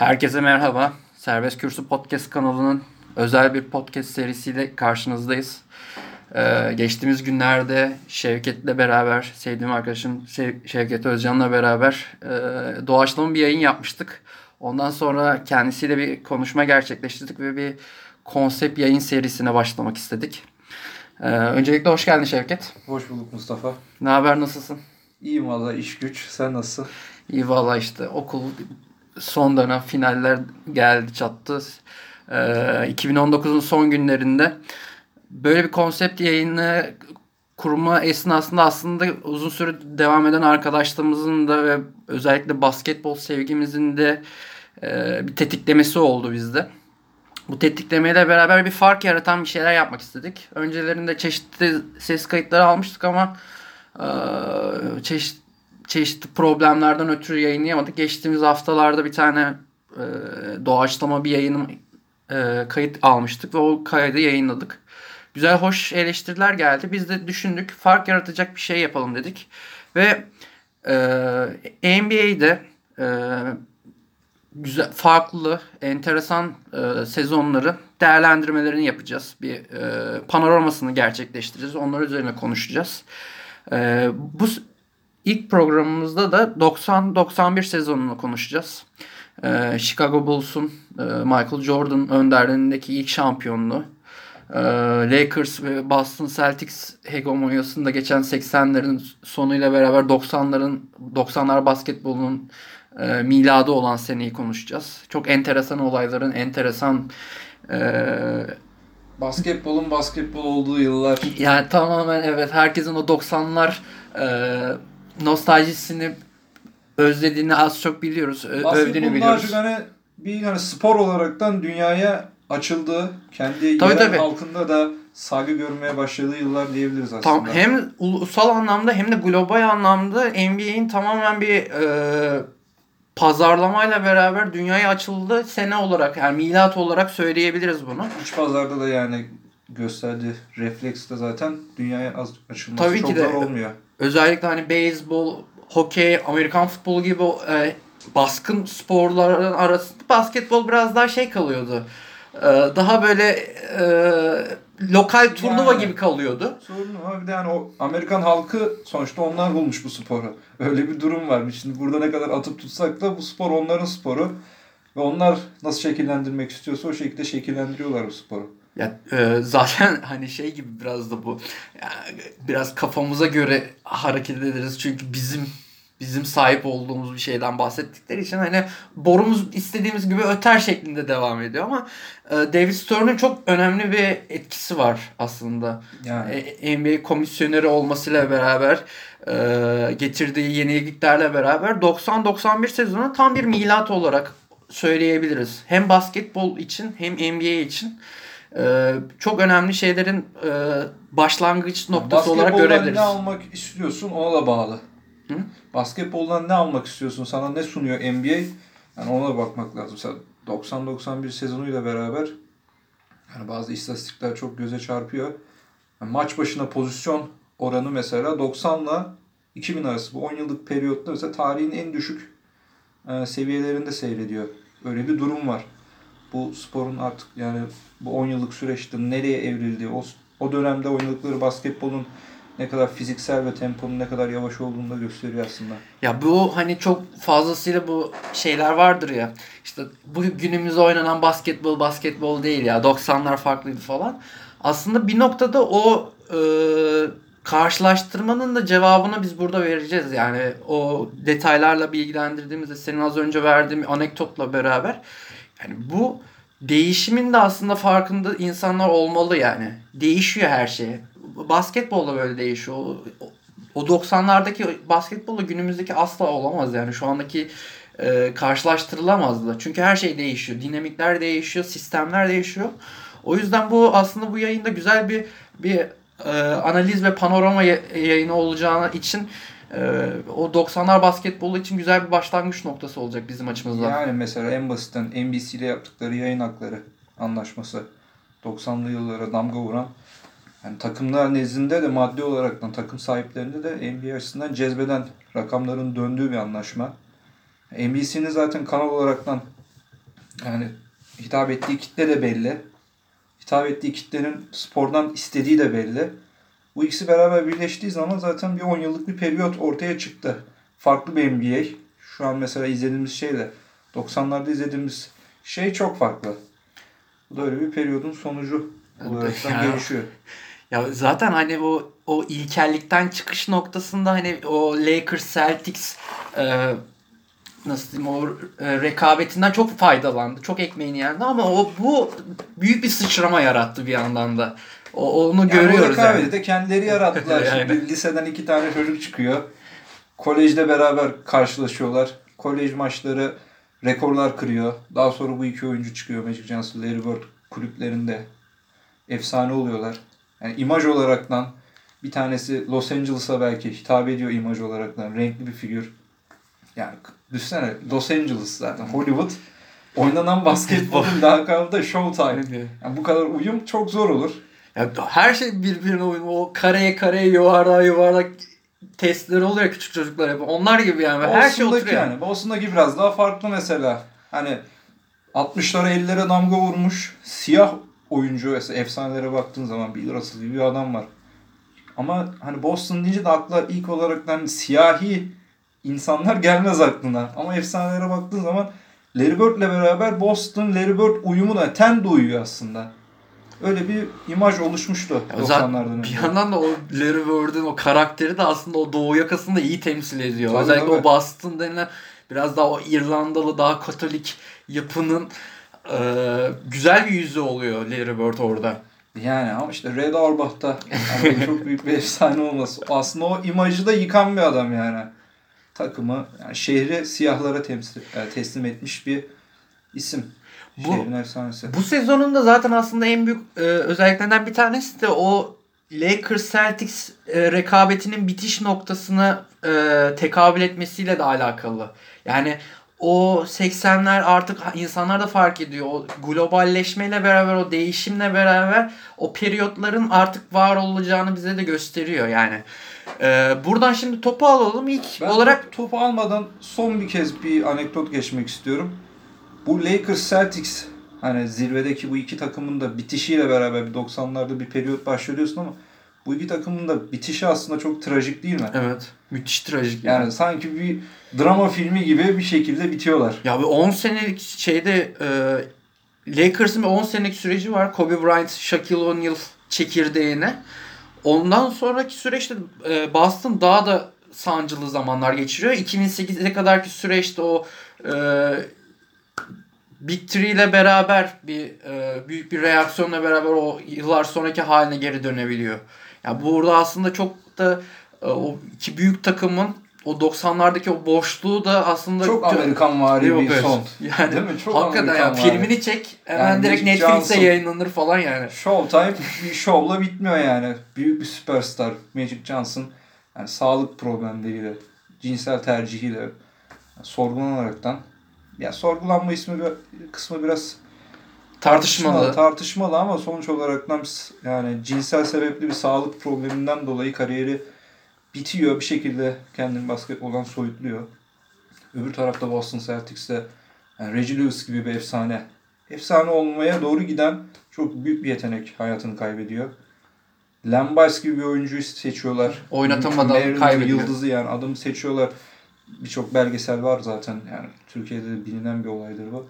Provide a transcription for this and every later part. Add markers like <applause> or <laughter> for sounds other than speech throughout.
Herkese merhaba. Serbest Kürsü Podcast kanalının özel bir podcast serisiyle karşınızdayız. Ee, geçtiğimiz günlerde Şevket'le beraber, sevdiğim arkadaşım Sev- Şevket Özcan'la beraber e, doğaçlama bir yayın yapmıştık. Ondan sonra kendisiyle bir konuşma gerçekleştirdik ve bir konsept yayın serisine başlamak istedik. Ee, öncelikle hoş geldin Şevket. Hoş bulduk Mustafa. Ne haber, nasılsın? İyiyim valla iş güç. Sen nasılsın? İyi valla işte okul son dönem finaller geldi çattı. Ee, 2019'un son günlerinde böyle bir konsept yayını kurma esnasında aslında uzun süre devam eden arkadaşlarımızın da ve özellikle basketbol sevgimizin de e, bir tetiklemesi oldu bizde. Bu tetiklemeyle beraber bir fark yaratan bir şeyler yapmak istedik. Öncelerinde çeşitli ses kayıtları almıştık ama e, çeşit, çeşitli problemlerden ötürü yayınlayamadık. Geçtiğimiz haftalarda bir tane e, doğaçlama bir yayın e, kayıt almıştık ve o kaydı yayınladık. Güzel hoş eleştiriler geldi. Biz de düşündük fark yaratacak bir şey yapalım dedik. Ve e, NBA'de e, güzel, farklı, enteresan e, sezonları değerlendirmelerini yapacağız. Bir e, panoramasını gerçekleştireceğiz. Onlar üzerine konuşacağız. E, bu ilk programımızda da 90-91 sezonunu konuşacağız. E, Chicago Bulls'un e, Michael Jordan önderliğindeki ilk şampiyonluğu. E, Lakers ve Boston Celtics hegemonyasında geçen 80'lerin sonuyla beraber 90'ların 90'lar basketbolunun e, miladı olan seneyi konuşacağız. Çok enteresan olayların enteresan e, Basketbolun basketbol olduğu yıllar. yani tamamen evet herkesin o 90'lar e, nostaljisini özlediğini az çok biliyoruz. Ö- övdüğünü biliyoruz. hani bir yani spor olaraktan dünyaya açıldığı, kendi Tabii, yerel tabii. halkında da saygı görmeye başladığı yıllar diyebiliriz aslında. Tam hem ulusal anlamda hem de global anlamda NBA'in tamamen bir e, pazarlamayla beraber dünyaya açıldığı sene olarak yani milat olarak söyleyebiliriz bunu. İç pazarda da yani gösterdiği refleks de zaten dünyaya az açılması Tabii çok ki de. olmuyor. Özellikle hani beyzbol, hokey, Amerikan futbolu gibi e, baskın sporların arasında basketbol biraz daha şey kalıyordu. E, daha böyle e, lokal turnuva Yani. gibi kalıyordu. Sorun var. Bir de yani o Amerikan halkı sonuçta onlar bulmuş bu sporu. <laughs> Öyle bir durum var. Şimdi burada ne kadar atıp tutsak da bu spor onların sporu. Ve onlar nasıl şekillendirmek istiyorsa o şekilde şekillendiriyorlar bu sporu. Ya e, zaten <laughs> hani şey gibi biraz da bu yani biraz kafamıza göre hareket ederiz çünkü bizim bizim sahip olduğumuz bir şeyden bahsettikleri için hani borumuz istediğimiz gibi öter şeklinde devam ediyor ama e, David Stern'ın çok önemli bir etkisi var aslında. Yani E, NBA komisyoneri olmasıyla beraber e, getirdiği yeniliklerle beraber 90-91 sezonu tam bir milat olarak söyleyebiliriz. Hem basketbol için hem NBA için e, çok önemli şeylerin e, başlangıç noktası olarak görebiliriz. ne almak istiyorsun ona da bağlı. Hı? Basketboldan ne almak istiyorsun? Sana ne sunuyor NBA? Yani ona da bakmak lazım. Mesela 90-91 sezonuyla beraber yani bazı istatistikler çok göze çarpıyor. Yani maç başına pozisyon oranı mesela 90 ile 2000 arası bu 10 yıllık periyotta mesela tarihin en düşük e, seviyelerinde seyrediyor. Öyle bir durum var. Bu sporun artık yani bu 10 yıllık süreçte nereye evrildiği, o, o dönemde oynadıkları basketbolun ne kadar fiziksel ve temponun ne kadar yavaş olduğunu da gösteriyor aslında. Ya bu hani çok fazlasıyla bu şeyler vardır ya. İşte bu günümüzde oynanan basketbol basketbol değil ya. 90'lar farklıydı falan. Aslında bir noktada o e, karşılaştırmanın da cevabını biz burada vereceğiz. Yani o detaylarla bilgilendirdiğimizde senin az önce verdiğim anekdotla beraber. Yani bu değişimin de aslında farkında insanlar olmalı yani. Değişiyor her şey. Basketbol da böyle değişiyor. O, o 90'lardaki basketbolla günümüzdeki asla olamaz yani. Şu andaki e, karşılaştırılamaz da. Çünkü her şey değişiyor. Dinamikler değişiyor, sistemler değişiyor. O yüzden bu aslında bu yayında güzel bir bir e, analiz ve panorama ya- yayını olacağına için e, o 90'lar basketbolu için güzel bir başlangıç noktası olacak bizim açımızdan. Yani mesela en basitten NBC ile yaptıkları yayın hakları anlaşması 90'lı yıllara damga vuran yani takımlar nezdinde de maddi olarak takım sahiplerinde de NBA açısından cezbeden rakamların döndüğü bir anlaşma. NBC'nin zaten kanal olaraktan Yani hitap ettiği kitle de belli. Hitap ettiği kitlenin spordan istediği de belli. Bu ikisi beraber birleştiği zaman zaten bir 10 yıllık bir periyot ortaya çıktı. Farklı bir NBA. Şu an mesela izlediğimiz şeyle 90'larda izlediğimiz şey çok farklı. Bu da öyle bir periyodun sonucu olarak Ya. gelişiyor. Ya zaten hani o o ilkellikten çıkış noktasında hani o Lakers Celtics e, nasıl diyeyim o e, rekabetinden çok faydalandı. Çok ekmeğini yendi ama o bu büyük bir sıçrama yarattı bir yandan da. O, onu Yani görüyoruz yani. de kendileri yarattılar. <laughs> Şimdi liseden iki tane çocuk çıkıyor. Kolejde beraber karşılaşıyorlar. Kolej maçları rekorlar kırıyor. Daha sonra bu iki oyuncu çıkıyor. Magic Johnson, Larry Bird kulüplerinde efsane oluyorlar. Yani imaj olaraktan bir tanesi Los Angeles'a belki hitap ediyor imaj olaraktan. Renkli bir figür. Yani düşünsene Los Angeles zaten Hollywood. Oynanan basketbolun <laughs> lakabı da Showtime. Yani bu kadar uyum çok zor olur. Ya her şey birbirine uyumlu. O kareye kareye yuvarlağa yuvarlak testleri oluyor küçük çocuklar hep. Onlar gibi yani. Her şey Boston'daki oturuyor. yani. Boston'daki biraz daha farklı mesela. Hani 60'lara 50'lere damga vurmuş siyah oyuncu mesela efsanelere baktığın zaman Bill Russell gibi bir adam var. Ama hani Boston deyince de akla ilk olarak hani siyahi insanlar gelmez aklına. Ama efsanelere baktığın zaman Larry Bird'le beraber Boston Larry Bird uyumu da ten de uyuyor aslında. Öyle bir imaj oluşmuştu Ya zaten 90'lardan bir yandan da o Larry Bird'ün o karakteri de aslında o doğu yakasını da iyi temsil ediyor. Tabii, Özellikle tabii. o Boston denilen biraz daha o İrlandalı daha Katolik yapının e, güzel bir yüzü oluyor Larry Bird orada. Yani ama işte Red Auerbach'ta yani çok büyük bir efsane olması. Aslında o imajı da yıkan bir adam yani. Takımı, yani şehri siyahlara temsil, e, teslim etmiş bir isim. Bu- Şehrin efsanesi. Bu sezonun da zaten aslında en büyük e, özelliklerinden bir tanesi de o Lakers Celtics e, rekabetinin bitiş noktasına e, tekabül etmesiyle de alakalı. Yani o 80'ler artık insanlar da fark ediyor. O globalleşmeyle beraber o değişimle beraber o periyotların artık var olacağını bize de gösteriyor yani. E, buradan şimdi topu alalım ilk Ben olarak top- topu almadan son bir kez bir anekdot geçmek istiyorum. Bu Lakers Celtics hani zirvedeki bu iki takımın da bitişiyle beraber bir 90'larda bir periyot başlıyor diyorsun ama bu iki takımın da bitişi aslında çok trajik değil mi? evet müthiş trajik. yani. Yani sanki bir drama filmi gibi bir şekilde bitiyorlar. Ya bir 10 senelik şeyde e, Lakers'ın bir 10 senelik süreci var. Kobe Bryant, Shaquille O'Neal çekirdeğine. Ondan sonraki süreçte e, Boston daha da sancılı zamanlar geçiriyor. 2008'e kadarki süreçte o e, Big Three ile beraber bir e, büyük bir reaksiyonla beraber o yıllar sonraki haline geri dönebiliyor. Ya burada aslında çok da e, o iki büyük takımın o 90'lardaki o boşluğu da aslında Çok Amerikan vari bir son. <laughs> Yani Değil mi? Çok hakikaten ya filmini çek hemen Yani direkt Netflix'te Johnson. yayınlanır falan yani. Showtime bir şovla bitmiyor yani. Büyük bir süperstar Magic Johnson yani sağlık problemleriyle, cinsel tercihiyle yani sorgulanaraktan ya sorgulanma ismi kısmı biraz Tartışmalı. tartışmalı ama sonuç olarak yani cinsel sebepli bir sağlık probleminden dolayı kariyeri bitiyor bir şekilde kendini basketboldan soyutluyor. Öbür tarafta Boston Celtics'te yani Reggie Lewis gibi bir efsane. Efsane olmaya doğru giden çok büyük bir yetenek hayatını kaybediyor. Lambice gibi bir oyuncuyu seçiyorlar. Oynatamadan kaybediyor. Yıldızı yani adamı seçiyorlar. Birçok belgesel var zaten yani Türkiye'de de bilinen bir olaydır bu.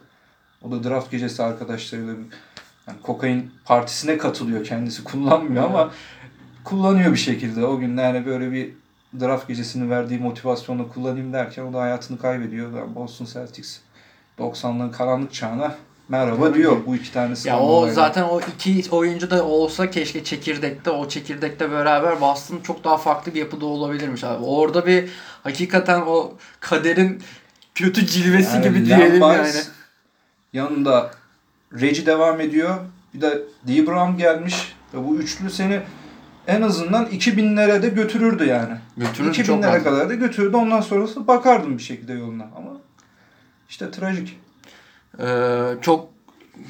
O da draft gecesi arkadaşlarıyla yani kokain partisine katılıyor. Kendisi kullanmıyor ama kullanıyor bir şekilde. O gün yani böyle bir draft gecesinin verdiği motivasyonla kullanayım derken o da hayatını kaybediyor. Yani Boston Celtics 90'ların karanlık çağına merhaba diyor bu iki tanesi. Ya o zaten o iki oyuncu da olsa keşke çekirdekte o çekirdekte beraber Boston çok daha farklı bir yapıda olabilirmiş abi. Orada bir hakikaten o kaderin kötü cilvesi Yani gibi diyelim Lambice yani. Yanında Reggie devam ediyor. Bir de D. Brown gelmiş. Ve bu üçlü seni en azından 2000'lere de götürürdü yani. Götürür 2000'lere çok kadar da götürürdü. Ondan sonrası bakardım bir şekilde yoluna. Ama işte trajik. Ee, çok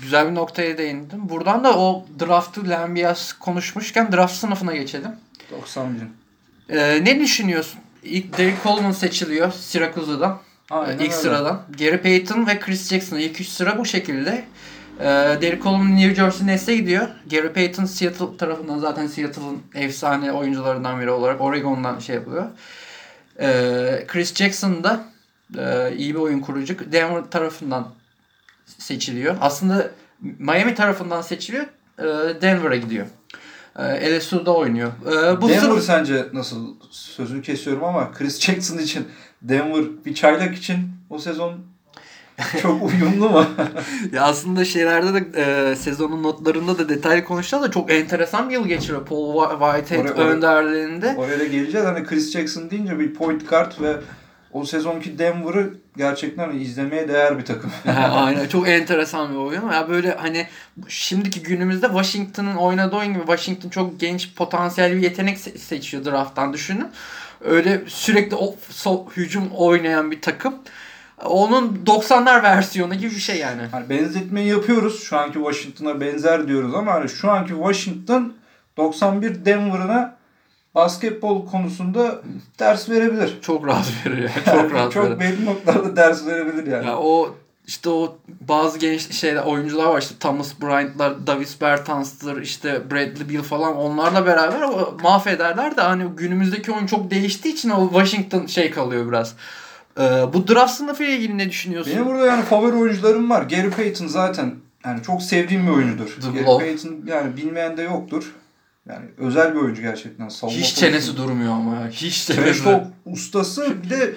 güzel bir noktaya değindim. Buradan da o draftı Lambias konuşmuşken draft sınıfına geçelim. 91. Ee, ne düşünüyorsun? İlk Derek Coleman seçiliyor Syracuse'dan. Aynen ilk öyle. sıradan. Gary Payton ve Chris Jackson ilk üç sıra bu şekilde. Ee, Derek Coleman New Jersey Nets'e gidiyor. Gary Payton Seattle tarafından zaten Seattle'ın efsane oyuncularından biri olarak Oregon'dan şey yapıyor. Ee, Chris Jackson da e, iyi bir oyun kurucu. Denver tarafından seçiliyor. Aslında Miami tarafından seçiliyor. e, Denver'a gidiyor. E, LSU'da oynuyor. E, bu Denver sırf- sence nasıl sözünü kesiyorum ama Chris Jackson için Denver bir çaylak için o sezon çok <laughs> uyumlu mu? <laughs> Ya aslında şeylerde de e, sezonun notlarında da detaylı konuşacağız da çok enteresan bir yıl geçiriyor Paul Whi- Whitehead Oraya- oraya- önderliğinde. Oraya da geleceğiz. Hani Chris Jackson deyince bir point guard ve o sezonki Denver'ı gerçekten izlemeye değer bir takım. Aynen çok enteresan bir oyun. Ya böyle hani şimdiki günümüzde Washington'ın oynadığı oyun gibi Washington çok genç potansiyel bir yetenek se- seçiyor drafttan düşünün. Öyle sürekli o, so- hücum oynayan bir takım. Onun 90'lar versiyonu gibi bir şey yani. Hani benzetmeyi yapıyoruz. Şu anki Washington'a benzer diyoruz ama hani şu anki Washington 91 Denver'ına basketbol konusunda ders verebilir. Çok rahat <laughs> veriyor. <laughs> Çok rahat. Çok belli noktalarda ders verebilir yani. Ya o işte o bazı genç şeyler oyuncular var işte Thomas Bryant'lar, Davis Bertans'tır, işte Bradley Beal falan onlarla beraber mahvederler de hani günümüzdeki oyun çok değiştiği için o Washington şey kalıyor biraz. Ee, bu draft sınıfıyla ilgili ne düşünüyorsun? Benim burada yani favori oyuncularım var. Gary Payton zaten yani çok sevdiğim bir oyuncudur. The Gary. Payton yani bilmeyen de yoktur. Yani özel bir oyuncu gerçekten. Savunma Hiç konusunda. çenesi durmuyor ama. Hiç Trash çenesi. talk ustası. Bir de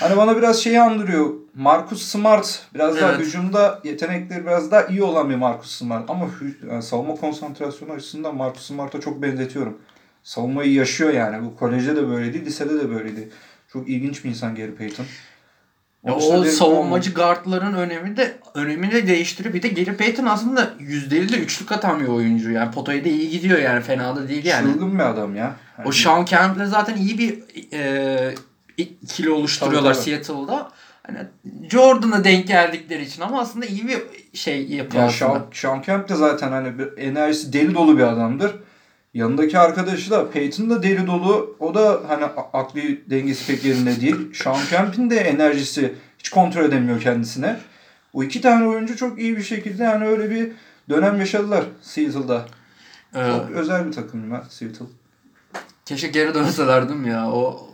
hani bana biraz şeyi andırıyor. Marcus Smart. Biraz daha Evet. hücumda yetenekleri biraz daha iyi olan bir Marcus Smart. Ama yani savunma konsantrasyonu açısından Marcus Smart'a çok benzetiyorum. Savunmayı yaşıyor yani. Bu kolejde de böyleydi, lisede de böyleydi. Çok ilginç bir insan Gary Payton. Ya o savunmacı guardların önemi de önemini de değiştiriyor. Bir de Gary Payton aslında %50 de üçlük atan bir oyuncu. Yani potaya da iyi gidiyor yani fena da değil yani. Çılgın bir adam ya. O Sean Kemp'le zaten iyi bir e, ikili oluşturuyorlar Tabii, tabii. Seattle'da. Hani Jordan'a denk geldikleri için ama aslında iyi bir şey yapıyor Ya. Sean, Sean Kemp de zaten hani bir enerjisi deli dolu bir adamdır. Yanındaki arkadaşı da Peyton da deli dolu. O da hani akli dengesi pek yerinde değil. Sean Kemp'in de enerjisi hiç kontrol edemiyor kendisine. O iki tane oyuncu çok iyi bir şekilde yani öyle bir dönem yaşadılar Seattle'da. Ee, Çok özel bir takım ya Seattle. keşke geri dönseler değil mi ya? O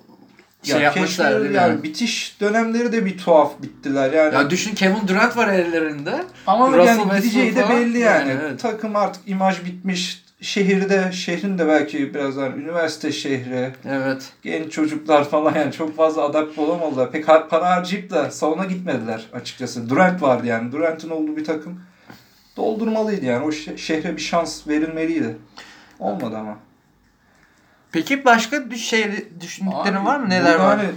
şey ya yapmışlar keşke değil mi? yani bitiş dönemleri de bir tuhaf bittiler yani. Ya düşün Kevin Durant var ellerinde. Ama Russell yani gideceği de belli yani. Yani evet. Takım artık imaj bitmiş. Şehirde, şehrin de belki birazdan üniversite şehri, Evet. genç çocuklar falan yani çok fazla adapte olamadılar. Pek para harcayıp da salona gitmediler açıkçası. Durant vardı yani. Durant'ın olduğu bir takım doldurmalıydı yani. O şe- şehre bir şans verilmeliydi. Olmadı ama. Peki başka bir şey düşündüklerin Abi, var mı? Neler var? Hani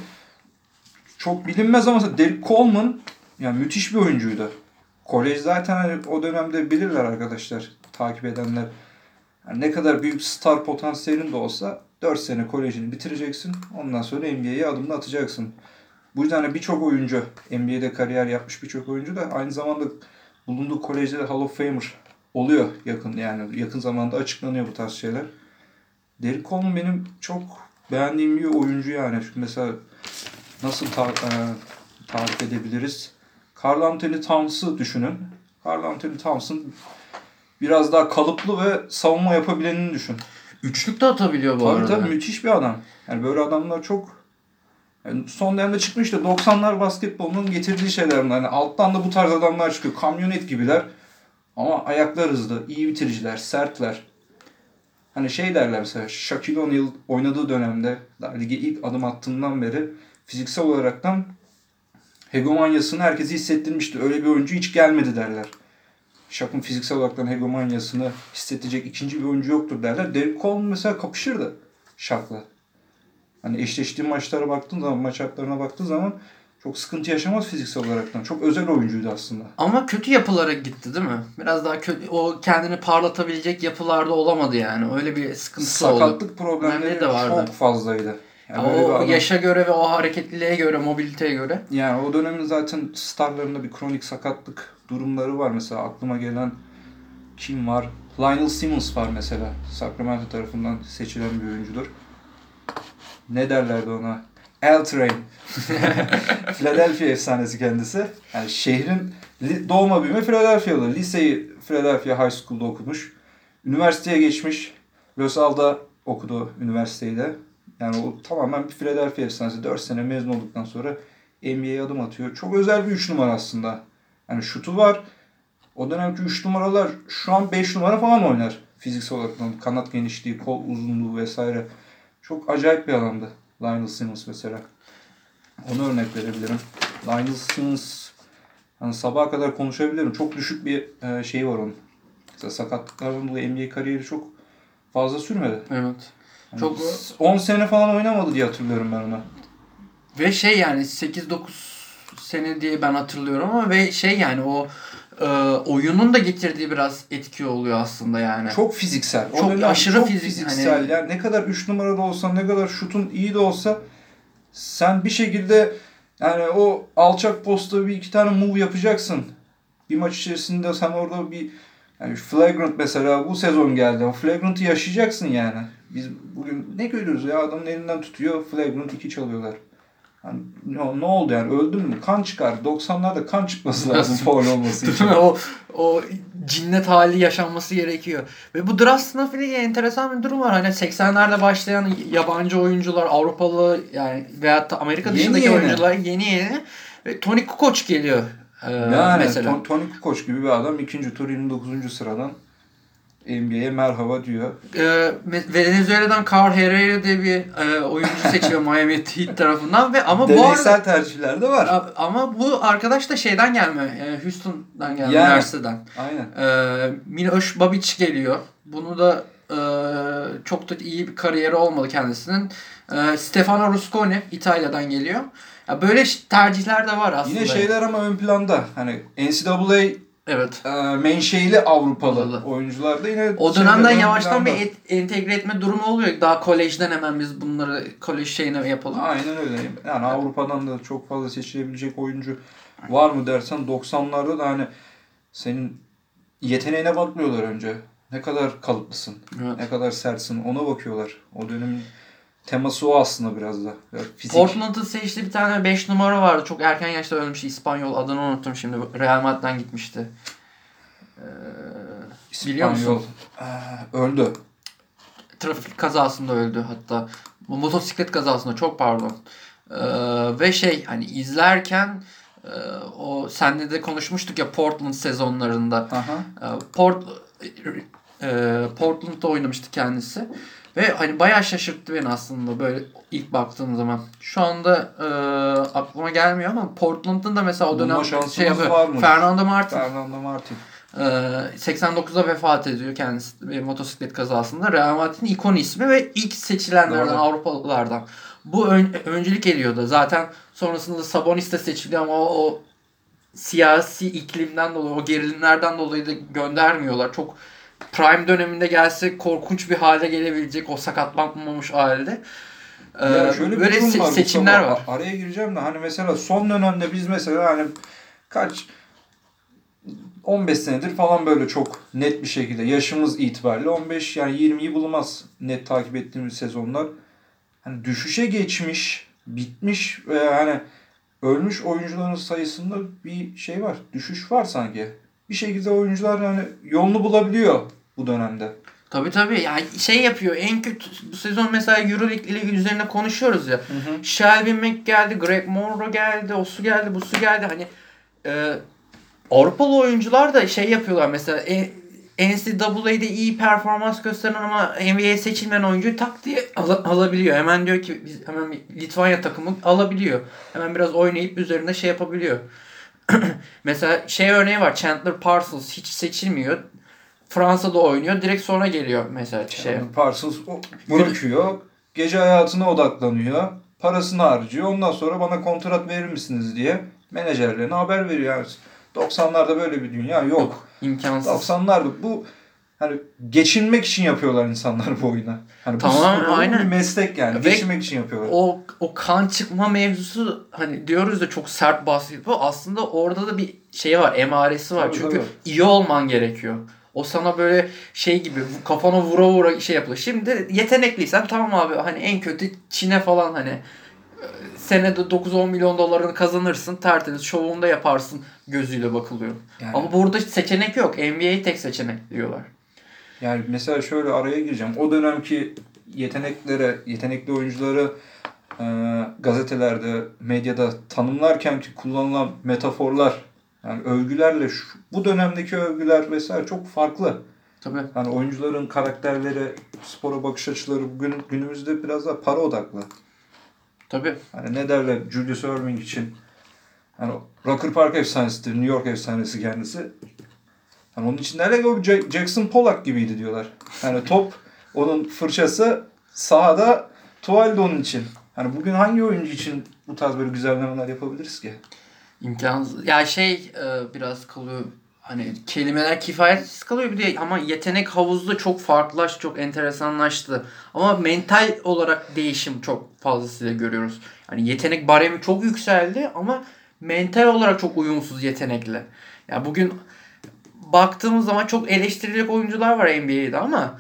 çok bilinmez ama Derek Coleman yani müthiş bir oyuncuydu. Kolej zaten hani o dönemde bilirler arkadaşlar takip edenler. Yani ne kadar büyük star potansiyelin de olsa 4 sene kolejini bitireceksin. Ondan sonra NBA'ye adımını atacaksın. Bu yüzden hani birçok oyuncu NBA'de kariyer yapmış birçok oyuncu da aynı zamanda bulunduğu kolejde de Hall of Famer oluyor yakın yani yakın zamanda açıklanıyor bu tarz şeyler. Derek Coleman benim çok beğendiğim bir oyuncu yani. Çünkü mesela nasıl ta- e, tarif edebiliriz? Carl Anthony Towns'ı düşünün. Carl Anthony Towns'ın biraz daha kalıplı ve savunma yapabilenini düşün. Üçlük de atabiliyor bu Tabii arada. tabii müthiş bir adam. Yani böyle adamlar çok yani son dönemde çıkmıştı. 90'lar basketbolunun getirdiği şeyler bunlar. Yani alttan da bu tarz adamlar çıkıyor. Kamyonet gibiler. Ama ayaklar hızlı, iyi bitiriciler, sertler. Hani şey derler mesela Shaquille O'Neal oynadığı dönemde lige ilk adım attığından beri fiziksel olaraktan hegemonyasını herkese hissettirmişti. Öyle bir oyuncu hiç gelmedi derler. Shaq'ın fiziksel olaraktan hegemonyasını hissedecek ikinci bir oyuncu yoktur derler. Derek Coleman mesela kapışırdı Shaq'la. Hani eşleştiği maçlara baktığın zaman, maç hatlarına baktığın zaman çok sıkıntı yaşamaz fiziksel olaraktan. Çok özel oyuncuydu aslında. Ama kötü yapılara gitti değil mi? Biraz daha kötü o kendini parlatabilecek yapılarda olamadı yani. Öyle bir sıkıntısı oldu. Sakatlık problemleri de vardı. çok fazlaydı. Yani bir o adam- yaşa göre ve o hareketliliğe göre, mobiliteye göre. Yani o dönemin zaten starlarında bir kronik sakatlık durumları var. Mesela aklıma gelen kim var? Lionel Simmons var mesela. Sacramento tarafından seçilen bir oyuncudur. Ne derlerdi ona? L Train. <laughs> Philadelphia efsanesi kendisi. Yani şehrin doğma büyüme Philadelphia'lı. Liseyi Philadelphia High School'da okumuş. Üniversiteye geçmiş. Los Alda okudu üniversiteyi de. Yani o tamamen bir Philadelphia efsanesi. 4 sene mezun olduktan sonra NBA'ye adım atıyor. Çok özel bir 3 numara aslında. Yani şutu var. O dönemki 3 numaralar şu an 5 numara falan oynar. Fiziksel olarak kanat genişliği, kol uzunluğu vesaire. Çok acayip bir adamdı. Lionel Simmons mesela. Onu örnek verebilirim. Lionel Simmons hani sabaha kadar konuşabilirim. Çok düşük bir e, şey var onun. Mesela sakatlıklardan dolayı NBA kariyeri çok fazla sürmedi. Evet. Yani Çok 10 sene falan oynamadı diye hatırlıyorum ben onu. Ve şey yani 8-9 sene diye ben hatırlıyorum ama ve şey yani o e, oyunun da getirdiği biraz etki oluyor aslında yani. Çok fiziksel. Çok dönem aşırı çok fizik- fiziksel. hani- Yani ne kadar 3 numarada olsan, ne kadar şutun iyi de olsa sen bir şekilde yani o alçak posta bir iki tane move yapacaksın. Bir maç içerisinde sen orada bir yani flagrant mesela bu sezon geldi. O flagrant'ı yaşayacaksın yani. Biz bugün ne görüyoruz ya adamın elinden tutuyor flagrant 2 çalıyorlar. Hani ne, ne oldu yani öldün mü? Kan çıkar. 90'larda kan çıkması lazım foul olması için. o o cinnet hali yaşanması gerekiyor. Ve bu draft sınıfıyla enteresan bir durum var. Hani 80'lerde başlayan yabancı oyuncular, Avrupalı yani veyahut da Amerika Yeni dışındaki yeni. oyuncular yeni yeni ve Tony Kukoc geliyor. e, Yani mesela. Ton- Tony Kukoc gibi bir adam ikinci tur 29. sıradan NBA'ye merhaba diyor. Ee, Venezuela'dan Carl Herrera diye bir e, oyuncu seçiyor <laughs> Miami Heat tarafından ve ama bu Deneysel arada tercihler de var. A- ama bu arkadaş da şeyden gelme. e, Houston'dan gelme. Yani. Üniversiteden. Aynen. Miloš Babic geliyor. Bunu da e, çok da iyi bir kariyeri olmadı kendisinin. E, Stefano Rusconi İtalya'dan geliyor. Ya böyle tercihler de var aslında. Yine şeyler ama ön planda. Hani NCAA Evet. e, menşeili Avrupalı Avrupalı. oyuncular da yine O dönemden ön yavaştan bir et- entegre etme durumu oluyor. Daha kolejden hemen biz bunları kolej şeyine yapalım. Aynen öyle. Yani Avrupa'dan da çok fazla seçilebilecek oyuncu var mı dersen 90'larda da hani senin yeteneğine bakmıyorlar önce. Ne kadar kalıplısın, Evet. ne kadar sertsin ona bakıyorlar. O dönemin teması o aslında biraz da. Biraz fizik. Portland'ın seçtiği bir tane 5 numara vardı. Çok erken yaşta ölmüş İspanyol. Adını unuttum şimdi. Real Madrid'den gitmişti. Ee, biliyor musun? İspanyol. Ee, öldü. Trafik kazasında öldü hatta. Motosiklet kazasında çok pardon. Ee, ve şey hani izlerken e, o senle de konuşmuştuk ya Portland sezonlarında. Aha. Ee, Port e, Portland'da oynamıştı kendisi. Ve hani bayağı şaşırttı beni aslında böyle ilk baktığım zaman. Şu anda e, aklıma gelmiyor ama Portland'ın da mesela o dönem şey yapıyor. Fernando Martin Fernando Martin. e, 89'da vefat ediyor kendisi bir motosiklet kazasında. Real Madrid'in ikon ismi ve ilk seçilenlerden Doğru. Avrupalılardan. Bu ön, öncülük ediyordu. Zaten sonrasında Sabonis de seçiliyor ama o, o siyasi iklimden dolayı, o gerilimlerden dolayı da göndermiyorlar. Çok prime döneminde gelse korkunç bir hale gelebilecek o sakatlanmamış halde. Ee, Ya şöyle böyle se- var. seçimler var. Araya gireceğim de hani mesela son dönemde biz mesela hani kaç 15 senedir falan böyle çok net bir şekilde yaşımız itibariyle 15 yani 20'yi bulmaz net takip ettiğimiz sezonlar. Hani düşüşe geçmiş, bitmiş ve hani ölmüş oyuncuların sayısında bir şey var. Düşüş var sanki. Bir şekilde oyuncular yani yolunu bulabiliyor bu dönemde. Tabii tabii. Yani şey yapıyor. En kötü bu sezon mesela Euroleague ile üzerine konuşuyoruz ya. Shelby Mack geldi, Greg Monroe geldi, o su geldi, bu su geldi. Hani e, Avrupalı oyuncular da şey yapıyorlar mesela e, NCAA'de iyi performans gösteren ama NBA'ye seçilmeyen oyuncuyu tak diye al- alabiliyor. Hemen diyor ki biz hemen Litvanya takımı alabiliyor. Hemen biraz oynayıp üzerinde şey yapabiliyor. <clears throat> mesela şey örneği var. Chandler Parsons hiç seçilmiyor. Fransa'da oynuyor. Direkt sonra geliyor mesela şey. Yani Parsons bırakıyor. Gece hayatına odaklanıyor. Parasını harcıyor. Ondan sonra bana kontrat verir misiniz diye menajerlerine haber veriyor. Yani 90'larda böyle bir dünya yok. Yok. imkansız. 90'larda bu hani geçinmek için yapıyorlar insanlar bu oyunu. Hani Tamam, bu, aynen. bir meslek yani. Ve geçinmek için yapıyorlar. o o kan çıkma mevzusu hani diyoruz da çok sert bahsediyor. Aslında orada da bir şey var, emaresi var. Tabii, Çünkü tabii. iyi olman gerekiyor. O sana böyle şey gibi kafana vura vura şey yapılıyor. Şimdi yetenekliysen tamam abi hani en kötü Çin'e falan hani senede 9-10 milyon dolarını kazanırsın. Tertemiz şovunda yaparsın gözüyle bakılıyor. Yani- Ama burada seçenek yok. NBA tek seçenek diyorlar. Yani mesela şöyle araya gireceğim. O dönemki yeteneklere, yetenekli oyuncuları e, gazetelerde, medyada tanımlarken ki kullanılan metaforlar, yani övgülerle şu, bu dönemdeki övgüler vesaire çok farklı. Tabii. Yani oyuncuların karakterleri, spora bakış açıları bugün günümüzde biraz daha para odaklı. Tabii. Hani ne derler Julius Erving için? Yani Rocker Park efsanesidir, New York efsanesi kendisi. Hani onun için ki o Jack- Jackson Pollock gibiydi diyorlar. Yani top <laughs> onun fırçası sahada tuval de onun için. Hani bugün hangi oyuncu için bu tarz böyle güzellemeler yapabiliriz ki? İmkansız. Ya şey e, biraz kalıyor hani kelimeler kifayetsiz kalıyor bir de ama yetenek havuzu çok farklılaştı, çok enteresanlaştı. Ama mental olarak değişim çok fazlasıyla görüyoruz. Yani yetenek baremi çok yükseldi ama mental olarak çok uyumsuz yetenekle. Ya bugün baktığımız zaman çok eleştirilecek oyuncular var NBA'de ama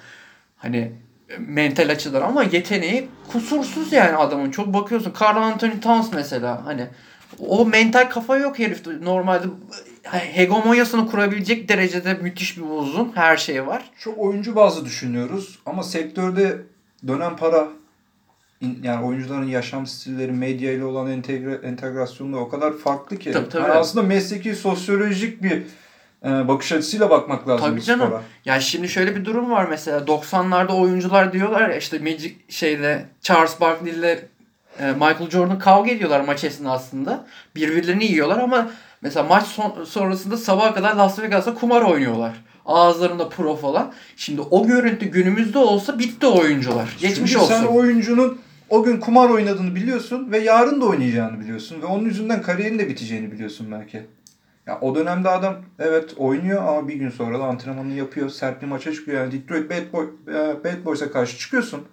hani mental açıdan ama yeteneği kusursuz yani adamın. Çok bakıyorsun. Carl Anthony Towns mesela hani o mental kafa yok herifte. Normalde hegemonyasını kurabilecek derecede müthiş bir uzun. Her şey var. Çok oyuncu bazlı düşünüyoruz ama sektörde dönen para yani oyuncuların yaşam stilleri, medya ile olan entegre, entegrasyonu da o kadar farklı ki. Tabii, tabii. Yani aslında mesleki, sosyolojik bir bakış açısıyla bakmak lazım Tabii canım. spora. Ya şimdi şöyle bir durum var mesela 90'larda oyuncular diyorlar ya işte Magic şeyde Charles Barkley ile e, Michael Jordan kavga ediyorlar maç esnasında. Birbirlerini yiyorlar ama mesela maç son- sonrasında sabaha kadar Las Vegas'ta kumar oynuyorlar. Ağızlarında pro falan. Şimdi o görüntü günümüzde olsa bitti oyuncular. Geçmiş Çünkü olsun. sen oyuncunun o gün kumar oynadığını biliyorsun ve yarın da oynayacağını biliyorsun ve onun yüzünden kariyerin de biteceğini biliyorsun belki. Ya o dönemde adam evet oynuyor ama bir gün sonra da antrenmanını yapıyor. Sert bir maça çıkıyor. Yani Detroit Bad, Boy, e, Bad Boys'a karşı çıkıyorsun.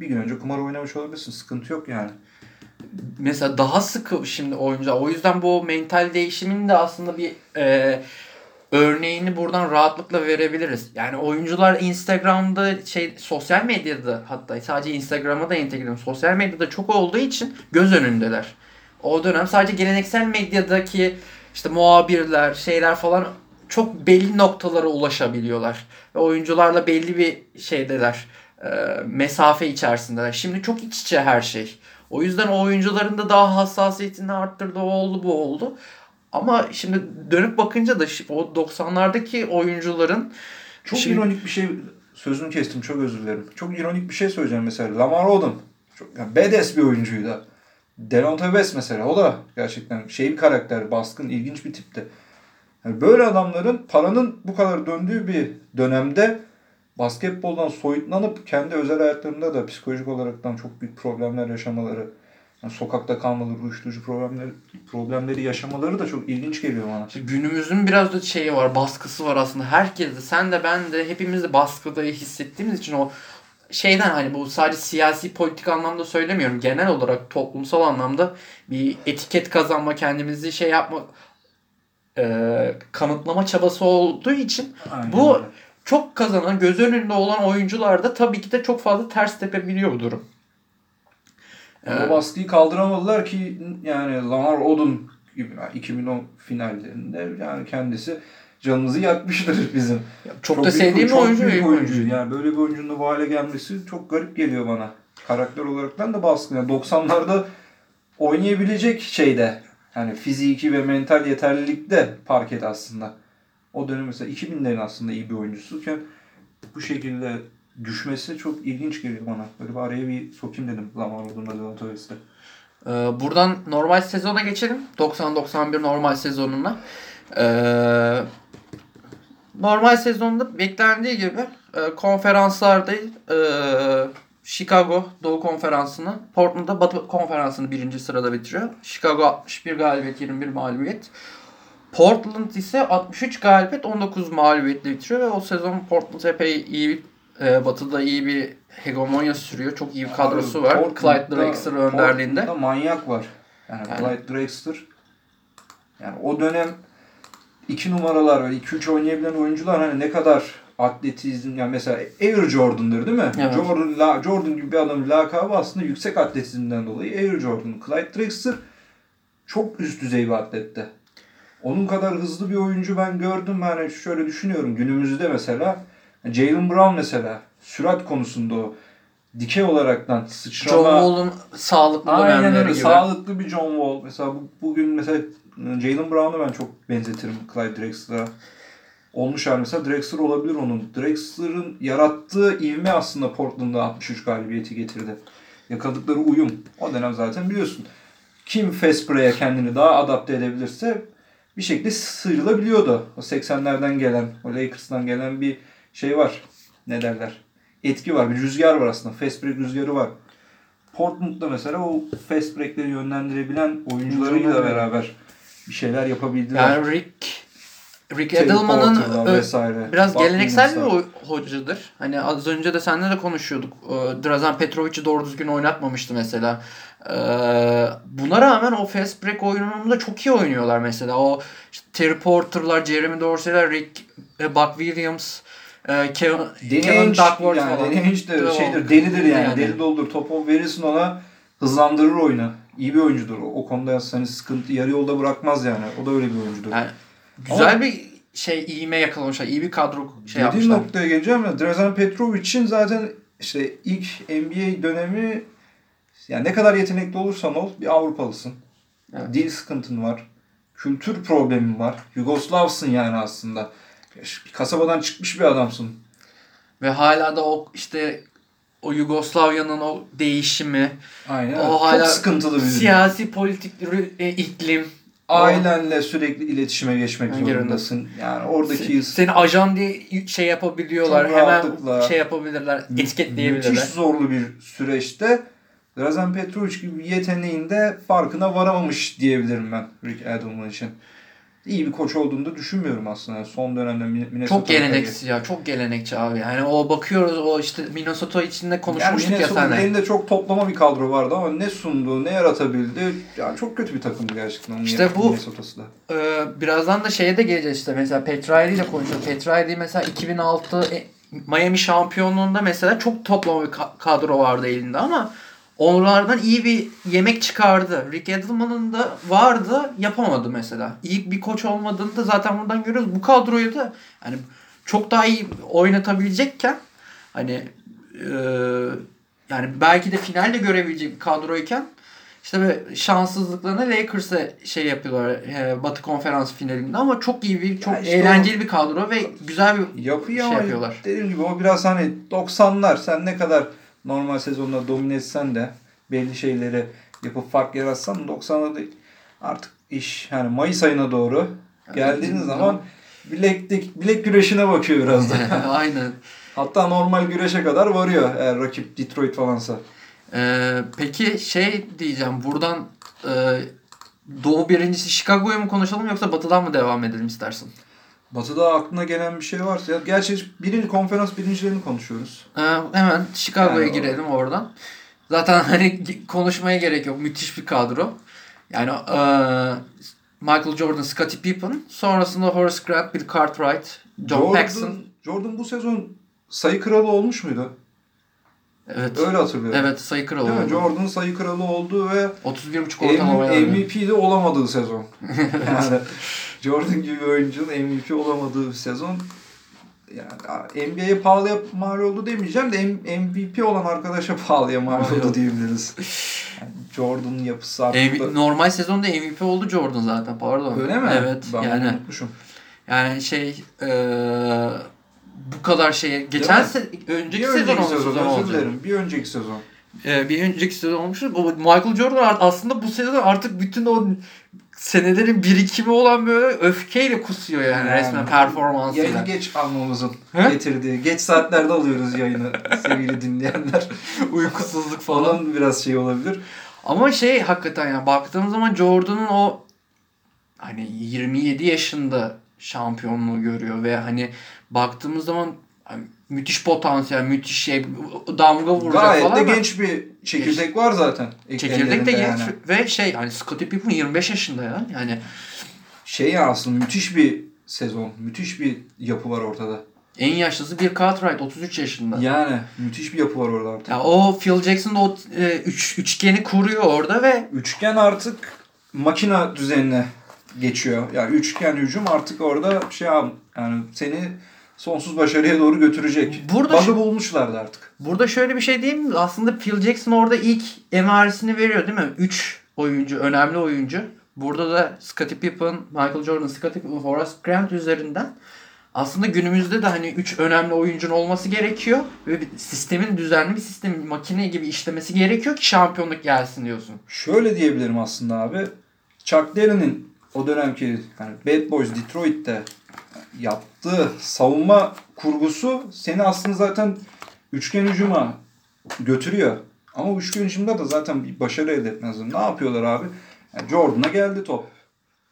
Bir gün önce kumar oynamış olabilirsin. Sıkıntı yok yani. mesela daha sıkı şimdi oyuncular. O yüzden bu mental değişimin de aslında bir e, örneğini buradan rahatlıkla verebiliriz. Yani oyuncular Instagram'da şey sosyal medyada hatta sadece Instagram'a da entegre. Sosyal medyada çok olduğu için göz önündeler. O dönem sadece geleneksel medyadaki işte muhabirler, şeyler falan çok belli noktalara ulaşabiliyorlar. Ve oyuncularla belli bir şeydeler. e, mesafe içerisindeler. Şimdi çok iç içe her şey. O yüzden o oyuncuların da daha hassasiyetini arttırdı. O oldu bu oldu. Ama şimdi dönüp bakınca da o 90'lardaki oyuncuların Çok Şimdi- ironik bir şey sözünü kestim çok özür dilerim. Çok ironik bir şey söyleyeceğim mesela. Lamar Odom. Çok yani badass bir oyuncuydu. Delonte West mesela o da gerçekten şey bir karakter, baskın, ilginç bir tipti. Yani böyle adamların paranın bu kadar döndüğü bir dönemde basketboldan soyutlanıp kendi özel hayatlarında da psikolojik olaraktan çok büyük problemler yaşamaları, yani sokakta kalmaları, uyuşturucu problemleri, problemleri yaşamaları da çok ilginç geliyor bana. işte günümüzün biraz da şeyi var, baskısı var aslında. Herkes de, sen de ben de hepimiz de baskıda hissettiğimiz için o şeyden hani bu sadece siyasi politik anlamda söylemiyorum. Genel olarak toplumsal anlamda bir etiket kazanma, kendimizi şey yapma e, kanıtlama çabası olduğu için Aynen Bu- çok kazanan, göz önünde olan oyuncularda tabii ki de çok fazla ters tepebiliyor bu durum. Ee, o baskıyı kaldıramadılar ki yani Lamar Odom gibi yani 2010 finallerinde yani kendisi canımızı yakmıştır bizim. çok, da büyük- sevdiğim çok oyuncu. büyük oyuncu. oyuncu. Yani böyle bir oyuncunun da bu hale gelmesi çok garip geliyor bana. Karakter olaraktan da baskın. Yani 90'larda oynayabilecek şeyde yani fiziki ve mental yeterlilikte parket aslında. O dönem mesela 2000'lerin aslında iyi bir oyuncusuyken bu şekilde düşmesi çok ilginç geliyor bana. Böyle bir araya bir sokayım dedim Lamar Odom'la Delonte West'e. Ee, buradan normal sezona geçelim. 90-91 normal sezonuna. Ee, normal sezonda beklendiği gibi e, konferanslarda e, Chicago Doğu Konferansı'nı, Portland'da Batı Konferansı'nı birinci sırada bitiriyor. Chicago 61 galibiyet, 21 mağlubiyet. Portland ise 63 galibiyet, 19 mağlubiyetle bitiriyor ve o sezon Portland epey iyi bir e, Batı'da iyi bir hegemonya sürüyor. Çok iyi bir kadrosu var. Clyde Drexler önderliğinde. Portland'da manyak var. Yani, Yani- Clyde Drexler yani o dönem iki numaralar ve 2-3 oynayabilen oyuncular hani ne kadar atletizm yani mesela Air Jordan'dır değil mi? Evet. Jordan, la, Jordan gibi bir adamın lakabı aslında yüksek atletizmden dolayı Air Jordan. Clyde Drexler çok üst düzey bir atlette. Onun kadar hızlı bir oyuncu ben gördüm. Yani şöyle düşünüyorum günümüzde mesela Jalen Brown mesela sürat konusunda o dikey olaraktan sıçrama. John Wall'un sağlıklı Aynen öyle. gibi. Sağlıklı bir John Wall. Mesela bu- bugün mesela Jalen Brown'u ben çok benzetirim Clyde Drexler'a. Olmuş hali mesela Drexler olabilir onun. Drexler'ın yarattığı ivme aslında Portland'a 63 galibiyeti getirdi. Yakaladıkları uyum. O dönem zaten biliyorsun. Kim fast break'e kendini daha adapte edebilirse bir şekilde sıyrılabiliyordu. O 80'lerden gelen, o Lakers'tan gelen bir şey var. Ne derler? Etki var. Bir rüzgar var aslında. Fast break rüzgarı var. Portland'da mesela o fast break'leri yönlendirebilen oyuncularıyla Oyuncular. beraber bir şeyler yapabildiler. Yani Rick Rick Edelman'ın biraz geleneksel bir o- hocadır. Hani az önce de seninle de konuşuyorduk. Drazen Petrovic'i doğru düzgün oynatmamıştı mesela. Buna rağmen o fast break oyununda çok iyi oynuyorlar mesela. O işte Terry Porter'lar, Jeremy Dorsey'ler, Rick e, Buck Williams, e, Kevin, Kevin Duckworth yani falan. Ainge de şeydir, delidir yani. Yani. Deli doldur. Topu verirsin ona hızlandırır oyunu. İyi bir oyuncudur. O konuda hani sıkıntı yarı yolda bırakmaz yani. O da öyle bir oyuncudur. Yani güzel bir şey iğme yakalamışlar. İyi bir kadro şey yapmışlar. noktaya geleceğim ya. Drazen Petrovic'in zaten işte ilk NBA dönemi yani ne kadar yetenekli olursan ol bir Avrupalısın. Evet. Dil sıkıntın var. Kültür problemin var. Yugoslavsın yani aslında. Bir kasabadan çıkmış bir adamsın. Ve hala da o işte o Yugoslavya'nın o değişimi, Aynen. O Çok hala sıkıntılı bir siyasi politik e, iklim. Ailenle sürekli iletişime geçmek Hangi zorundasın. Yani oradaki Seni ajan diye şey yapabiliyorlar. Hemen şey yapabilirler. müthiş Etiketleyebilirler. zorlu bir süreçte Drazen Petrovic gibi bir yeteneğin de farkına varamamış diyebilirim ben Rick Adelman için. İyi bir koç olduğunu da düşünmüyorum aslında. Son dönemde Min- Minnesota Çok gelenekçi ya. Çok gelenekçi abi. Yani o bakıyoruz o işte Minnesota içinde Yani konuşmuştuk ya Minnesota'nın seninle. elinde çok toplama bir kadro vardı ama ne sundu, ne yaratabildi. Yani çok kötü bir takımdı gerçekten. onun İşte bu- Minnesota'sı da. Ee, birazdan da şeye de geleceğiz işte mesela Petrali ile konuşuyoruz. Petrali mesela 2006 e, Miami şampiyonluğunda mesela çok toplama bir ka- kadro vardı elinde ama onlardan iyi bir yemek çıkardı. Rick Edelman'ın da vardı yapamadı mesela. İyi bir koç olmadığını da zaten buradan görüyoruz. Bu kadroyu da hani çok daha iyi oynatabilecekken hani e, yani belki de finalde görebilecek bir kadroyken işte böyle şanssızlıklarına Lakers'a şey yapıyorlar e, Batı Konferans finalinde ama çok iyi bir çok işte eğlenceli bir kadro ve güzel bir Yapıyor şey yapıyorlar. dediğim gibi o biraz hani 90'lar sen ne kadar normal sezonda domine etsen de belli şeyleri yapıp fark yaratsan 90'larda artık iş yani Mayıs ayına doğru geldiğiniz zaman bilek, bilek güreşine bakıyor biraz da. <laughs> Aynen. Hatta normal güreşe kadar varıyor eğer rakip Detroit falansa. Ee, peki şey diyeceğim buradan e, Doğu birincisi Chicago'yu mu konuşalım yoksa Batı'dan mı devam edelim istersin? Batı'da aklına gelen bir şey varsa ya gerçi birinci konferans birincilerini konuşuyoruz. Ee, hemen Chicago'ya Yani o- girelim oradan. Zaten hani konuşmaya gerek yok. Müthiş bir kadro. Yani e, Michael Jordan, Scottie Pippen, sonrasında Horace Grant, Bill Cartwright, John Jordan, Paxson. Jordan bu sezon sayı kralı olmuş muydu? Evet. Öyle hatırlıyorum. Evet sayı kralı Değil mi? oldu. Jordan sayı kralı oldu ve 31.5 ortalamaya M- aldı. MVP de olamadığı sezon. <laughs> yani Jordan gibi bir oyuncunun MVP olamadığı bir sezon. Yani NBA'ye pahalıya mal oldu demeyeceğim de MVP olan arkadaşa pahalıya mal oldu diyebiliriz. Yani Jordan'ın yapısı artık da- normal sezonda MVP oldu Jordan zaten pardon. Öyle mi? Evet. Ben yani unutmuşum. yani şey eee, bu kadar şeye geçen se- önceki Bir sezon önceki sezon, zaman özür dilerim. Bir önceki sezon. Ee, bir önceki sezon olmuş. O Michael Jordan aslında bu sezon artık bütün o senelerin birikimi olan böyle öfkeyle kusuyor yani, Yani resmen performansıyla. Yayını geç almamızın He? getirdiği. Geç saatlerde alıyoruz yayını sevgili dinleyenler. <laughs> Uykusuzluk falan. Biraz şey olabilir. Ama şey hakikaten yani baktığımız zaman Jordan'ın o hani 27 yaşında şampiyonluğu görüyor ve hani baktığımız zaman hani müthiş potansiyel, müthiş şey damga vuracak Gayet falan. de ama genç bir çekirdek var zaten. Çekirdek de genç yani. ve şey hani Scottie Pippen 25 yaşında ya. Yani Şey ya aslında müthiş bir sezon. Müthiş bir yapı var ortada. En yaşlısı bir Cartwright 33 yaşında. Yani müthiş bir yapı var orada artık. Ya o Phil Jackson da o e, üç, üçgeni kuruyor orada ve Üçgen artık makina düzenine geçiyor. Yani üçgen hücum artık orada şey yani seni sonsuz başarıya doğru götürecek. Burada Bug'ı bulmuşlardı artık. burada şöyle bir şey diyeyim mi? Aslında Phil Jackson orada ilk emaresini veriyor değil mi? 3 oyuncu, önemli oyuncu. Burada da Scottie Pippen, Michael Jordan, Scottie Pippen, Horace Grant üzerinden aslında günümüzde de hani 3 önemli oyuncunun olması gerekiyor ve bir sistemin düzenli bir sistemin makine gibi işlemesi gerekiyor ki şampiyonluk gelsin diyorsun. Şöyle diyebilirim aslında abi. Chuck Daly'nin o dönemki yani Bad Boys Detroit'te yaptığı savunma kurgusu seni aslında zaten üçgen hücuma götürüyor. Ama üçgen hücumda da zaten bir başarı elde etmez. Ne yapıyorlar abi? Yani Jordan'a geldi top.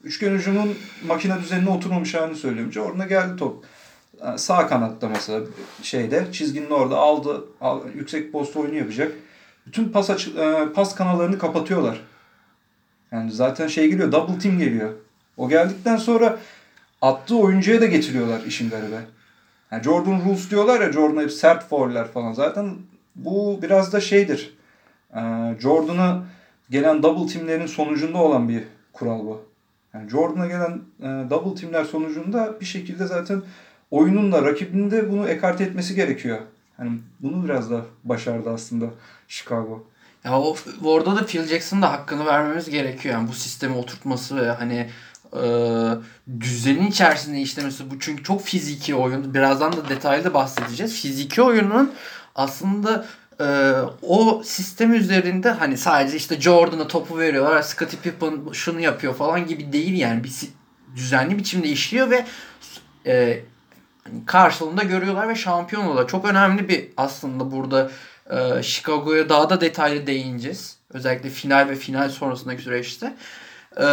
Üçgen hücumun makine düzenine oturmamış halini söylüyorum. Jordan'a geldi top. Yani Sağ kanatta mesela şeyde çizginin orada aldı al- yüksek post oyunu yapacak. Bütün pas açı- e, pas kanallarını kapatıyorlar. Yani zaten şey geliyor double team geliyor. O geldikten sonra attığı oyuncuya da getiriyorlar işin garibi. Yani Jordan rules diyorlar ya Jordan'a hep sert fauller falan. Zaten bu biraz da şeydir. Ee, Jordan'a gelen double teamlerin sonucunda olan bir kural bu. Yani Jordan'a gelen e, double teamler sonucunda bir şekilde zaten oyunun da rakibinin de bunu ekarte etmesi gerekiyor. Yani bunu biraz da başardı aslında Chicago. Ya o orada da Phil Jackson'ın da hakkını vermemiz gerekiyor. Yani bu sistemi oturtması ve hani e, düzenin içerisinde işlemesi bu çünkü çok fiziki oyun. Birazdan da detaylı bahsedeceğiz. Fiziki oyunun aslında e, o sistem üzerinde hani sadece işte Jordan'a topu veriyorlar. Scottie Pippen şunu yapıyor falan gibi değil yani. Bir düzenli biçimde işliyor ve e, hani karşılığında görüyorlar ve şampiyon oluyorlar. Çok önemli bir aslında burada e, Chicago'ya daha da detaylı değineceğiz. Özellikle final ve final sonrasındaki süreçte. E,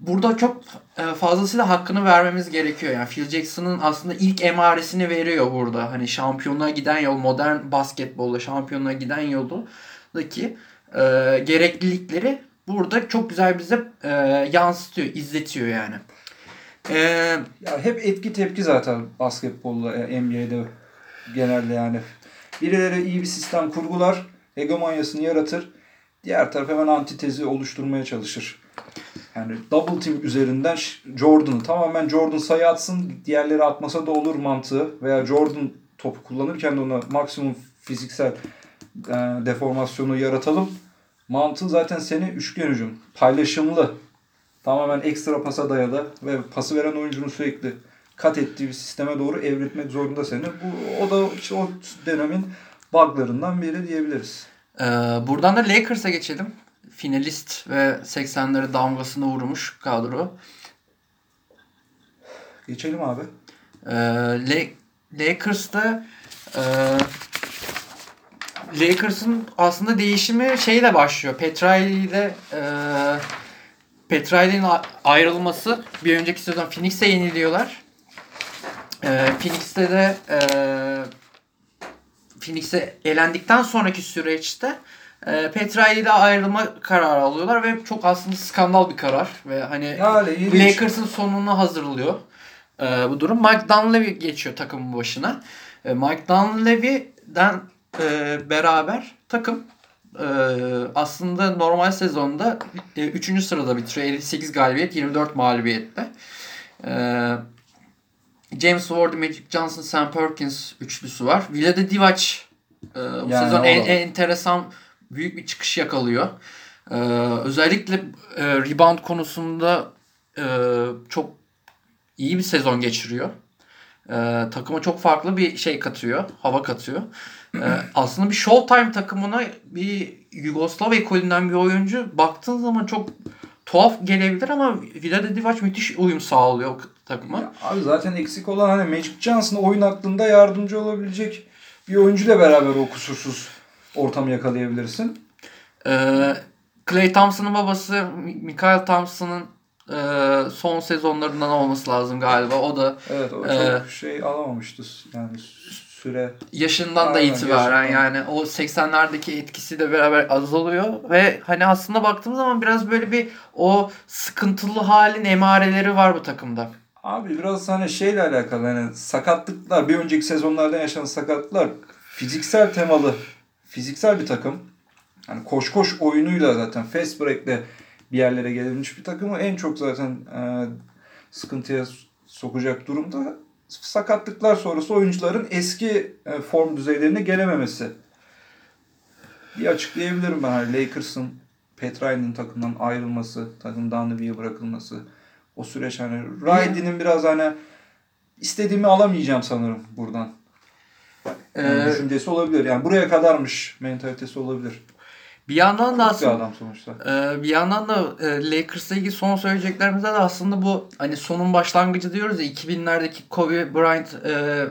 burada çok e, fazlasıyla hakkını vermemiz gerekiyor. Yani Phil Jackson'ın aslında ilk emaresini veriyor burada. Hani şampiyonluğa giden yol, modern basketbolda şampiyonluğa giden yoldaki e, gereklilikleri burada çok güzel bize e, yansıtıyor, izletiyor yani. E, Ya hep etki tepki zaten basketbolla, e, NBA'de genelde yani. Birileri iyi bir sistem kurgular, hegemonyasını yaratır. Diğer taraf hemen antitezi oluşturmaya çalışır. Yani double team üzerinden Jordan'ı tamamen Jordan sayı atsın, diğerleri atmasa da olur mantığı veya Jordan topu kullanırken de ona maksimum fiziksel e, deformasyonu yaratalım. Mantığı zaten seni üçgen hücum, paylaşımlı, tamamen ekstra pasa dayalı ve pası veren oyuncunun sürekli kat ettiği bir sisteme doğru evrilmek zorunda seni. Bu o da işte o dönemin buglarından biri diyebiliriz. Ee, buradan da Lakers'a geçelim. Finalist ve 80'leri damgasını vurmuş kadro. Geçelim abi. Ee, La- Lakers'ta e, Lakers'ın aslında değişimi şeyle başlıyor. Petrali ile e, Petrali'nin a- ayrılması bir önceki sezon Phoenix'e yeniliyorlar. E, Phoenix'te de e, Phoenix'e elendikten sonraki süreçte e, Petrali ile ayrılma kararı alıyorlar ve çok aslında skandal bir karar ve hani Yani. Lakers'ın sonunu hazırlıyor e, bu durum. Mike Dunleavy geçiyor takımın başına. E, Mike Dunleavy'den e, beraber takım e, aslında normal sezonda 3. sırada bitiriyor. 58 galibiyet, 24 mağlubiyetle. E, James Ward, Magic Johnson, Sam Perkins üçlüsü var. Vlade Divac e, bu Yani sezon en, en enteresan büyük bir çıkış yakalıyor. E, özellikle e, rebound konusunda e, çok iyi bir sezon geçiriyor. E, takıma çok farklı bir şey katıyor, hava katıyor. E, <clears throat> aslında bir Showtime takımına bir Yugoslav ekolünden bir oyuncu baktığın zaman çok tuhaf gelebilir ama Vlade Divac müthiş uyum sağlıyor takıma. Ya Abi zaten eksik olan hani Magic Johnson oyun aklında yardımcı olabilecek bir oyuncuyla beraber o kusursuz ortamı yakalayabilirsin. Ee, Clay Thompson'ın babası Michael Thompson'ın e, son sezonlarından olması lazım galiba. O da Evet o Ee, çok şey alamamıştı yani süre. yaşından da Aynen, itibaren yaşından. yani o 80'lerdeki etkisi de beraber azalıyor ve hani aslında baktığımız zaman biraz böyle bir o sıkıntılı halin emareleri var bu takımda. Abi biraz hani şeyle alakalı hani sakatlıklar bir önceki sezonlarda yaşanan sakatlıklar fiziksel temalı fiziksel bir takım. Hani koş koş oyunuyla zaten fast break'le bir yerlere gelebilmiş bir takımı en çok zaten e, sıkıntıya sokacak durumda sakatlıklar sonrası oyuncuların eski e, form düzeylerine gelememesi. Bir açıklayabilirim ben hani Lakers'ın Pat Riley'nin takımdan ayrılması, takımdan Dunleavy'ye bırakılması. O süreç hani Riley'nin biraz hani istediğimi alamayacağım sanırım buradan. Yani Ee, düşüncesi olabilir. Yani buraya kadarmış mentalitesi olabilir. bir yandan da Bir aslında adam sonuçta. Ee, bir yandan da e, Lakers'la ilgili son söyleyeceklerimizde de aslında bu hani sonun başlangıcı diyoruz ya 2000'lerdeki Kobe Bryant, e,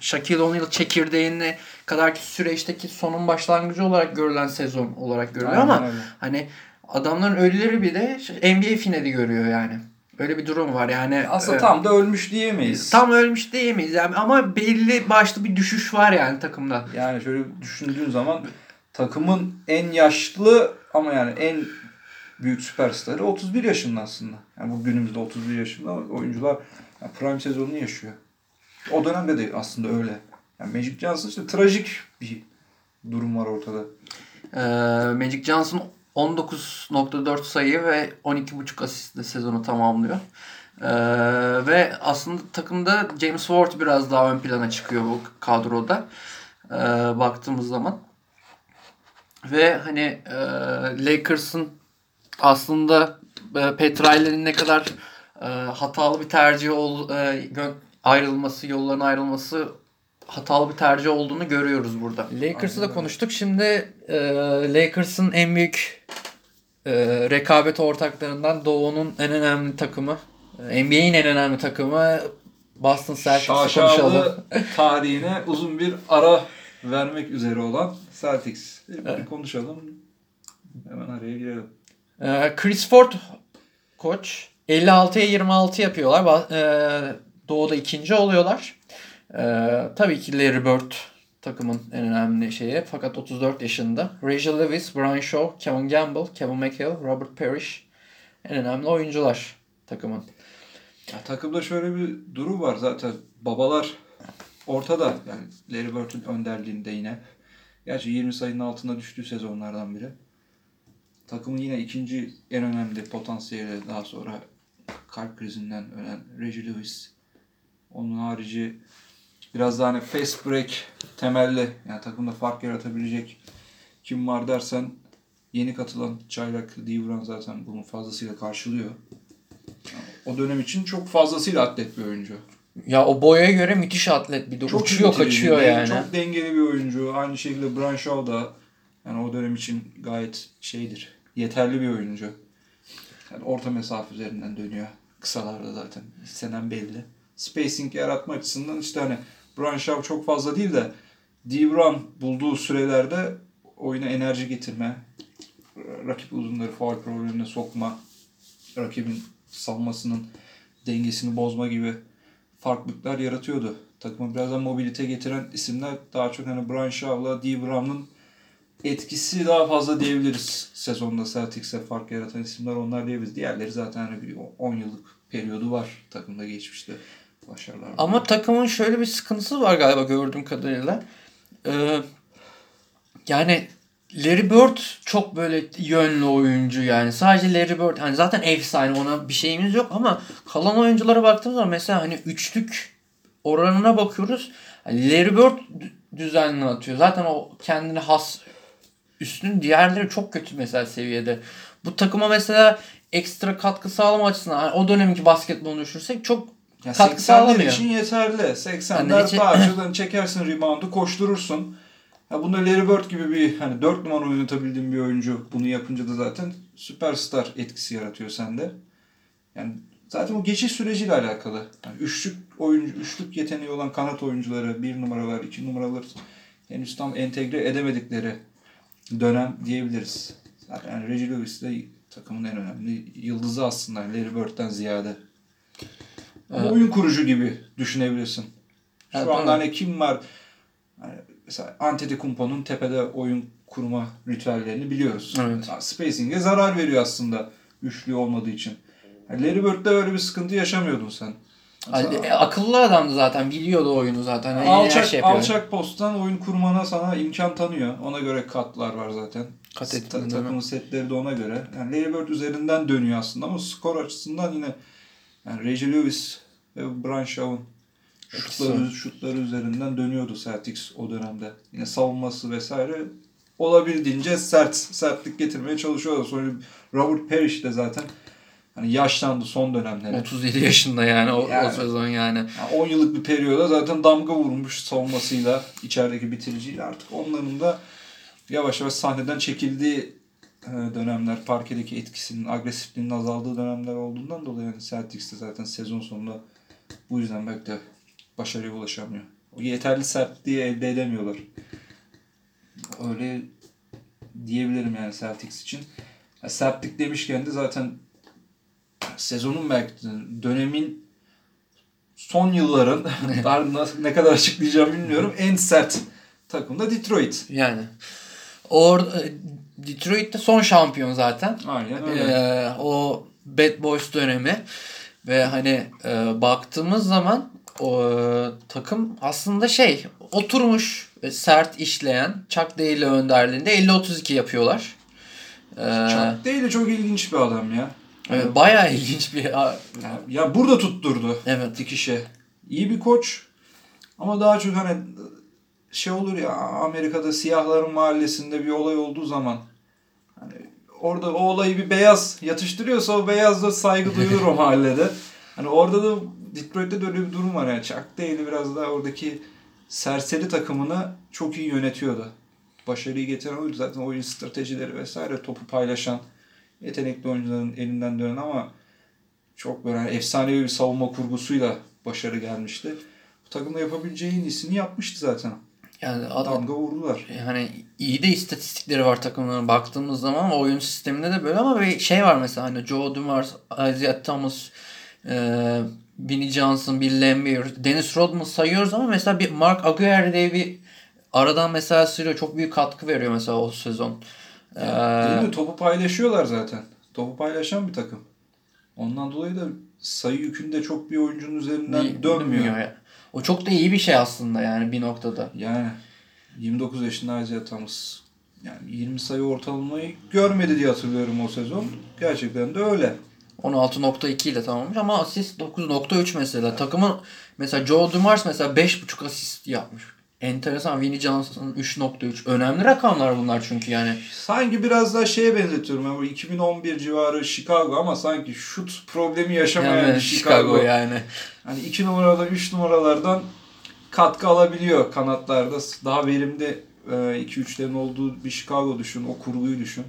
Shaquille O'Neal çekirdeğine kadarki süreçteki sonun başlangıcı olarak görülen sezon olarak görülüyor ama öyle. hani adamların ölüleri bile NBA finali görüyor yani. Öyle bir durum var yani. Aslında e, tam da ölmüş diyemeyiz. tam ölmüş diyemeyiz yani ama belli başlı bir düşüş var yani takımda. Yani şöyle düşündüğün zaman takımın en yaşlı ama yani en büyük süperstarı 31 yaşında aslında. Yani bu günümüzde 31 yaşında oyuncular yani prime sezonunu yaşıyor. O dönemde de aslında öyle. Yani Magic Johnson işte trajik bir durum var ortada. Ee, Magic Johnson 19.4 sayı ve 12.5 asistle sezonu tamamlıyor. Ee, ve aslında takımda James Ward biraz daha ön plana çıkıyor bu kadroda. Ee, baktığımız zaman. Ve hani e, Lakers'ın aslında e, Pat Riley'nin ne kadar e, hatalı bir tercih ol, e, ayrılması, yolların ayrılması hatalı bir tercih olduğunu görüyoruz burada. Lakers'ı da konuştuk. Şimdi e, Lakers'ın en büyük e, rekabet ortaklarından Doğu'nun en önemli takımı, e, NBA'in en önemli takımı Boston Celtics'i konuşalım. <laughs> Tarihine uzun bir ara vermek üzere olan Celtics. Bir, Evet. konuşalım. Hemen araya girelim. E, Chris Ford koç 56'ya 26 yapıyorlar. E, Doğu'da ikinci oluyorlar. E, tabii ki Larry Bird takımın en önemli şeyi. Fakat 34 yaşında. Reggie Lewis, Brian Shaw, Kevin Gamble, Kevin McHale, Robert Parrish en önemli oyuncular takımın. Ya, takımda şöyle bir durum var zaten. Babalar ortada. Yani Larry Bird'ün önderliğinde yine. Gerçi 20 sayının altına düştüğü sezonlardan biri. Takımın yine ikinci en önemli potansiyeli daha sonra kalp krizinden ölen Reggie Lewis. Onun harici biraz daha hani fast break temelli yani takımda fark yaratabilecek kim var dersen yeni katılan çaylak Divran zaten bunu fazlasıyla karşılıyor. O dönem için çok fazlasıyla atlet bir oyuncu. Ya o boyaya göre müthiş atlet bir de Çok uçuyor kaçıyor den- yani. Çok dengeli bir oyuncu. Aynı şekilde Brian Shaw da yani o dönem için gayet şeydir. Yeterli bir oyuncu. Yani orta mesafe üzerinden dönüyor. Kısalarda zaten istenen belli. Spacing yaratma açısından işte hani Brian Shaw çok fazla değil de Devran bulduğu sürelerde oyuna enerji getirme, rakip uzunları faul problemine sokma, rakibin savunmasının dengesini bozma gibi farklılıklar yaratıyordu. Takıma biraz daha mobilite getiren isimler daha çok hani Brian Shaw'la Dee Brown'un etkisi daha fazla diyebiliriz sezonda Celtics'e fark yaratan isimler onlar diyebiliriz. Diğerleri zaten hani bir 10 yıllık periyodu var takımda geçmişte başarılar. Ama takımın şöyle bir sıkıntısı var galiba gördüğüm kadarıyla. Ee, yani Larry Bird çok böyle yönlü oyuncu yani. Sadece Larry Bird hani zaten efsane ona bir şeyimiz yok ama kalan oyunculara baktığımız zaman mesela hani üçlük oranına bakıyoruz. Hani Larry Bird dü- düzenli atıyor. Zaten o kendine has üstün diğerleri çok kötü mesela seviyede. Bu takıma mesela ekstra katkı sağlama açısından hani o dönemki basketbolu düşünürsek çok Ya katkı 80'ler sağlamıyor. için yeterli. 80'ler Yani hiç- parçadan çekersin reboundu, koşturursun. Ya bunda Larry Bird gibi bir hani 4 numara oynatabildiğin bir oyuncu bunu yapınca da zaten süperstar etkisi yaratıyor sende. Yani zaten o geçiş süreciyle alakalı. Yani üçlük oyuncu, üçlük yeteneği olan kanat oyuncuları, bir numaralar, iki numaralar henüz tam entegre edemedikleri dönem diyebiliriz. Zaten yani Reggie Lewis de takımın en önemli yıldızı aslında Larry Bird'den ziyade. Ama Evet. oyun kurucu gibi düşünebilirsin. Şu Evet, anda hani kim var? Yani mesela Antetokounmpo'nun tepede oyun kurma ritüellerini biliyoruz. Evet. Spacing'e zarar veriyor aslında üçlü olmadığı için. Yani Larry Bird'de öyle bir sıkıntı yaşamıyordun sen. Hani, e, akıllı adamdı zaten. Biliyordu oyunu zaten. Hani alçak, şey yapıyor. alçak posttan oyun kurmana sana imkan tanıyor. Ona göre katlar var zaten. Kat Ta- ettin, mi? takımın setleri de ona göre. Yani Larry Bird üzerinden dönüyor aslında ama skor açısından yine yani Reggie Lewis Shaw'un şutları, şutları üzerinden dönüyordu Celtics o dönemde. Yine savunması vesaire olabildiğince sert sertlik getirmeye çalışıyordu. Sonra Robert Parrish de zaten hani yaşlandı son dönemlerde. 37 yaşında yani o, Yani. o sezon yani. Yani 10 yıllık bir periyoda zaten damga vurmuş savunmasıyla, içerideki bitiriciyle artık onların da yavaş yavaş sahneden çekildiği e, dönemler, parkedeki etkisinin, agresifliğinin azaldığı dönemler olduğundan dolayı yani Celtics de zaten sezon sonunda bu yüzden belki de başarıya ulaşamıyor. O yeterli sertliği elde edemiyorlar. Öyle diyebilirim yani Celtics için. Ya sertlik demişken de zaten sezonun belki de dönemin son yılların <laughs> ne kadar açıklayacağım bilmiyorum en sert takım da Detroit. Yani. Orada Detroit'te son şampiyon zaten. Aynen öyle. Ee, o Bad Boys dönemi ve hani e, baktığımız zaman o e, takım aslında şey oturmuş ve sert işleyen Chuck Daly önderliğinde 50-32 yapıyorlar. Ee, Chuck Daly çok ilginç bir adam ya. evet, bayağı ilginç bir Ya, ya burada tutturdu evet dikişe. İyi bir koç ama daha çok hani şey olur ya Amerika'da siyahların mahallesinde bir olay olduğu zaman orada o olayı bir beyaz yatıştırıyorsa o beyaz da saygı duyulur o <laughs> mahallede. Hani orada da Detroit'te de öyle bir durum var yani. Chuck Daly biraz daha oradaki serseri takımını çok iyi yönetiyordu. Başarıyı getiren oydu. Zaten oyun stratejileri vesaire topu paylaşan yetenekli oyuncuların elinden dönen ama çok böyle hani efsanevi bir savunma kurgusuyla başarı gelmişti. Bu takımda yapabileceği en iyisini yapmıştı zaten. Yani adam Damga vurdular. yani iyi de istatistikleri var takımların baktığımız zaman ama oyun sisteminde de böyle ama bir şey var mesela hani Joe Dumars, Isaiah Thomas, e, Vinnie Johnson, Bill Laimbeer, Dennis Rodman sayıyoruz ama mesela bir Mark Aguirre diye bir aradan mesela sürüyor. Çok büyük katkı veriyor mesela o sezon. Ee, Değil mi? Topu paylaşıyorlar zaten. Topu paylaşan bir takım. Ondan dolayı da sayı yükünde çok bir oyuncunun üzerinden bir- dönmüyor. ya. O çok da iyi bir şey aslında yani bir noktada. Yani 29 yaşında Isaiah Thomas yani 20 sayı ortalamayı görmedi diye hatırlıyorum o sezon. Gerçekten de öyle. 16.2 ile tamamlamış ama asist 9.3 mesela. Takımın mesela Joe Dumars mesela 5.5 asist yapmış. Enteresan. Vinnie Johnson 3.3. Önemli rakamlar bunlar çünkü yani. Sanki biraz daha şeye benzetiyorum. Yani bu 2011 civarı Chicago ama sanki şut problemi yaşamayan Yani Chicago. Chicago. yani. Hani 2 numaradan 3 numaralardan katkı alabiliyor kanatlarda. Daha verimli 2-3'lerin olduğu bir Chicago düşün. O kurguyu düşün.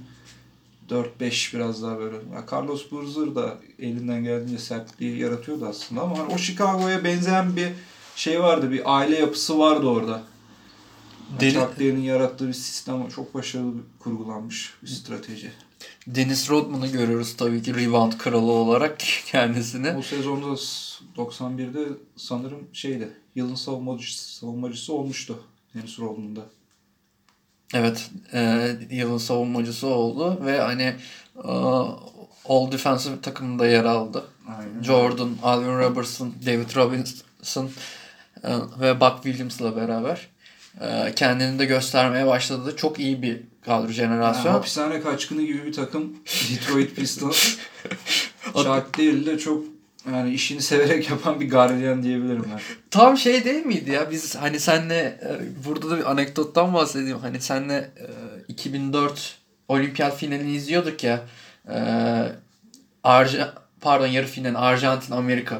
4-5 biraz daha böyle. Ya Carlos Boozer da elinden geldiğince sertliği yaratıyordu aslında ama o Chicago'ya benzeyen bir şey vardı. Bir aile yapısı vardı orada. Deli- yarattığı bir sistem çok başarılı kurgulanmış bir strateji. Dennis Rodman'ı görüyoruz tabii ki rebound kralı olarak <laughs> kendisini. O sezonda s- 91'de sanırım şeydi. Yılın savunmacısı, savunmacısı olmuştu. Dennis Rodman'da. Evet. E, yılın savunmacısı oldu ve hani e, All Defensive takımında yer aldı. Aynen. Jordan, Alvin Robertson, David Robinson ve Buck Williams'la beraber e, kendini de göstermeye başladı. Çok iyi bir kadro Yani jenerasyon. hapishane kaçkını gibi bir takım <laughs> Detroit Pistons. Chuck Daly de çok yani işini severek yapan bir gardiyan diyebilirim ben. Tam şey değil miydi ya? Biz hani senle e, burada da bir anekdottan bahsedeyim. Hani senle e, 2004 olimpiyat finalini izliyorduk ya. E, Arja, pardon yarı final Arjantin Amerika.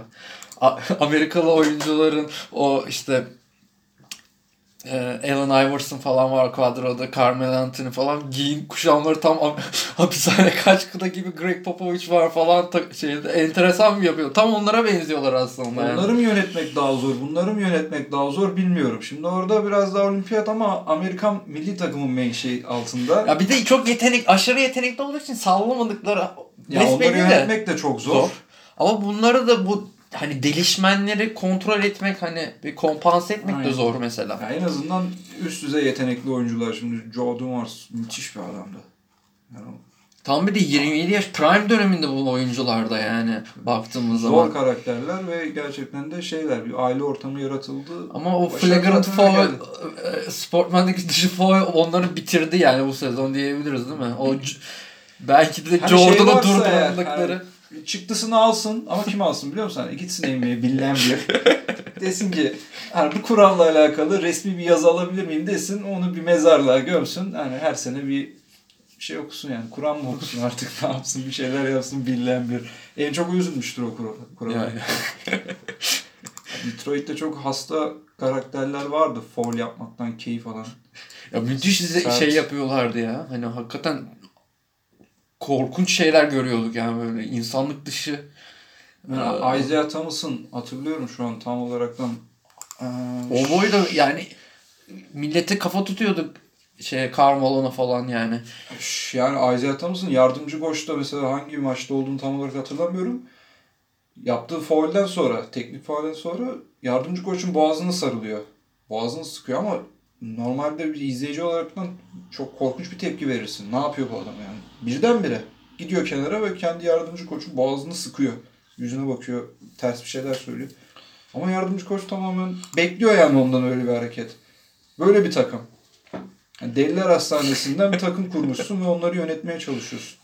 Amerikalı oyuncuların o işte e, Allen Iverson falan var kadroda. Carmelo Anthony falan. Giyin kuşamları tam am- <laughs> hapishane kaçkıda gibi Greg Popovich var falan. Şeyde, enteresan bir yapıyor. Tam onlara benziyorlar aslında. yani. Onları mı yönetmek daha zor, bunları mı yönetmek daha zor bilmiyorum. Şimdi orada biraz daha olimpiyat ama Amerikan milli takımın menşei altında. Ya bir de çok yetenek, aşırı yetenekli olduğu için sallamadıkları Ya onları de yönetmek de çok zor. zor. Ama bunları da bu hani delişmenleri kontrol etmek hani bir kompanse etmek Aynen. de zor mesela. Ya en azından üst düzey yetenekli oyuncular. Şimdi Joe Dumars müthiş bir adamdı. Yani Tam bir de 27 yaş prime döneminde bu oyuncularda yani baktığımız zaman. Zor karakterler ve gerçekten de şeyler bir aile ortamı yaratıldı. Ama o flagrant foul, e, sportmandaki dışı foul onları bitirdi yani bu sezon diyebiliriz değil mi? O belki de Hani şey Jordan'ı durdurmadıkları. hani çıktısını alsın ama kim alsın biliyor musun? Hani gitsin emeği bilen bir. <laughs> desin ki hani bu kuralla alakalı resmi bir yazı alabilir miyim desin. Onu bir mezarlığa gömsün. Hani her sene bir şey okusun yani. Kur'an mı okusun artık ne yapsın bir şeyler yapsın bilen bir. En çok üzülmüştür o Kur'an. Yani. <laughs> Detroit'te çok hasta karakterler vardı. Foul yapmaktan keyif alan. Ya müthiş ze- Sert. şey yapıyorlardı ya. Hani hakikaten korkunç şeyler görüyorduk yani böyle insanlık dışı. Yani Ee, Isaiah Thomas'ın hatırlıyorum şu an tam olaraktan. Ee, O boyda yani millete kafa tutuyorduk şey Carmelo'na falan yani. Yani Isaiah Thomas'ın yardımcı koçta mesela hangi maçta olduğunu tam olarak hatırlamıyorum. Yaptığı faulden sonra, teknik faulden sonra yardımcı koçun boğazını sarılıyor. Boğazını sıkıyor ama normalde bir izleyici olaraktan çok korkunç bir tepki verirsin. Ne yapıyor bu adam yani? Birdenbire gidiyor kenara ve kendi yardımcı koçun boğazını sıkıyor. Yüzüne bakıyor, ters bir şeyler söylüyor. Ama yardımcı koç tamamen bekliyor yani ondan öyle bir hareket. Böyle bir takım. Yani Deliler Hastanesi'nden bir takım kurmuşsun ve onları yönetmeye çalışıyorsun.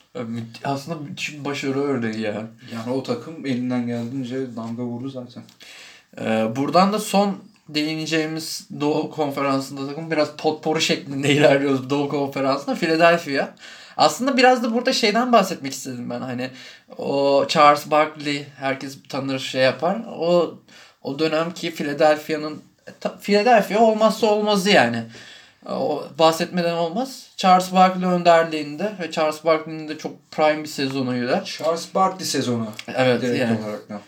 Aslında müthiş bir başarı örneği ya. Yani o takım elinden geldiğince damga vurdu zaten. Ee, buradan da son değineceğimiz Doğu Konferansı'nda takım biraz potpourri şeklinde <laughs> ilerliyoruz Doğu Konferansı'nda. Philadelphia. Aslında biraz da burada şeyden bahsetmek istedim ben. Hani o Charles Barkley herkes tanır şey yapar. O o dönemki Philadelphia'nın ta- Philadelphia olmazsa olmazı yani. O bahsetmeden olmaz. Charles Barkley önderliğinde ve Charles Barkley'nin de çok prime bir sezonuyla. Charles Barkley sezonu Evet direkt yani. olarak da.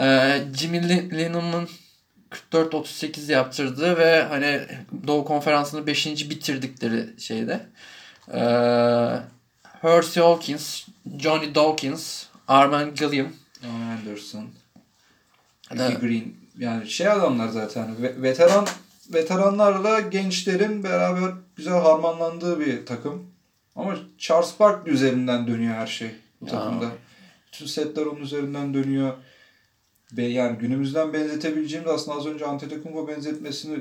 Ee, Jimmy Lin- 44-38 yaptırdığı ve hani Doğu Konferansı'nı 5. bitirdikleri şeyde. Ee, Hersey Hawkins, Johnny Dawkins, Arman Gilliam. Anderson. Ricky Green. Yani şey adamlar zaten. Ve- veteran veteranlarla gençlerin beraber güzel harmanlandığı bir takım. Ama Charles Barkley üzerinden dönüyor her şey bu Ya. takımda. Bütün setler onun üzerinden dönüyor. Ve yani günümüzden benzetebileceğimiz aslında az önce Antetokounmpo benzetmesini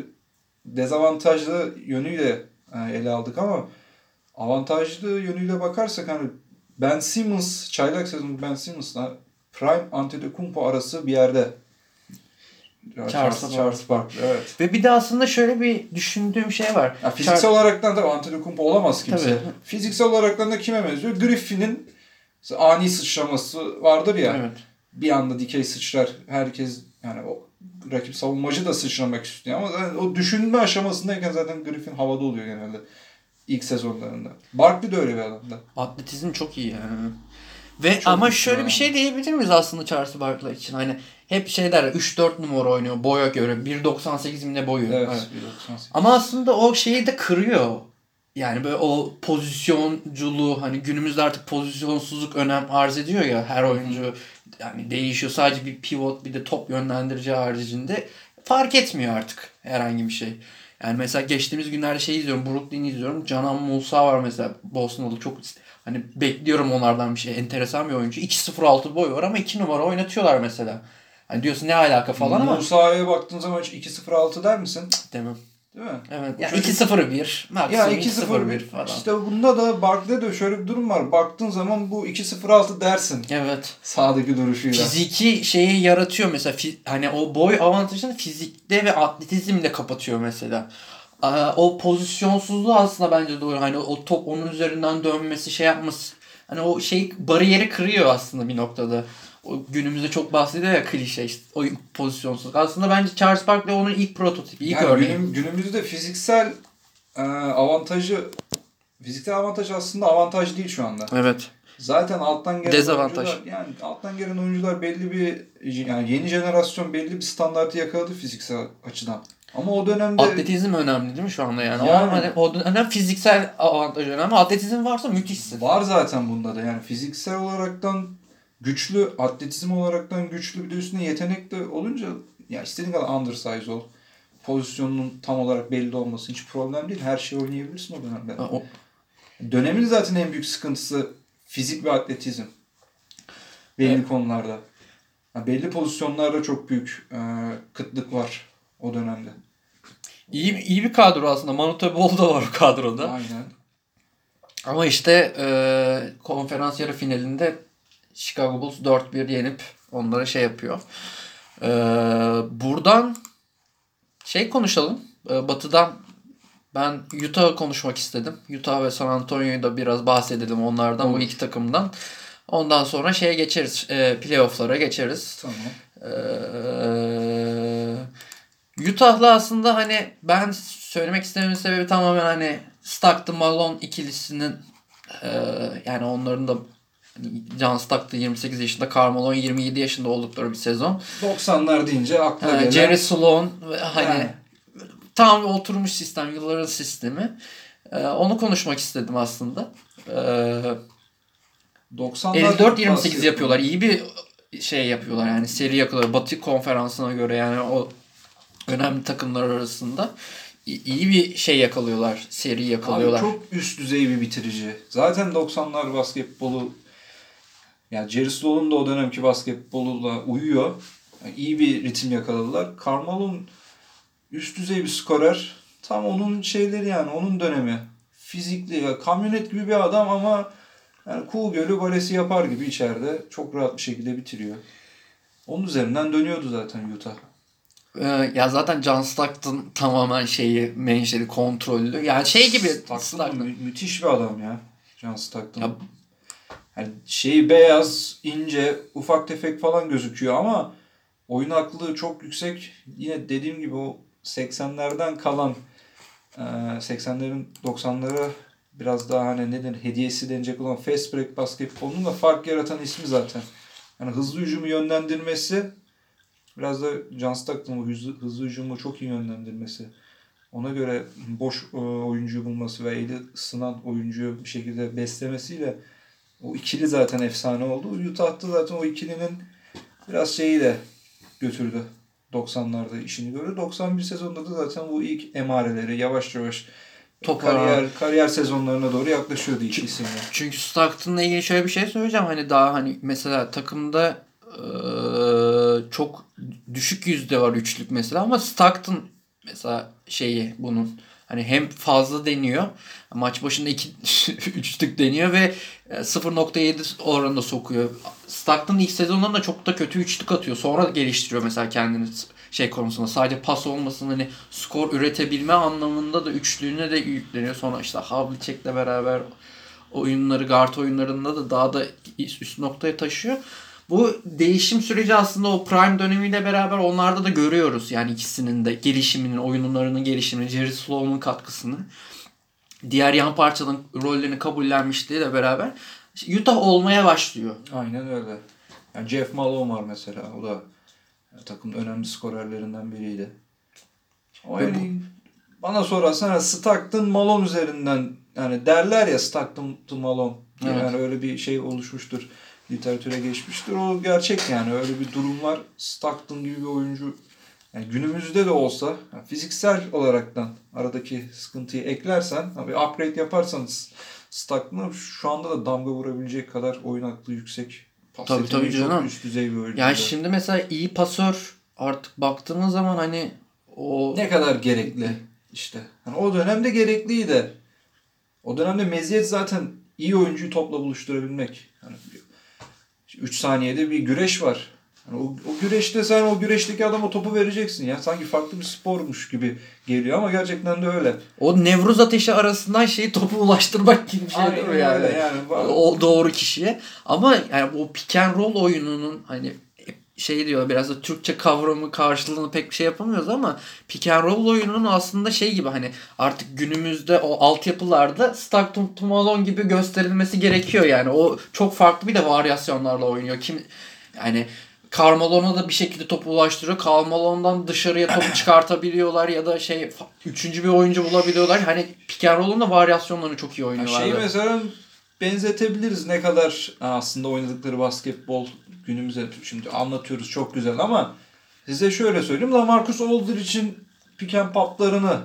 dezavantajlı yönüyle e, ele aldık ama avantajlı yönüyle bakarsak hani Ben Simmons, çaylak sezonu Ben Simmons'la Prime Antetokounmpo arası bir yerde. Charles Charles, Charles Barkley evet. Ve bir de aslında şöyle bir düşündüğüm şey var. Ya fiziksel olaraktan tabii Antetokounmpo olamaz kimse. Tabii. Fiziksel olaraktan da kime benziyor? Griffin'in ani sıçraması vardır ya. Evet. Bir anda dikey sıçrar. Herkes yani o rakip savunmacı da sıçramak istiyor ama o düşünme aşamasındayken zaten Griffin havada oluyor genelde. ilk sezonlarında. Barkley de öyle bir adamdı. Atletizm çok iyi yani. Ve Çok ama şöyle yani. bir şey diyebilir miyiz aslında Charles Barkley için? Hani hep şey der 3-4 numara oynuyor boya göre. 1.98 mi ne boyu. Evet. Evet. 1.98. Ama aslında o şeyi de kırıyor. Yani böyle o pozisyonculuğu hani günümüzde artık pozisyonsuzluk önem arz ediyor ya her oyuncu yani değişiyor. Sadece bir pivot bir de top yönlendirici haricinde fark etmiyor artık herhangi bir şey. Yani mesela geçtiğimiz günlerde şey izliyorum. Brooklyn'i izliyorum. Canan Musa var mesela Boston'da çok hani bekliyorum onlardan bir şey. Enteresan bir oyuncu. 2.06 boyu var ama 2 numara oynatıyorlar mesela. Hani diyorsun ne alaka falan ama Musa'ya baktığın zaman hiç 2-0-6 der misin? demem. Değil mi? Evet. Yani çocuk- 2-0-1. Ya Maksimum 2-0 2-0-1 falan. İşte bunda da Barkley'de de şöyle bir durum var. Baktığın zaman bu 2-0-6 dersin. Evet. Sağdaki duruşuyla. Fiziki şeyi yaratıyor mesela. Hani o boy avantajını fizikte ve atletizmle kapatıyor mesela. O pozisyonsuzluğu aslında bence doğru. Hani o top onun üzerinden dönmesi şey yapması. Hani o şey bariyeri kırıyor aslında bir noktada. Günümüzde çok bahsediyor ya klişe işte o pozisyonsuzluk. Aslında bence Charles Barkley onun ilk prototipi, ilk yani örneği. günüm- günümüzde fiziksel e, avantajı fiziksel avantaj aslında avantaj değil şu anda. Evet. Zaten alttan gelen Dezavantaj. oyuncular yani alttan gelen oyuncular belli bir yani yeni jenerasyon belli bir standartı yakaladı fiziksel açıdan. Ama o dönemde Atletizm önemli değil mi şu anda yani? Yani. O, hani, o dönem fiziksel avantaj önemli. Atletizm varsa müthişsin. var zaten bunda da yani fiziksel olaraktan güçlü, atletizm olaraktan güçlü bir de üstüne yetenek de olunca ya istediğin kadar undersize ol. Pozisyonunun tam olarak belli olması hiç problem değil. Her şeyi oynayabilirsin o dönemde. O, Dönemin zaten en büyük sıkıntısı fizik ve atletizm. Belli Evet. konularda. Ha, belli pozisyonlarda çok büyük e, kıtlık var o dönemde. İyi, iyi bir kadro aslında. Manu Tebol da var o kadroda. Aynen. Ama işte e, konferans yarı finalinde Chicago Bulls 4-1 yenip onlara şey yapıyor. E, buradan şey konuşalım. E, batı'dan ben Utah'ı konuşmak istedim. Utah ve San Antonio'yu da biraz bahsedelim onlardan, bu Olur. iki takımdan. Ondan sonra şeye geçeriz. E, playoff'lara geçeriz. Tamam. Ee, Utah'la aslında hani ben söylemek istememin sebebi tamamen hani Stockton Malone ikilisinin e, yani onların da John Stockton 28 yaşında, Karl Malone 27 yaşında oldukları bir sezon. 90'lar deyince akla gelen... Jerry Sloan hani Yani. tam oturmuş sistem, yılların sistemi. Ee, onu konuşmak istedim aslında. Ee, 90'lar 54-28 basketbol. yapıyorlar. İyi bir şey yapıyorlar yani seri yakıyorlar. Batı konferansına göre yani o önemli takımlar arasında iyi bir şey yakalıyorlar. Seri yakalıyorlar. Abi çok üst düzey bir bitirici. Zaten 90'lar basketbolu yani Jerry Sloan'un da o dönemki basketboluyla uyuyor. Yani iyi bir ritim yakaladılar. Carmelo'nun üst düzey bir skorer. Tam onun şeyleri yani onun dönemi. Fizikli ya kamyonet gibi bir adam ama yani Kuğu Gölü golesi yapar gibi içeride çok rahat bir şekilde bitiriyor. Onun üzerinden dönüyordu zaten Utah. Ee, ya zaten John Stockton tamamen şeyi menşeli kontrollü. Yani şey gibi Stockton Stockton. mü- müthiş bir adam ya. John Stockton. Ya- Yani şey beyaz, ince, ufak tefek falan gözüküyor ama oyun aklı çok yüksek. Yine dediğim gibi o 80'lerden kalan e, 80'lerin 90'lara biraz daha hani neden hediyesi denecek olan fast break basketbolunun da fark yaratan ismi zaten. Yani hızlı hücumu yönlendirmesi biraz da John Stockton'ın hızlı, hızlı hücumu çok iyi yönlendirmesi. Ona göre boş e, oyuncu bulması ve eli ısınan oyuncuyu bir şekilde beslemesiyle o ikili zaten efsane oldu. Utah'ta zaten o ikilinin biraz şeyi de götürdü. 90'larda işini gördü. 91 sezonunda da zaten bu ilk emareleri yavaş yavaş Topa- kariyer kariyer sezonlarına doğru yaklaşıyordu ikisinin. Çünkü Stockton'la ilgili şöyle bir şey söyleyeceğim. Hani daha hani mesela takımda eee, çok düşük yüzde var üçlük mesela ama Stockton mesela şeyi bunun hani hem fazla deniyor maç başında iki <laughs> üçlük deniyor ve e, 0.7 oranında sokuyor. Stockton ilk sezonlarında çok da kötü üçlük atıyor. Sonra geliştiriyor mesela kendini şey konusunda. Sadece pas olmasın hani skor üretebilme anlamında da üçlüğüne de yükleniyor. Sonra işte Havlicek'le beraber oyunları, guard oyunlarında da daha da üst noktaya taşıyor. Bu değişim süreci aslında o prime dönemiyle beraber onlarda da görüyoruz. Yani ikisinin de gelişiminin, oyunlarının gelişimini, Jerry Sloan'un katkısını. Diğer yan parçaların rollerini kabullenmişliğiyle beraber Utah olmaya başlıyor. Aynen öyle. Yani Jeff Malone var mesela. O da takımın önemli skorerlerinden biriydi. Ve yani bana sorarsan Stockton Malone üzerinden yani derler ya Stockton to Malone. diye. Evet. Yani öyle bir şey oluşmuştur. Literatüre geçmiştir. O gerçek yani. Öyle bir durum var. Stockton gibi bir oyuncu yani günümüzde de olsa yani fiziksel olaraktan aradaki sıkıntıyı eklersen bir upgrade yaparsanız Stockton'a şu anda da damga vurabilecek kadar oyun aklı yüksek. Pas Tabii, tabii canım. üst düzey bir oyuncu. Yani şimdi mesela iyi pasör artık baktığınız zaman hani o ne kadar gerekli işte. Hani o dönemde gerekliydi. O dönemde meziyet zaten iyi oyuncuyu topla buluşturabilmek. Hani 3 saniyede bir güreş var. Hani o, o güreşte sen o güreşteki adama topu vereceksin ya. Sanki farklı bir spormuş gibi geliyor ama gerçekten de öyle. o Nevruz ateşi arasından şeyi topu ulaştırmak gibi bir şey değil mi Aynen yani? yani. O doğru kişiye. Ama yani o pick and roll oyununun hani şey diyor biraz da Türkçe kavramı karşılığını pek bir şey yapamıyoruz ama pick and roll oyununun aslında şey gibi hani artık günümüzde o altyapılarda Stockton to Malone gibi gösterilmesi gerekiyor yani. O çok farklı bir de varyasyonlarla oynuyor. Kim yani Carmelo'na da bir şekilde topu ulaştırıyor. Carmelo'ndan dışarıya topu çıkartabiliyorlar ya da şey üçüncü bir oyuncu bulabiliyorlar. Hani pick and roll'un da varyasyonlarını çok iyi oynuyorlar. şeyi mesela benzetebiliriz ne kadar aslında oynadıkları basketbol günümüze şimdi anlatıyoruz çok güzel ama size şöyle söyleyeyim LaMarcus Aldridge'in pick and pop'larını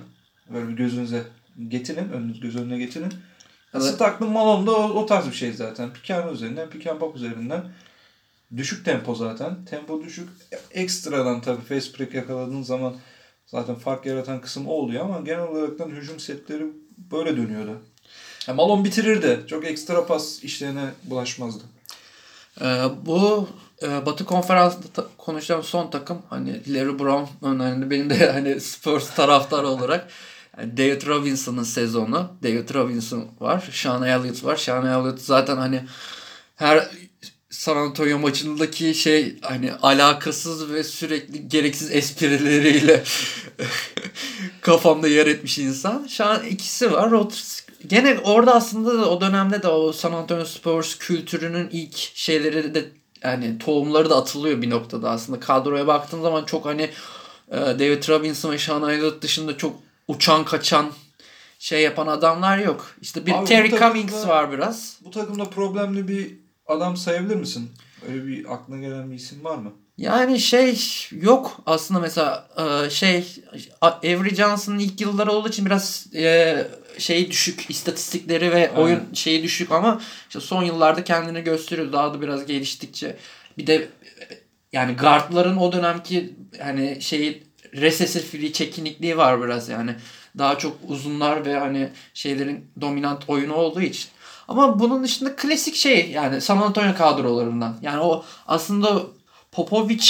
böyle bir gözünüze getirin, önünüz göz önüne getirin. Ya Stockton Malone da o, o tarz bir şey zaten. Roll üzerinden, pick and pop üzerinden. Düşük tempo zaten. Tempo düşük. Ekstradan tabii fast break yakaladığın zaman zaten fark yaratan kısım o oluyor ama genel olarak hücum setleri böyle dönüyordu. Ya Malone bitirirdi. Çok ekstra pas işlerine bulaşmazdı. Ee, bu e, Batı Konferansı'nda ta- konuşacağım son takım hani Larry Brown önerinde benim de <laughs> hani Spurs taraftarı olarak yani David Robinson'ın sezonu. David Robinson var. Sean Elliott var. Sean Elliott zaten hani her San Antonio maçındaki şey hani alakasız ve sürekli gereksiz esprileriyle <laughs> kafamda yer etmiş insan. Şu an ikisi var. Rodgers gene orada aslında da o dönemde de o San Antonio Spurs kültürünün ilk şeyleri de yani tohumları da atılıyor bir noktada aslında. Kadroya baktığın zaman çok hani e, David Robinson ve Sean Elliott dışında çok uçan kaçan şey yapan adamlar yok. İşte bir Abi Terry takımda- Cummings var biraz. Bu takımda problemli bir adam sayabilir misin? Öyle bir aklına gelen bir isim var mı? Yani şey yok aslında mesela e, şey Avery Johnson'ın ilk yılları olduğu için biraz e, şeyi düşük istatistikleri ve Aynen. oyun şeyi düşük ama işte son yıllarda kendini gösteriyor daha da biraz geliştikçe bir de yani guardların o dönemki hani şeyi resesifliği çekinikliği var biraz yani daha çok uzunlar ve hani şeylerin dominant oyunu olduğu için. Ama bunun dışında klasik şey yani San Antonio kadrolarından. Yani o aslında Popovic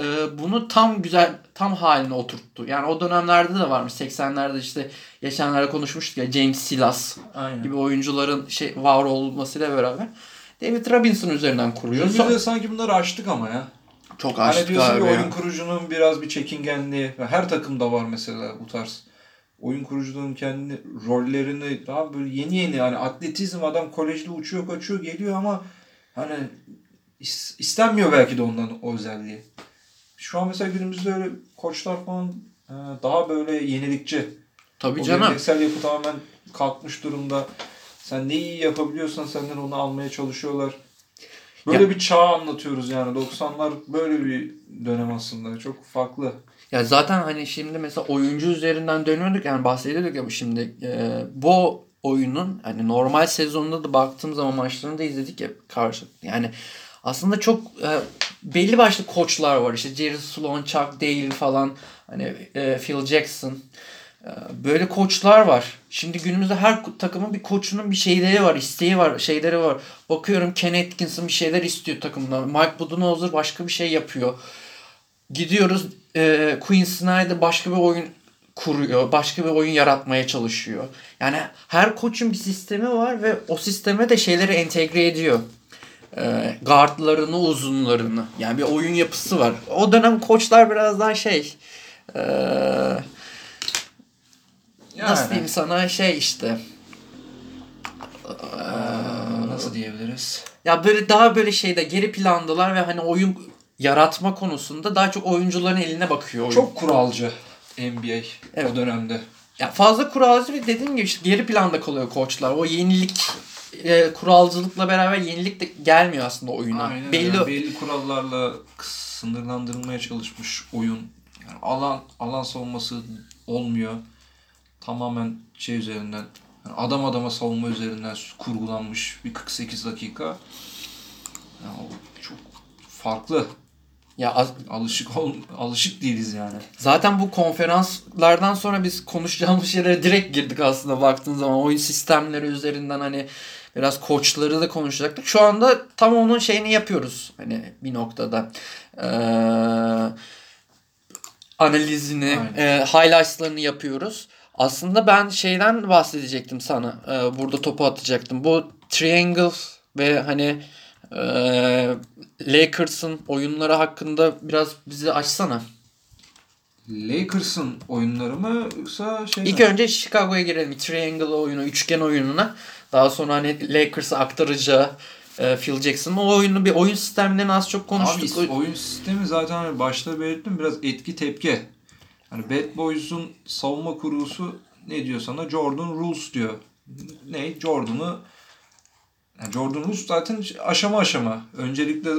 e, bunu tam güzel tam haline oturttu. Yani o dönemlerde de varmış 80'lerde işte geçenlerde konuşmuştuk ya James Silas Aynen. gibi oyuncuların şey var olmasıyla beraber David Robinson üzerinden kuruyor. Biz de sanki bunları açtık ama ya. çok Hani açtık diyorsun ki abi. oyun ya. kurucunun biraz bir çekingenliği. Her takımda var mesela bu tarz. Oyun kuruculuğun kendi rollerini daha böyle yeni yeni hani atletizm adam kolejde uçuyor kaçıyor geliyor ama hani istenmiyor belki de ondan o özelliği. Şu an mesela günümüzde öyle koçlar falan e, daha böyle yenilikçi. Tabii O canım. geleneksel yapı tamamen kalkmış durumda. Sen ne iyi yapabiliyorsan senden onu almaya çalışıyorlar. Böyle bir çağ anlatıyoruz yani. 90'lar böyle bir dönem aslında. Çok farklı. Ya zaten hani şimdi mesela oyuncu üzerinden dönüyorduk yani bahsediyorduk ya şimdi e, bu oyunun hani normal sezonunda da baktığım zaman maçlarını da izledik ya karşı. Yani aslında çok e, belli başlı koçlar var işte Jerry Sloan, Chuck Dale falan hani e, Phil Jackson e, böyle koçlar var. Şimdi günümüzde her takımın bir koçunun bir şeyleri var, isteği var, şeyleri var. Bakıyorum Ken Atkinson bir şeyler istiyor takımdan. Mike Budenholzer başka bir şey yapıyor. Gidiyoruz e, Quinn Snyder başka bir oyun kuruyor. Başka bir oyun yaratmaya çalışıyor. Yani her koçun bir sistemi var ve o sisteme de şeyleri entegre ediyor. E, guardlarını, uzunlarını. Yani bir oyun yapısı var. O dönem koçlar biraz daha şey e, nasıl diyeyim sana şey işte Aa, nasıl diyebiliriz? ya böyle daha böyle şeyde geri plandılar ve hani oyun yaratma konusunda daha çok oyuncuların eline bakıyor oyun. Çok kuralcı NBA Evet. o dönemde. Ya fazla kuralcı ve dediğim gibi işte geri planda kalıyor koçlar. O yenilik e, kuralcılıkla beraber yenilik de gelmiyor aslında oyuna. Aynen Belli öyle. belli kurallarla sınırlandırılmaya çalışmış oyun. Yani alan alan savunması olmuyor. Tamamen şey üzerinden yani adam adama savunma üzerinden kurgulanmış bir 48 dakika. Yani çok farklı. ya az- Alışık ol, alışık değiliz yani. zaten bu konferanslardan sonra biz konuşacağımız şeylere direkt girdik aslında baktığın zaman oyun sistemleri üzerinden hani biraz koçları da konuşacaktık. Şu anda tam onun şeyini yapıyoruz hani bir noktada. Ee, analizini, Aynen. e, highlights'larını yapıyoruz. Aslında ben şeyden bahsedecektim sana. Ee, burada topu atacaktım. Bu Triangle ve hani e, Lakers'ın oyunları hakkında biraz bizi açsana. Lakers'ın oyunları mı yoksa şey İlk mi? önce Chicago'ya girelim. Triangle oyunu, üçgen oyununa. Daha sonra hani Lakers'a aktaracağı e, Phil Jackson'ın o oyunu bir oyun sisteminden az çok konuştuk. Abi oyun sistemi zaten hani başta belirttim biraz etki tepki. Hani Bad Boys'un savunma kurgusu ne diyor sana? Jordan Rules diyor. Ne? Jordan'ı yani Jordan Rules zaten aşama aşama. Öncelikle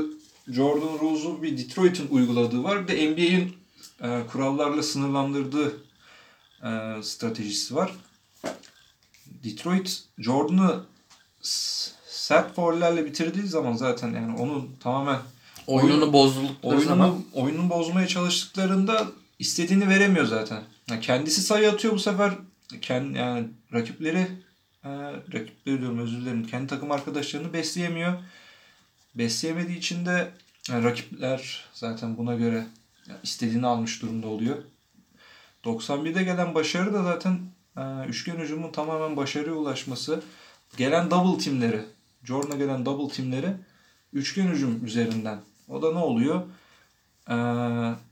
Jordan Rules'u bir Detroit'in uyguladığı var. Bir de NBA'in e, kurallarla sınırlandırdığı e, stratejisi var. Detroit Jordan'ı sert foullerle bitirdiği zaman zaten yani onun tamamen oyununu oyun, bozdukları oyununu, zaman oyununu bozmaya çalıştıklarında istediğini veremiyor zaten. Yani kendisi sayı atıyor bu sefer kendi yani rakipleri e, rakipleri diyorum özür dilerim. Kendi takım arkadaşlarını besleyemiyor. Besleyemediği için de yani rakipler zaten buna göre istediğini almış durumda oluyor. 91'de gelen başarı da zaten üçgen hücumun tamamen başarıya ulaşması. Gelen double timleri, Jordan'a gelen double timleri üçgen hücum üzerinden. O da ne oluyor? E,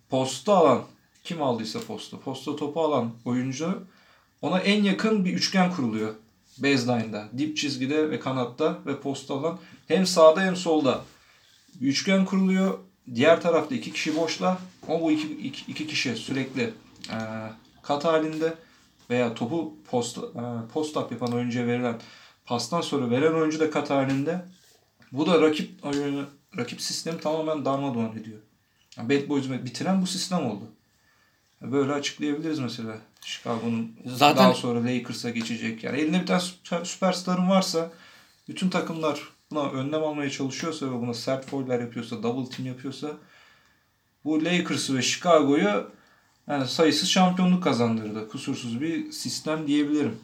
posta alan, kim aldıysa posta, posta topu alan oyuncu ona en yakın bir üçgen kuruluyor. Baseline'da, dip çizgide ve kanatta ve posta alan hem sağda hem solda üçgen kuruluyor. Diğer tarafta iki kişi boşla. O bu iki, iki, iki kişi sürekli e, kat halinde veya topu post, e, post up yapan oyuncuya verilen pastan sonra veren oyuncu da kat halinde. Bu da rakip oyunu, rakip sistemi tamamen darmadağın ediyor. Yani Bad Boys'u bitiren bu sistem oldu. Böyle açıklayabiliriz mesela. Chicago'nun Zaten... daha sonra Lakers'a geçecek. Yani elinde bir tane süperstarın varsa bütün takımlar buna önlem almaya çalışıyorsa ve buna sert fouller yapıyorsa, double team yapıyorsa bu Lakers'ı ve Chicago'yu yani sayısız şampiyonluk kazandırdı. Kusursuz bir sistem diyebilirim.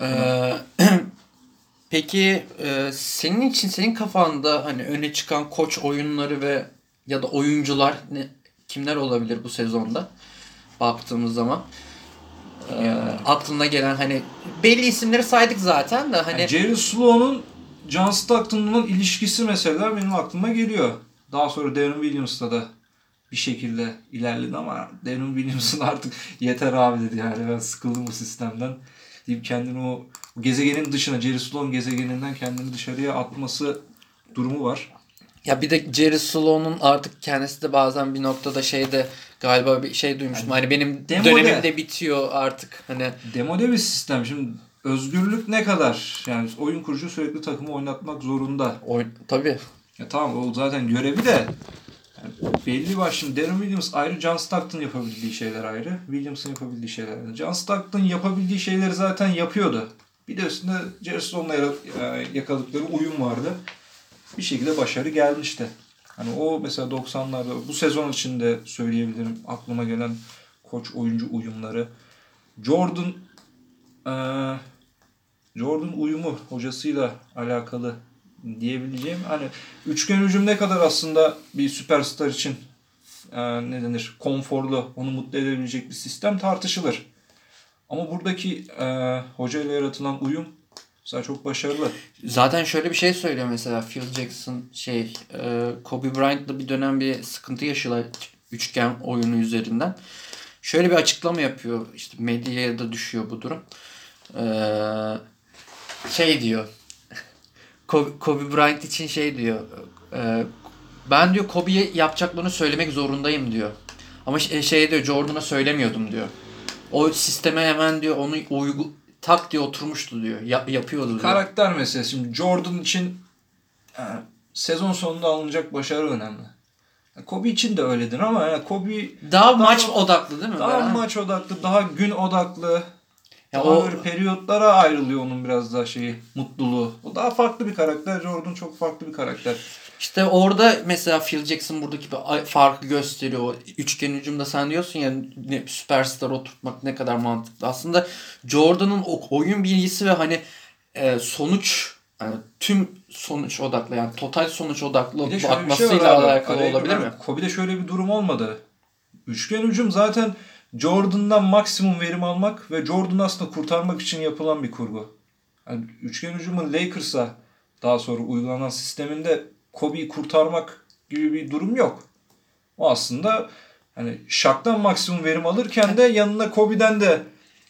Ee, <clears throat> peki e, senin için senin kafanda hani öne çıkan koç oyunları ve ya da oyuncular ne, kimler olabilir bu sezonda baktığımız zaman? Ee, aklına gelen hani belli isimleri saydık zaten de hani yani Jerry Sloan'un John Stockton'un ilişkisi mesela benim aklıma geliyor. Daha sonra Darren Williams'la da bir şekilde ilerledi ama Darren Williams'ın <laughs> artık yeter abi dedi yani ben sıkıldım bu sistemden deyip kendini o gezegenin dışına Jerry Sloan gezegeninden kendini dışarıya atması durumu var. Ya bir de Jerry Sloan'un artık kendisi de bazen bir noktada şeyde galiba bir şey duymuştum. Yani hani benim demode, dönemim de bitiyor artık. Hani demode bir sistem. Şimdi özgürlük ne kadar? Yani oyun kurucu sürekli takımı oynatmak zorunda. Oy, tabii. Ya tamam o zaten görevi de yani belli var şimdi Darren Williams ayrı, John Stockton yapabildiği şeyler ayrı. Williams'ın yapabildiği şeyler ayrı. John Stockton yapabildiği şeyleri zaten yapıyordu. Bir de üstünde Jerry Stone'la yakaladıkları uyum vardı. Bir şekilde başarı gelmişti. Hani o mesela 90'larda bu sezon içinde söyleyebilirim aklıma gelen koç oyuncu uyumları. Jordan ee, Jordan uyumu hocasıyla alakalı diyebileceğim. Hani üçgen hücum ne kadar aslında bir süperstar için e, ne denir konforlu, onu mutlu edebilecek bir sistem tartışılır. Ama buradaki e, hoca ile yaratılan uyum mesela çok başarılı. Zaten şöyle bir şey söylüyor mesela Phil Jackson şey e, Kobe Bryant'la bir dönem bir sıkıntı yaşıyorlar üçgen oyunu üzerinden. Şöyle bir açıklama yapıyor. İşte medyaya da düşüyor bu durum. Ee, şey diyor. Kobe, Kobe Bryant için şey diyor. E, ben diyor Kobe'ye yapacaklarını söylemek zorundayım diyor. Ama şey diyor Jordan'a söylemiyordum diyor. O sisteme hemen diyor onu uygu tak diye oturmuştu diyor. Yap, yapıyordu diyor. Karakter meselesi. Şimdi Jordan için yani, sezon sonunda alınacak başarı önemli. Kobe için de öyledir ama yani Kobe daha, daha maç odaklı değil mi? Daha ben? maç odaklı, daha gün odaklı. Ya o böyle periyotlara ayrılıyor onun biraz daha şeyi, mutluluğu. O daha farklı bir karakter. Jordan çok farklı bir karakter. İşte orada mesela Phil Jackson buradaki bir farkı gösteriyor. O üçgen hücumda sen diyorsun ya ne, süperstar oturtmak ne kadar mantıklı. Aslında Jordan'ın o oyun bilgisi ve hani e, sonuç yani tüm sonuç odaklı yani total sonuç odaklı bakmasıyla şey alakalı olabilir mi? Kobe'de şöyle bir durum olmadı. Üçgen hücum zaten Jordan'dan maksimum verim almak ve Jordan'ı aslında kurtarmak için yapılan bir kurgu. Yani üçgen hücumun Lakers'a daha sonra uygulanan sisteminde Kobe'yi kurtarmak gibi bir durum yok. O aslında hani Shaq'tan maksimum verim alırken de yanına Kobe'den de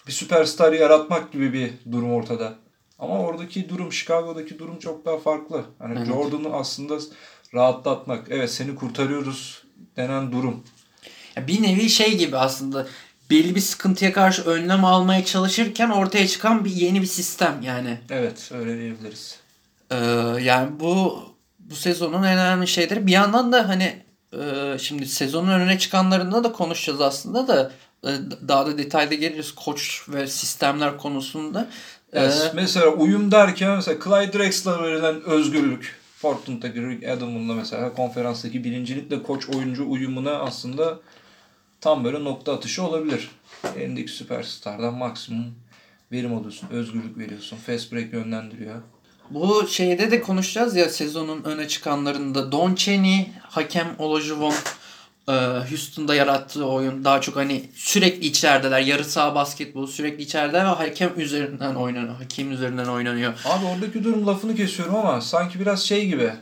bir süperstar yaratmak gibi bir durum ortada. Ama oradaki durum, Chicago'daki durum çok daha farklı. Hani evet. Jordan'ı aslında rahatlatmak. Evet seni kurtarıyoruz denen durum. Bir nevi şey gibi aslında belli bir sıkıntıya karşı önlem almaya çalışırken ortaya çıkan bir yeni bir sistem yani. Evet öyle diyebiliriz. Ee, yani bu bu sezonun en önemli şeyleri bir yandan da hani e, şimdi sezonun önüne çıkanlarında da konuşacağız aslında da e, daha da detayda geliriz koç ve sistemler konusunda. Yani Ee, mesela uyum derken mesela Clyde Drexler'a verilen özgürlük. Portland'daki Rick Adam'ınla mesela konferanstaki birincilikle koç oyuncu uyumuna aslında tam böyle nokta atışı olabilir. Elindeki süperstardan maksimum verim alıyorsun, özgürlük veriyorsun, fast break yönlendiriyor. Bu şeyde de konuşacağız ya sezonun öne çıkanlarında. Don Cheney, Hakem Olajuwon e, Houston'da yarattığı oyun daha çok hani sürekli içerideler. Yarı saha basketbol sürekli içeride ve hakem üzerinden oynanıyor. Hakem üzerinden oynanıyor. Abi oradaki durum lafını kesiyorum ama sanki biraz şey gibi.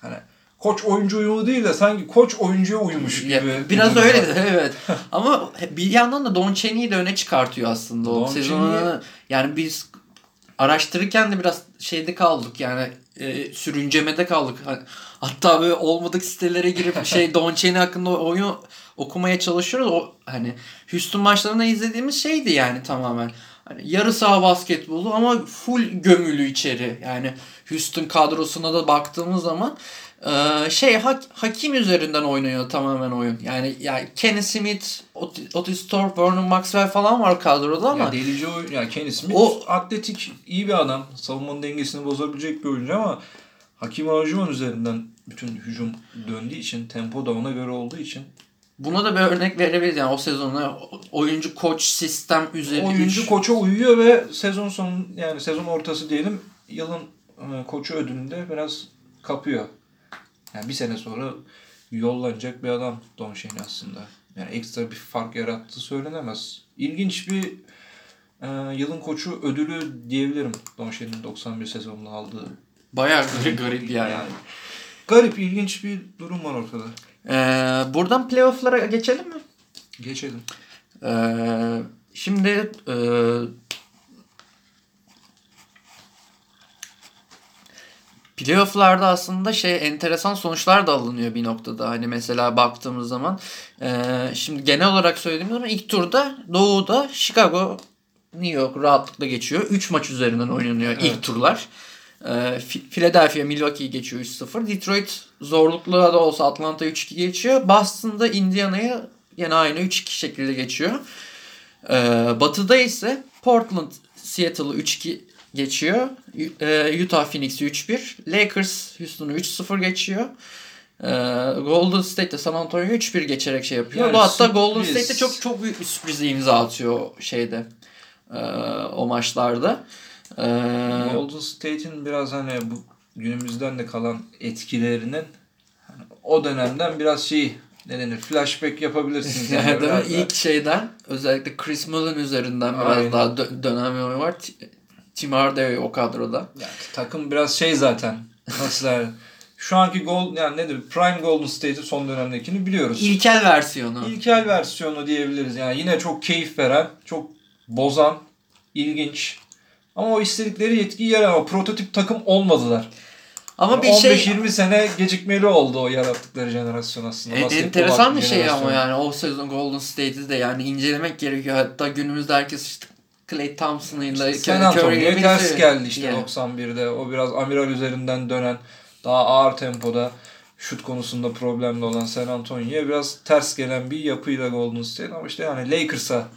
Hani koç oyuncu uyumu değil de sanki koç oyuncuya uyumuş gibi. Biraz öyle de <laughs> evet. Ama bir yandan da Don Cheney'i de öne çıkartıyor aslında o Don sezonu. Cheney- Yani biz araştırırken de biraz şeyde kaldık yani e, sürüncemede kaldık. Hatta böyle olmadık sitelere girip <laughs> şey Don Cheney hakkında oyun okumaya çalışıyoruz. O hani Houston maçlarında izlediğimiz şeydi yani tamamen. Hani yarı saha basketbolu ama full gömülü içeri. Yani Houston kadrosuna da baktığımız zaman e, şey hak, hakim üzerinden oynuyor tamamen oyun. Yani yani Kenny Smith, Ot- Otis Thorpe, Vernon Maxwell falan var kadroda ama Ya delici oyun. Ya Kenny Smith O- atletik iyi bir adam. Savunmanın dengesini bozabilecek bir oyuncu ama Hakim Olajuwon üzerinden bütün hücum döndüğü için, tempo da ona göre olduğu için buna da bir örnek verebiliriz. Yani o sezonda oyuncu koç sistem üzerine oyuncu üç- koça uyuyor ve sezon sonu yani sezon ortası diyelim yılın e, koçu ödülünde biraz kapıyor. Yani bir sene sonra yollanacak bir adam Don Shane aslında. Yani ekstra bir fark yarattığı söylenemez. İlginç bir e, yılın koçu ödülü diyebilirim Don Shane'in 91 sezonunda aldığı. bayağı garip, garip yani. Yani garip, ilginç bir durum var ortada. Ee, buradan playoff'lara geçelim mi? Geçelim. Ee, şimdi e, playoff'larda aslında şey enteresan sonuçlar da alınıyor bir noktada. Hani mesela baktığımız zaman e, şimdi genel olarak söylediğim zaman ilk turda Doğu'da Chicago New York rahatlıkla geçiyor. 3 maç üzerinden oynanıyor Evet. ilk turlar. Fi- Philadelphia Milwaukee'yi geçiyor 3-0. Detroit zorluklu da olsa Atlanta 3-2 geçiyor. Boston'da Indiana'yı yine aynı 3-2 şekilde geçiyor. Ee, batı'da ise Portland Seattle'ı 3-2 geçiyor. E, Utah Phoenix'i 3-1. Lakers Houston'u 3-0 geçiyor. Ee, Golden State'de San Antonio'yu 3-1 geçerek şey yapıyor. Yani Bu hatta Golden sürpriz. State'de çok çok büyük bir sürprize imza atıyor şeyde. Ee, o maçlarda. Golden State'in biraz hani bu günümüzden de kalan etkilerinin hani o dönemden biraz şey ne denir flashback yapabilirsiniz. Yani <laughs> değil mi? İlk şeyden özellikle Chris Mullin üzerinden biraz Aynen. daha dö- dönem var. Tim Hardaway o kadroda. Yani takım biraz şey zaten. Nasıl der? Şu anki gol yani nedir? Prime Golden State'i son dönemdekini biliyoruz. İlkel versiyonu. İlkel versiyonu diyebiliriz. Yani yine çok keyif veren, çok bozan, ilginç. Ama o istedikleri yetkiyi yer ama prototip takım olmadılar. Ama bir 15-20 şey sene gecikmeli oldu o yarattıkları jenerasyon aslında. Basketbol enteresan bir şey ama yani o sezon Golden State'i de yani incelemek gerekiyor. Hatta günümüzde herkes işte Clay Thompson'ıyla İşte San Antonio'ya ters geldi işte Yani. 91'de. O biraz amiral üzerinden dönen, daha ağır tempoda şut konusunda problemli olan San Antonio'ya biraz ters gelen bir yapıyla Golden State. Ama işte yani Lakers'a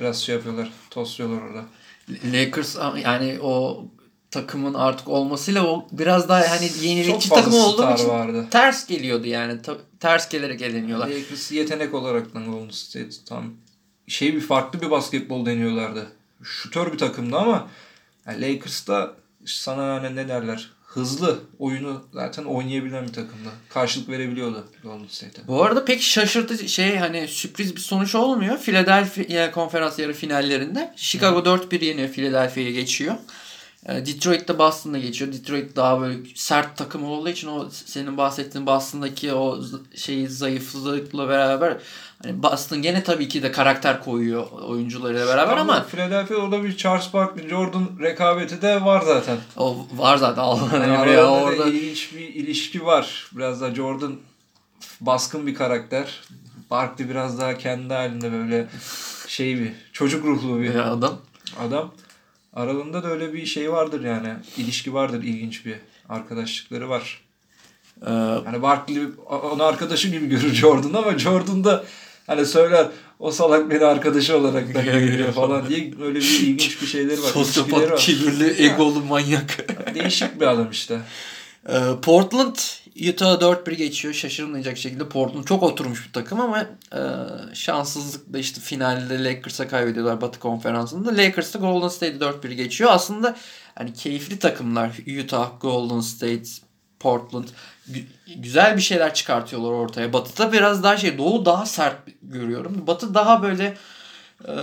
biraz şey yapıyorlar, tosluyorlar orada. Lakers yani o takımın artık olmasıyla o biraz daha hani yenilikçi takım olduğu için vardı. ters geliyordu yani. Ta- ters gelerek eleniyorlar. Lakers yetenek olarak da Golden State tam şey bir farklı bir basketbol deniyorlardı. Şutör bir takımdı ama yani Lakers'ta sana yani ne derler hızlı oyunu zaten oynayabilen bir takımdı. Karşılık verebiliyordu Golden State'e. Bu arada pek şaşırtıcı şey hani sürpriz bir sonuç olmuyor. Philadelphia konferans yarı finallerinde Chicago 4-1 yeniyor Philadelphia'ya geçiyor. Ee, Detroit de Boston'da geçiyor. Detroit daha böyle sert takım olduğu için o senin bahsettiğin Boston'daki o şeyi zayıflıkla beraber hani Boston gene tabii ki de karakter koyuyor oyuncularıyla beraber ama Philadelphia orada bir Charles Barkley, Jordan rekabeti de var zaten. o var zaten Allah'ın Yani ya orada. ilginç bir ilişki var. Biraz da Jordan baskın bir karakter. Barkley biraz daha kendi halinde böyle şey bir çocuk ruhlu bir adam. adam. Aralarında da öyle bir şey vardır yani. İlişki vardır ilginç bir. Arkadaşlıkları var. Ee, Hani Barkley onu arkadaşı gibi görür Jordan ama Jordan da hani söyler o salak beni arkadaşı olarak da görüyor falan diye öyle bir ilginç bir şeyleri var. Sosyopat, var. kibirli, egolu manyak. Değişik bir adam işte. Ee, Portland Utah'a 4-1 geçiyor. Şaşırmayacak şekilde Portland çok oturmuş bir takım ama e, şanssızlıkla işte finalde Lakers'a kaybediyorlar Batı konferansında. Lakers da Golden State'i 4-1 geçiyor. Aslında hani keyifli takımlar. Utah, Golden State, Portland Gü- güzel bir şeyler çıkartıyorlar ortaya. Batı'da biraz daha şey Doğu daha sert görüyorum. Batı daha böyle e,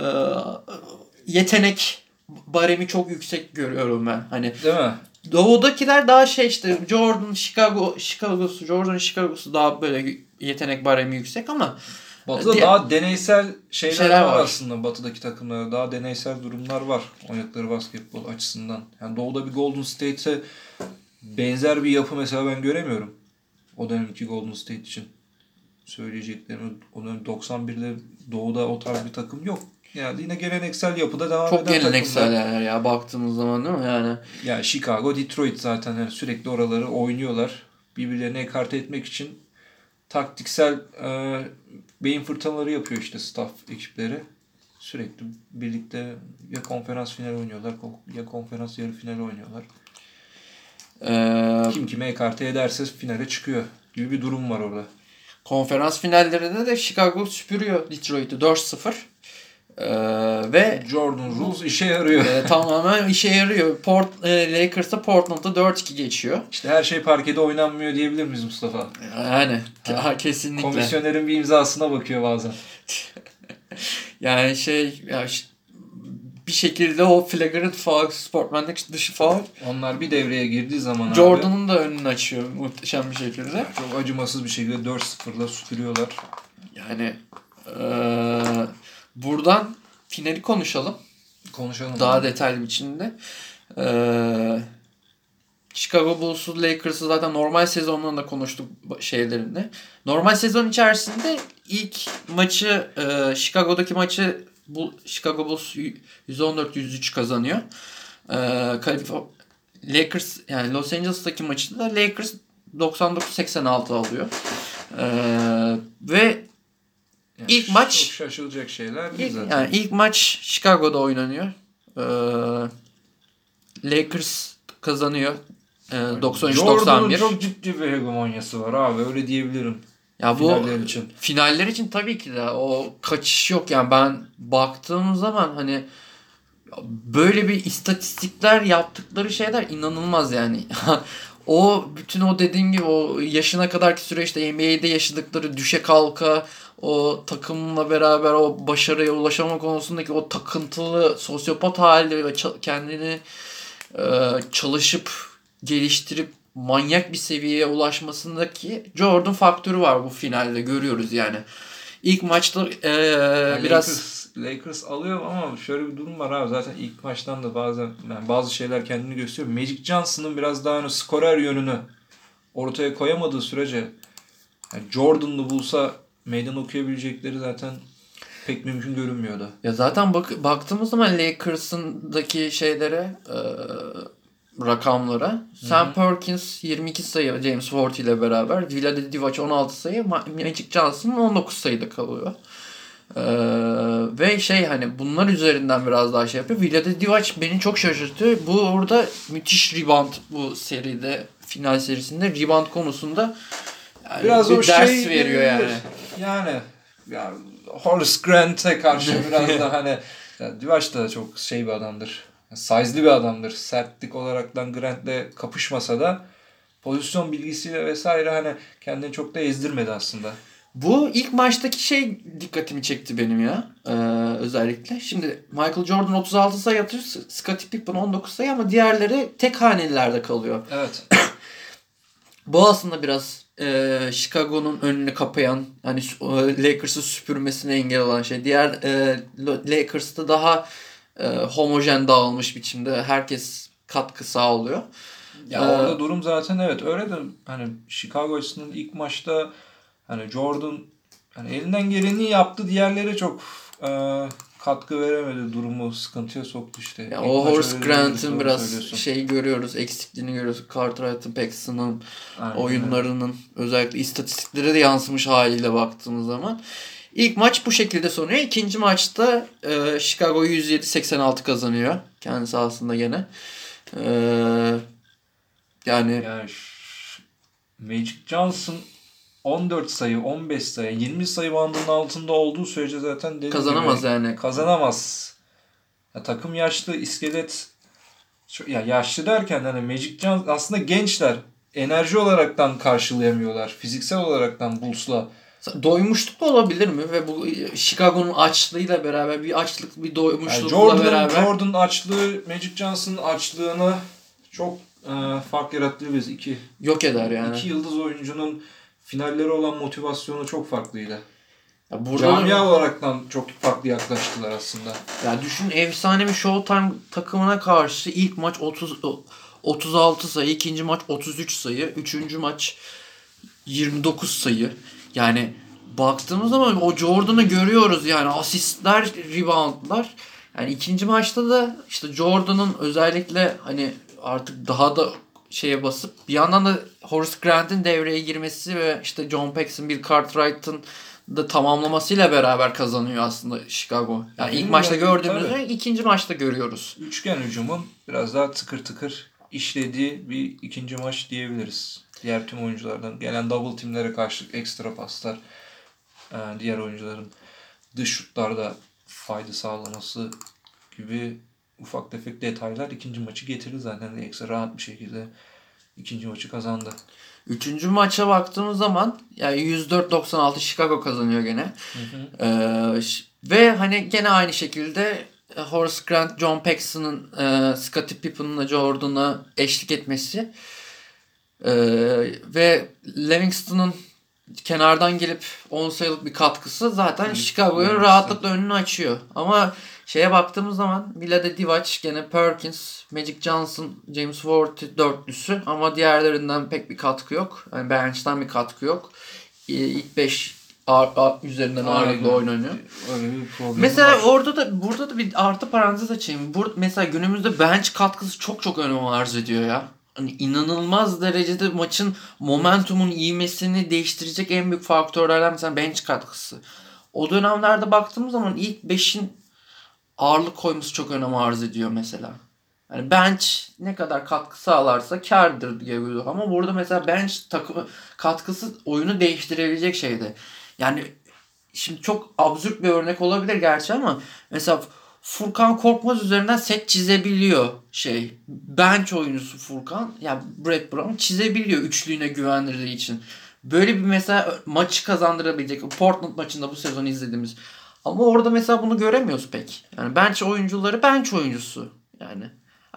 yetenek baremi çok yüksek görüyorum ben. Hani Değil mi? Doğudakiler daha şey işte Jordan, Chicago, Chicago'su, Jordan, Chicago'su daha böyle yetenek baremi yüksek ama Batı'da Diğer- daha deneysel şeyler, Şeyler var, var. aslında. Batı'daki takımlarda daha deneysel durumlar var oynadıkları basketbol açısından. Yani Doğu'da bir Golden State'e benzer bir yapı mesela ben göremiyorum. O dönemki Golden State için söyleyeceklerimi o dönem 91'de Doğu'da o tarz bir takım yok. Yani yine geleneksel yapıda devam çok eden geleneksel takımlar. yerler ya baktığımız zaman değil mi yani? Yani Chicago, Detroit zaten yani sürekli oraları oynuyorlar. Birbirlerini ekarte etmek için taktiksel e, beyin fırtınaları yapıyor işte staff ekipleri. Sürekli birlikte ya konferans finali oynuyorlar ya konferans yarı finali oynuyorlar. Ee, Kim kime ekarte ederse finale çıkıyor gibi bir durum var orada. konferans finallerinde de Chicago süpürüyor Detroit'i 4-0. Ee, ve Jordan Rules işe yarıyor. e, tamamen işe yarıyor. Port, e, Lakers'ta Portland'da 4-2 geçiyor. İşte her şey parkede oynanmıyor diyebilir miyiz Mustafa? Yani ha, kesinlikle. Komisyonerin bir imzasına bakıyor bazen. <laughs> Yani şey ya ş- bir şekilde o flagrant foul, sportmenlik dışı foul Onlar bir devreye girdiği zaman Jordan'ın da önünü açıyor muhteşem bir şekilde. Çok acımasız bir şekilde 4-0'la süpürüyorlar. Yani eee, buradan finali konuşalım. Konuşalım. Daha detaylı biçimde. Eee Chicago Bulls'u Lakers'ı zaten normal sezonlarında da konuştuk şeylerinde. Normal sezon içerisinde ilk maçı eee, Chicago'daki maçı bu Chicago Bulls y- 114-103 kazanıyor. Kalif- Lakers yani Los Angeles'taki maçı da Lakers 99-86 alıyor. Eee, ve Yani ilk maç- Çok şaşılacak şeyler değil İlk, zaten. yani ilk maç Chicago'da oynanıyor. Ee, Lakers kazanıyor. Ee, Jordan'ın 93-91. çok ciddi bir hegemonyası var abi öyle diyebilirim. Ya bu Finaller için. finaller için tabii ki de o kaçış yok yani ben baktığım zaman hani böyle bir istatistikler yaptıkları şeyler inanılmaz yani. <laughs> o bütün o dediğim gibi o yaşına kadarki süreçte NBA'de yaşadıkları düşe kalka o takımla beraber o başarıya ulaşama konusundaki o takıntılı sosyopat hali ve kendini e, çalışıp geliştirip manyak bir seviyeye ulaşmasındaki Jordan faktörü var bu finalde görüyoruz yani. İlk maçta e, Yani biraz Lakers, Lakers alıyor ama şöyle bir durum var abi zaten ilk maçtan da bazen yani bazı şeyler kendini gösteriyor. Magic Johnson'ın biraz daha hani skorer yönünü ortaya koyamadığı sürece yani Jordan'lı bulsa meydan okuyabilecekleri zaten pek mümkün görünmüyordu. Ya zaten bak baktığımız zaman Lakers'ındaki şeylere e, rakamlara Sam Perkins 22 sayı James Worthy ile beraber Vlade Divac 16 sayı Ma- Magic Johnson 19 sayıda kalıyor. E, ve şey hani bunlar üzerinden biraz daha şey yapıyor. Vlade Divac beni çok şaşırtıyor. Bu orada müthiş rebound bu seride final serisinde rebound konusunda yani Biraz bir o ders şey veriyor yani. Yani ya Horace Grant'e karşı biraz da hani ya Divaç da çok şey bir adamdır. Size'li bir adamdır. Sertlik olaraktan Grant'le kapışmasa da pozisyon bilgisiyle vesaire hani kendini çok da ezdirmedi aslında. Bu ilk maçtaki şey dikkatimi çekti benim ya. Ee, özellikle. Şimdi Michael Jordan 36 sayı atıyor. Scottie Pippen 19 sayı ama diğerleri tek hanelilerde kalıyor. Evet. <coughs> Bu aslında biraz e, Chicago'nun önünü kapayan hani e, Lakers'ı süpürmesine engel olan şey. Diğer e, Lakers'ta daha e, homojen dağılmış biçimde herkes katkı sağlıyor. Ya Ee, orada durum zaten evet öyle de hani Chicago açısından ilk maçta hani Jordan hani elinden geleni yaptı diğerleri çok e, katkı veremedi durumu sıkıntıya soktu işte. Ya o Horace Grant'ın biraz şey görüyoruz, eksikliğini görüyoruz. Cartwright'ın, Paxson'ın Aynen. oyunlarının özellikle istatistiklere de yansımış haliyle baktığımız zaman. İlk maç bu şekilde sonuyor. İkinci maçta e, Chicago 107-86 kazanıyor. Kendi sahasında gene. E, yani Yani Magic Johnson 14 sayı, 15 sayı, 20 sayı bandının altında olduğu sürece zaten kazanamaz gibi yani. Kazanamaz. Ya, takım yaşlı, iskelet ya yaşlı derken hani Magic Johnson aslında gençler. Enerji olaraktan karşılayamıyorlar. Fiziksel olaraktan Bulls'la. Doymuşluk olabilir mi? Ve bu Chicago'nun açlığıyla beraber bir açlık, bir Yani doymuşlukla Jordan'ın beraber. Jordan açlığı, Magic Johnson'ın açlığını çok e, fark yarattığı biz iki. yok eder yani. İki yıldız oyuncunun finallere olan motivasyonu çok farklıydı. Ya burada Camia olaraktan çok farklı yaklaştılar aslında. ya düşün efsane bir Showtime takımına karşı ilk maç 30 36 sayı, ikinci maç 33 sayı, üçüncü maç 29 sayı. Yani baktığımız zaman o Jordan'ı görüyoruz yani asistler, reboundlar. Yani ikinci maçta da işte Jordan'ın özellikle hani artık daha da şeye basıp bir yandan da Horace Grant'in devreye girmesi ve işte John Paxson, Bill Cartwright'ın da tamamlamasıyla beraber kazanıyor aslında Chicago. Yani ilk Değil maçta gördüğümüzü ikinci maçta görüyoruz. Üçgen hücumun biraz daha tıkır tıkır işlediği bir ikinci maç diyebiliriz. Diğer tüm oyunculardan gelen double teamlere karşılık ekstra paslar, e, diğer oyuncuların dış şutlarda fayda sağlaması gibi ufak tefek detaylar ikinci maçı getirdi zaten. Ekstra rahat bir şekilde ikinci maçı kazandı. Üçüncü maça baktığımız zaman yani 104-96 Chicago kazanıyor gene. Ee, ş- ve hani gene aynı şekilde e, Horace Grant, John Paxson'ın e, Scottie Pippen'la Jordan'a eşlik etmesi e, ve Livingston'un kenardan gelip 10 sayılık bir katkısı zaten Chicago'ya rahatlıkla önünü açıyor. Ama şeye baktığımız zaman Vlade Divac, gene Perkins, Magic Johnson, James Ward dörtlüsü ama diğerlerinden pek bir katkı yok. Yani bench'ten bir katkı yok. İlk 5 üzerinden ağırlıkla Aynen. oynanıyor. Öyle bir problem Mesela var. orada da burada da bir artı parantez açayım. Bur mesela günümüzde bench katkısı çok çok önem arz ediyor ya. Hani inanılmaz derecede maçın momentumun ivmesini değiştirecek en büyük faktörlerden mesela bench katkısı. O dönemlerde baktığımız zaman ilk 5'in ağırlık koyması çok önem arz ediyor mesela. Yani bench ne kadar katkı sağlarsa kardır diye görüyor. Ama burada mesela bench takımı katkısı oyunu değiştirebilecek şeyde. Yani şimdi çok absürt bir örnek olabilir gerçi ama mesela Furkan Korkmaz üzerinden set çizebiliyor şey. Bench oyuncusu Furkan yani Brett Brown çizebiliyor üçlüğüne güvendirdiği için. Böyle bir mesela maçı kazandırabilecek. Portland maçında bu sezon izlediğimiz. Ama orada mesela bunu göremiyoruz pek. Yani bench oyuncuları bench oyuncusu. Yani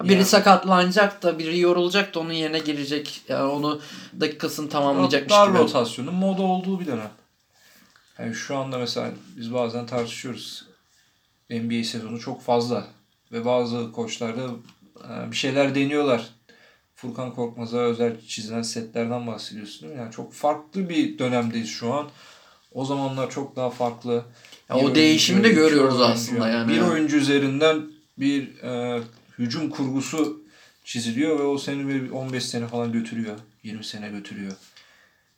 biri Yani- sakatlanacak da biri yorulacak da onun yerine girecek. Yani onu dakikasını tamamlayacakmış Dar gibi. rotasyonun moda olduğu bir dönem. Yani şu anda mesela biz bazen tartışıyoruz. NBA sezonu çok fazla. Ve bazı koçlar da e, bir şeyler deniyorlar. Furkan Korkmaz'a özel çizilen setlerden bahsediyorsun değil mi? Yani çok farklı bir dönemdeyiz şu an. O zamanlar çok daha farklı. Ya o değişimi de görüyoruz oyuncu. aslında yani. Bir oyuncu üzerinden bir e, hücum kurgusu çiziliyor ve o seni bir 15 sene falan götürüyor. 20 sene götürüyor.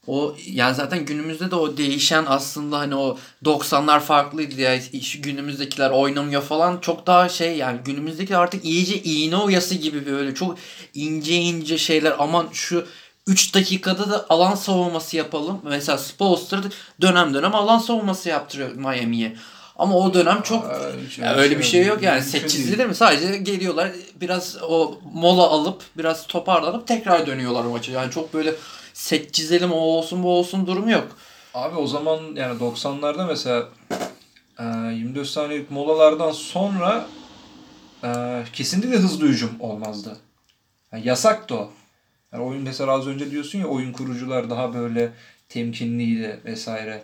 O yani zaten günümüzde de o değişen aslında hani o 90'lar farklıydı ya günümüzdekiler oynamıyor falan çok daha şey yani günümüzdeki artık iyice iğne oyası gibi böyle çok ince ince şeyler aman şu 3 dakikada da alan savunması yapalım. Mesela Spolster dönem dönem alan savunması yaptırıyor Miami'ye. Ama o dönem çok Aa, hiç ya öyle bir şey yok yani. mümkün Set değil. mi? Sadece geliyorlar biraz o mola alıp biraz toparlanıp tekrar dönüyorlar maça. Yani çok böyle set çizelim o olsun bu olsun durumu yok. Abi o zaman yani 90'larda mesela e, 24 saniyelik molalardan sonra e, kesinlikle hızlı hücum olmazdı. Yani yasaktı o. Yani oyun mesela az önce diyorsun ya oyun kurucular daha böyle temkinliydi vesaire.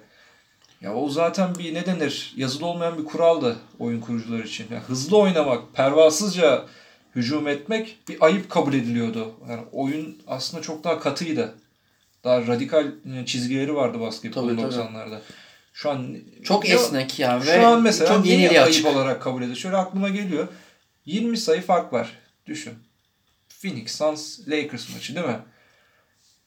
Ya o zaten bir ne denir yazılı olmayan bir kuraldı oyun kurucular için. Yani hızlı oynamak, pervasızca hücum etmek bir ayıp kabul ediliyordu. Yani oyun aslında çok daha katıydı. Daha radikal e, çizgileri vardı basketbolun Tabii, tabii. 90'larda. Şu an Çok Ya- esnek ya ve şu an mesela çok yeniliğe ayıp açık. olarak kabul ediyor? Şöyle aklıma geliyor. 20 sayı fark var. Düşün. Phoenix Suns Lakers maçı değil mi?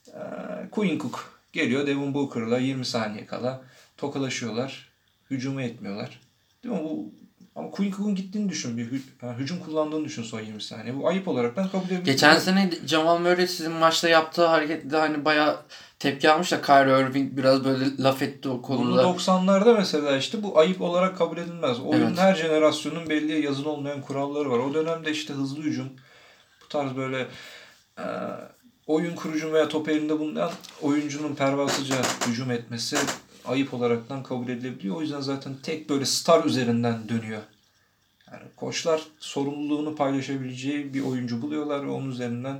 Ee, Quinn Cook geliyor Devin Booker'la 20 saniye kala tokalaşıyorlar. Hücumu etmiyorlar. Değil mi? Bu ama Quinn Cook'un gittiğini düşün. Bir hü- yani hücum kullandığını düşün son 20 saniye. Bu ayıp olaraktan kabul edilir. Geçen sene Jamal Murray sizin maçta yaptığı harekette hani bayağı tepki almış da Kyrie Irving biraz böyle laf etti o Bunu konuda. 90'larda mesela işte bu ayıp olarak kabul edilmez. Oyun Evet. her jenerasyonun belli yazılı olmayan kuralları var. O dönemde işte hızlı hücum, bu tarz böyle e, oyun kurucu veya top elinde bulunan oyuncunun pervasızca hücum etmesi ayıp olaraktan kabul edilebiliyor. O yüzden zaten tek böyle star üzerinden dönüyor. Yani koçlar sorumluluğunu paylaşabileceği bir oyuncu buluyorlar ve onun üzerinden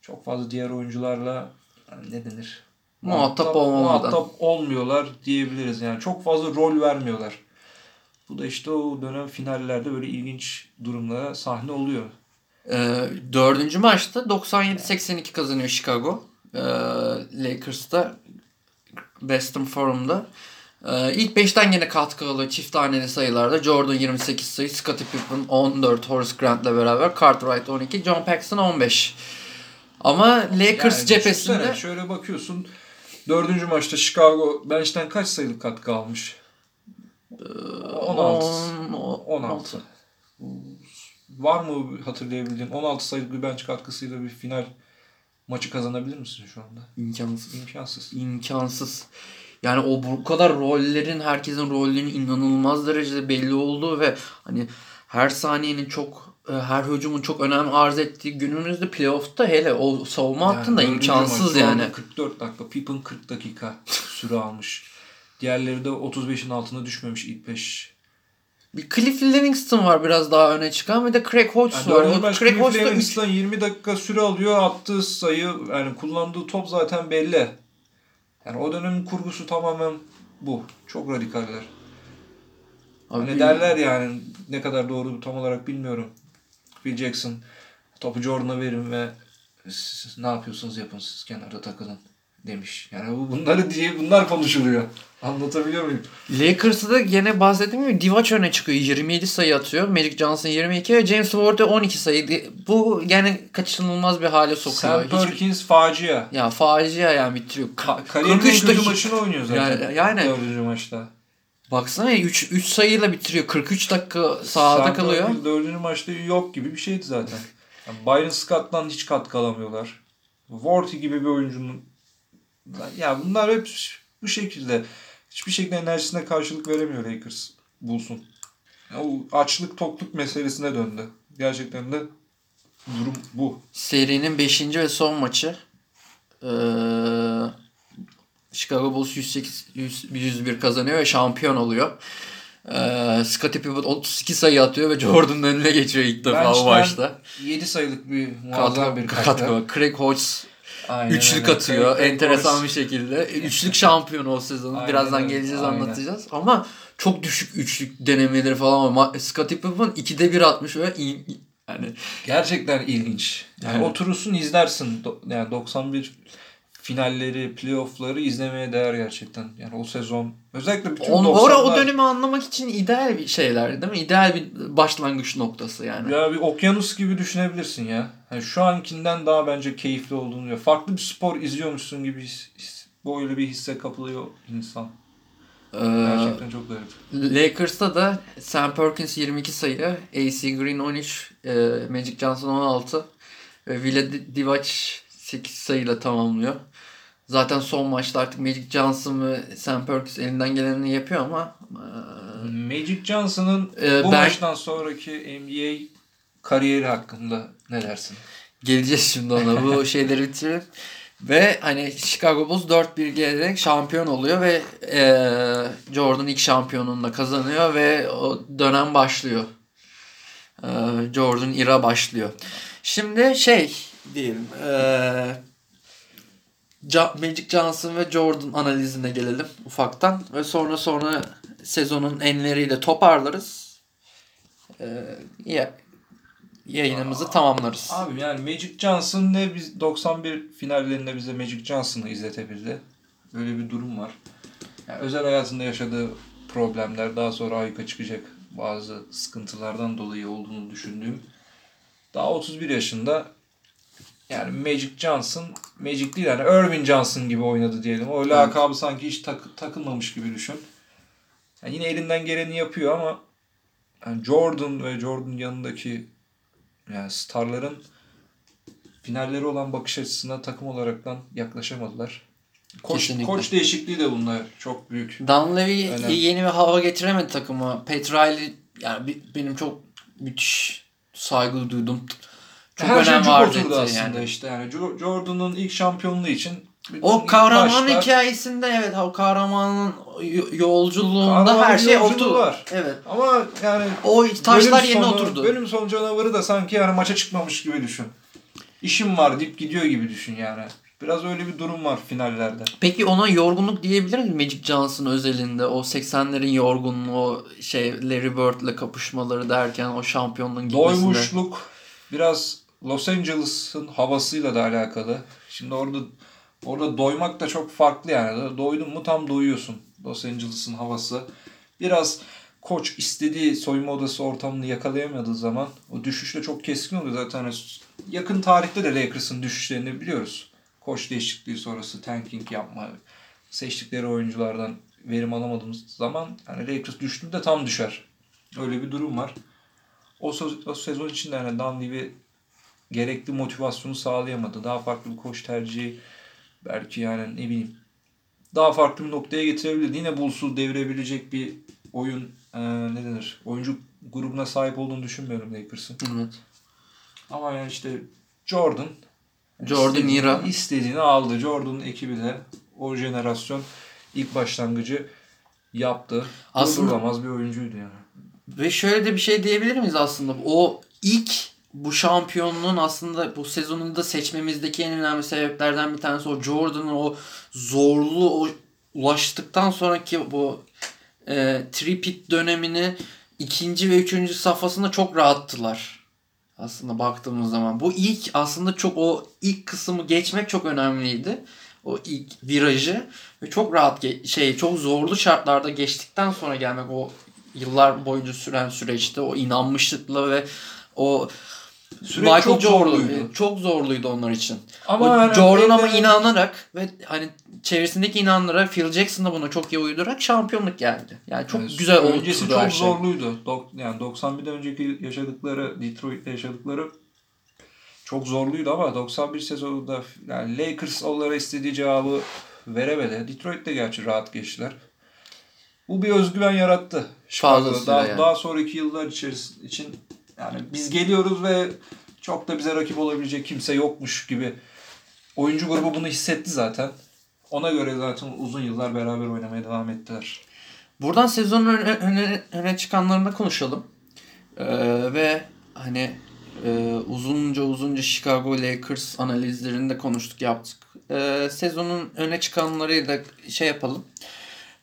çok fazla diğer oyuncularla yani ne denir? Muhatap olmamadan. muhatap olmuyorlar diyebiliriz. Yani çok fazla rol vermiyorlar. Bu da işte o dönem finallerde böyle ilginç durumlara sahne oluyor. Ee, dördüncü maçta 97-82 kazanıyor Chicago. Ee, Lakers'ta Western Forum'da. Ee, ilk 5'ten yine katkı alıyor çift taneli sayılarda. Jordan 28 sayı, Scottie Pippen 14, Horace Grant'le beraber, Cartwright 12, John Paxson 15. Ama Lakers Yani cephesinde düşünsene, şöyle bakıyorsun. Dördüncü maçta Chicago bench'ten kaç sayılık katkı almış? 16. on- 16. Var mı hatırlayabildiğin 16 sayılık bir bench katkısıyla bir final maçı kazanabilir misin şu anda? imkansız. İmkansız. imkansız. Yani o bu kadar rollerin herkesin rollerinin inanılmaz derecede belli olduğu ve hani her saniyenin çok e, her hücumun çok önem arz ettiği günümüzde playoff'ta hele o savunma hattında dördüncü imkansız maç, yani. Jordan 44 dakika, Pippen 40 dakika süre almış. Diğerleri de 35'in altına düşmemiş ilk 5. Bir Cliff Livingston var biraz daha öne çıkan bir de Craig Hodges Yani var. maç Craig Cliff Hodges Livingston 20 dakika süre alıyor. Attığı sayı yani kullandığı top zaten belli. Yani o dönemin kurgusu tamamen bu. Çok radikaller. Hani Abi- derler yani ne kadar doğru tam olarak bilmiyorum. Phil Jackson topu Jordan'a verin ve siz ne yapıyorsunuz yapın siz kenarda takılın demiş. Yani bu bunları diye bunlar konuşuluyor. Anlatabiliyor muyum? Lakers'ı da gene bahsettiğim gibi Divac öne çıkıyor. 27 sayı atıyor. Magic Johnson 22 ve James Ward 12 sayı. Bu yani kaçınılmaz bir hale sokuyor. Sam Perkins facia. Ya facia yani bitiriyor. Ka- Kariyerinin 43 kötü dakika. maçını oynuyor zaten. Yani- yani- Dördüncü maçta. Baksana 3 3 sayıyla bitiriyor. 43 dakika sahada Sam kalıyor. Perkins Dördüncü maçta yok gibi bir şeydi zaten. Yani Byron Scott'tan hiç katkı alamıyorlar. Worthy gibi bir oyuncunun ya bunlar hep bu şekilde hiçbir şekilde enerjisine karşılık veremiyor Lakers bulsun. Ya o açlık tokluk meselesine döndü. Gerçekten de durum bu. Serinin 5. ve son maçı. Ee, Chicago Bulls 108 100 101 kazanıyor ve şampiyon oluyor. Ee, Scottie Pippen 32 sayı atıyor ve Jordan'ın önüne geçiyor ilk defa o maçta. 7 sayılık bir muazzam bir Katkı, katkı. Craig Hodges Aynen üçlük öyle. atıyor. Craig Enteresan Hodges. bir şekilde. Üçlük şampiyonu o sezon. Aynen Birazdan geleceğiz Aynen. anlatacağız. Ama çok düşük üçlük denemeleri falan var. Scottie Pippen 2'de 1 atmış ve yani Gerçekten ilginç. Yani Evet. oturursun izlersin. Yani 91 finalleri, playoff'ları izlemeye değer gerçekten. Yani o sezon özellikle bütün On, 90'lar. ora o dönemi anlamak için ideal bir şeyler değil mi? İdeal bir başlangıç noktası yani. Ya bir okyanus gibi düşünebilirsin ya. Yani şu ankinden daha bence keyifli olduğunu ya. Farklı bir spor izliyormuşsun gibi his, his- böyle bir hisse kapılıyor insan. Ee, Gerçekten çok garip. Lakers'ta da Sam Perkins 22 sayı, AC Green 13, e, Magic Johnson 16 ve Vila Divac 8 sayıyla tamamlıyor. Zaten son maçta artık Magic Johnson ve Sam Perkins elinden gelenini yapıyor ama e, Magic Johnson'ın Ee, bu ben- maçtan sonraki NBA kariyeri hakkında ne dersin? geleceğiz şimdi ona bu <laughs> şeyleri bitirelim. Ve hani Chicago Bulls 4-1 gelerek şampiyon oluyor ve e, Jordan ilk şampiyonluğunu da kazanıyor ve o dönem başlıyor. E, Jordan era başlıyor. Şimdi şey diyelim. E, Ja- Magic Johnson ve Jordan analizine gelelim ufaktan ve sonra sonra sezonun enleriyle toparlarız. E, ya, yayınımızı tamamlarız. Abi yani Magic Johnson ne biz 91 finallerinde bize Magic Johnson'ı izletebildi. Böyle bir durum var. Yani özel hayatında yaşadığı problemler daha sonra ayyuka çıkacak bazı sıkıntılardan dolayı olduğunu düşündüğüm. Daha 31 yaşında yani Magic Johnson, Magic değil yani Irvin Johnson gibi oynadı diyelim. O lakabı sanki hiç tak- takılmamış gibi düşün. Yani yine elinden geleni yapıyor ama yani Jordan ve Jordan yanındaki yani starların finalleri olan bakış açısına takım olaraktan yaklaşamadılar. Koç, Kesinlikle. koç değişikliği de bunlar çok büyük. Dan Levy Önemli. yeni bir hava getiremedi takıma. Pat Riley yani benim çok müthiş saygı duydum. Çok Her şey önem cuk vardı oturdu aslında yani. işte. Yani Jo- Jordan'ın ilk şampiyonluğu için O ilk kahraman başta- hikayesinde evet o kahramanın yo- yolculuğunda Kahramanın her şey oturdu. var. Evet. Ama yani O taşlar yerine sonu- oturdu. Bölüm sonu canavarı da sanki yani maça çıkmamış gibi düşün. İşim var deyip gidiyor gibi düşün yani. Biraz öyle bir durum var finallerde. Peki ona yorgunluk diyebilir miyiz Magic Johnson özelinde? O 80'lerin yorgunluğu, o şey Larry Bird'le kapışmaları derken o şampiyonluğun gitmesinde. Doymuşluk biraz Los Angeles'ın havasıyla da alakalı. Şimdi orada orada doymak da çok farklı yani. Doydun mu tam doyuyorsun. Los Angeles'ın havası. Biraz koç istediği soyunma odası ortamını yakalayamadığı zaman o düşüş de çok keskin oluyor zaten. Hani Yakın tarihte de Lakers'ın düşüşlerini biliyoruz. Koç değişikliği sonrası tanking yapma, seçtikleri oyunculardan verim alamadığımız zaman yani Lakers düştüğünde tam düşer. Öyle bir durum var. O, o sezon içinde yani Dan Levy gerekli motivasyonu sağlayamadı. Daha farklı bir koç tercihi belki yani ne bileyim daha farklı bir noktaya getirebilirdi. Yine Bulls'u devirebilecek bir oyun e, ne denir? Oyuncu grubuna sahip olduğunu düşünmüyorum Lakers'ın. Evet. Ama yani işte Jordan Jordan istediğini- Ira. istediğini aldı. Jordan'ın ekibi de o jenerasyon ilk başlangıcı yaptı. Aslında- Durdurulamaz bir oyuncuydu yani. Ve şöyle de bir şey diyebilir miyiz aslında? O ilk bu şampiyonluğun aslında bu sezonunda seçmemizdeki en önemli sebeplerden bir tanesi o Jordan'ın o zorlu o ulaştıktan sonraki bu e, tripit dönemini ikinci ve üçüncü safhasında çok rahattılar. Aslında baktığımız zaman. Bu ilk aslında çok o ilk kısmı geçmek çok önemliydi. O ilk virajı ve çok rahat şey çok zorlu şartlarda geçtikten sonra gelmek o yıllar boyunca süren süreçte o inanmışlıkla ve o Süreç Michael çok Jordan zorluydu. çok zorluydu onlar için. Ama O yani Jordan ama inanarak ve hani çevresindeki inanarak Phil Jackson da buna çok iyi uydurarak şampiyonluk geldi. Yani çok Yani güzel oldu Öncesi çok şey. zorluydu. Dok- yani 91'den önceki yaşadıkları, Detroit'te yaşadıkları çok zorluydu ama 91 sezonunda yani Lakers onlara istediği cevabı veremedi. Detroit'te gerçi rahat geçtiler. Bu bir özgüven yarattı. Fazlasıyla Daha, yani. daha sonraki yıllar içeris- için yani biz geliyoruz ve çok da bize rakip olabilecek kimse yokmuş gibi. Oyuncu grubu bunu hissetti zaten. Ona göre zaten uzun yıllar beraber oynamaya devam ettiler. Buradan sezonun öne, öne, öne çıkanlarına konuşalım. Ee, ve hani e, uzunca uzunca Chicago Lakers analizlerini de konuştuk yaptık. Ee, sezonun öne çıkanlarıyla şey yapalım.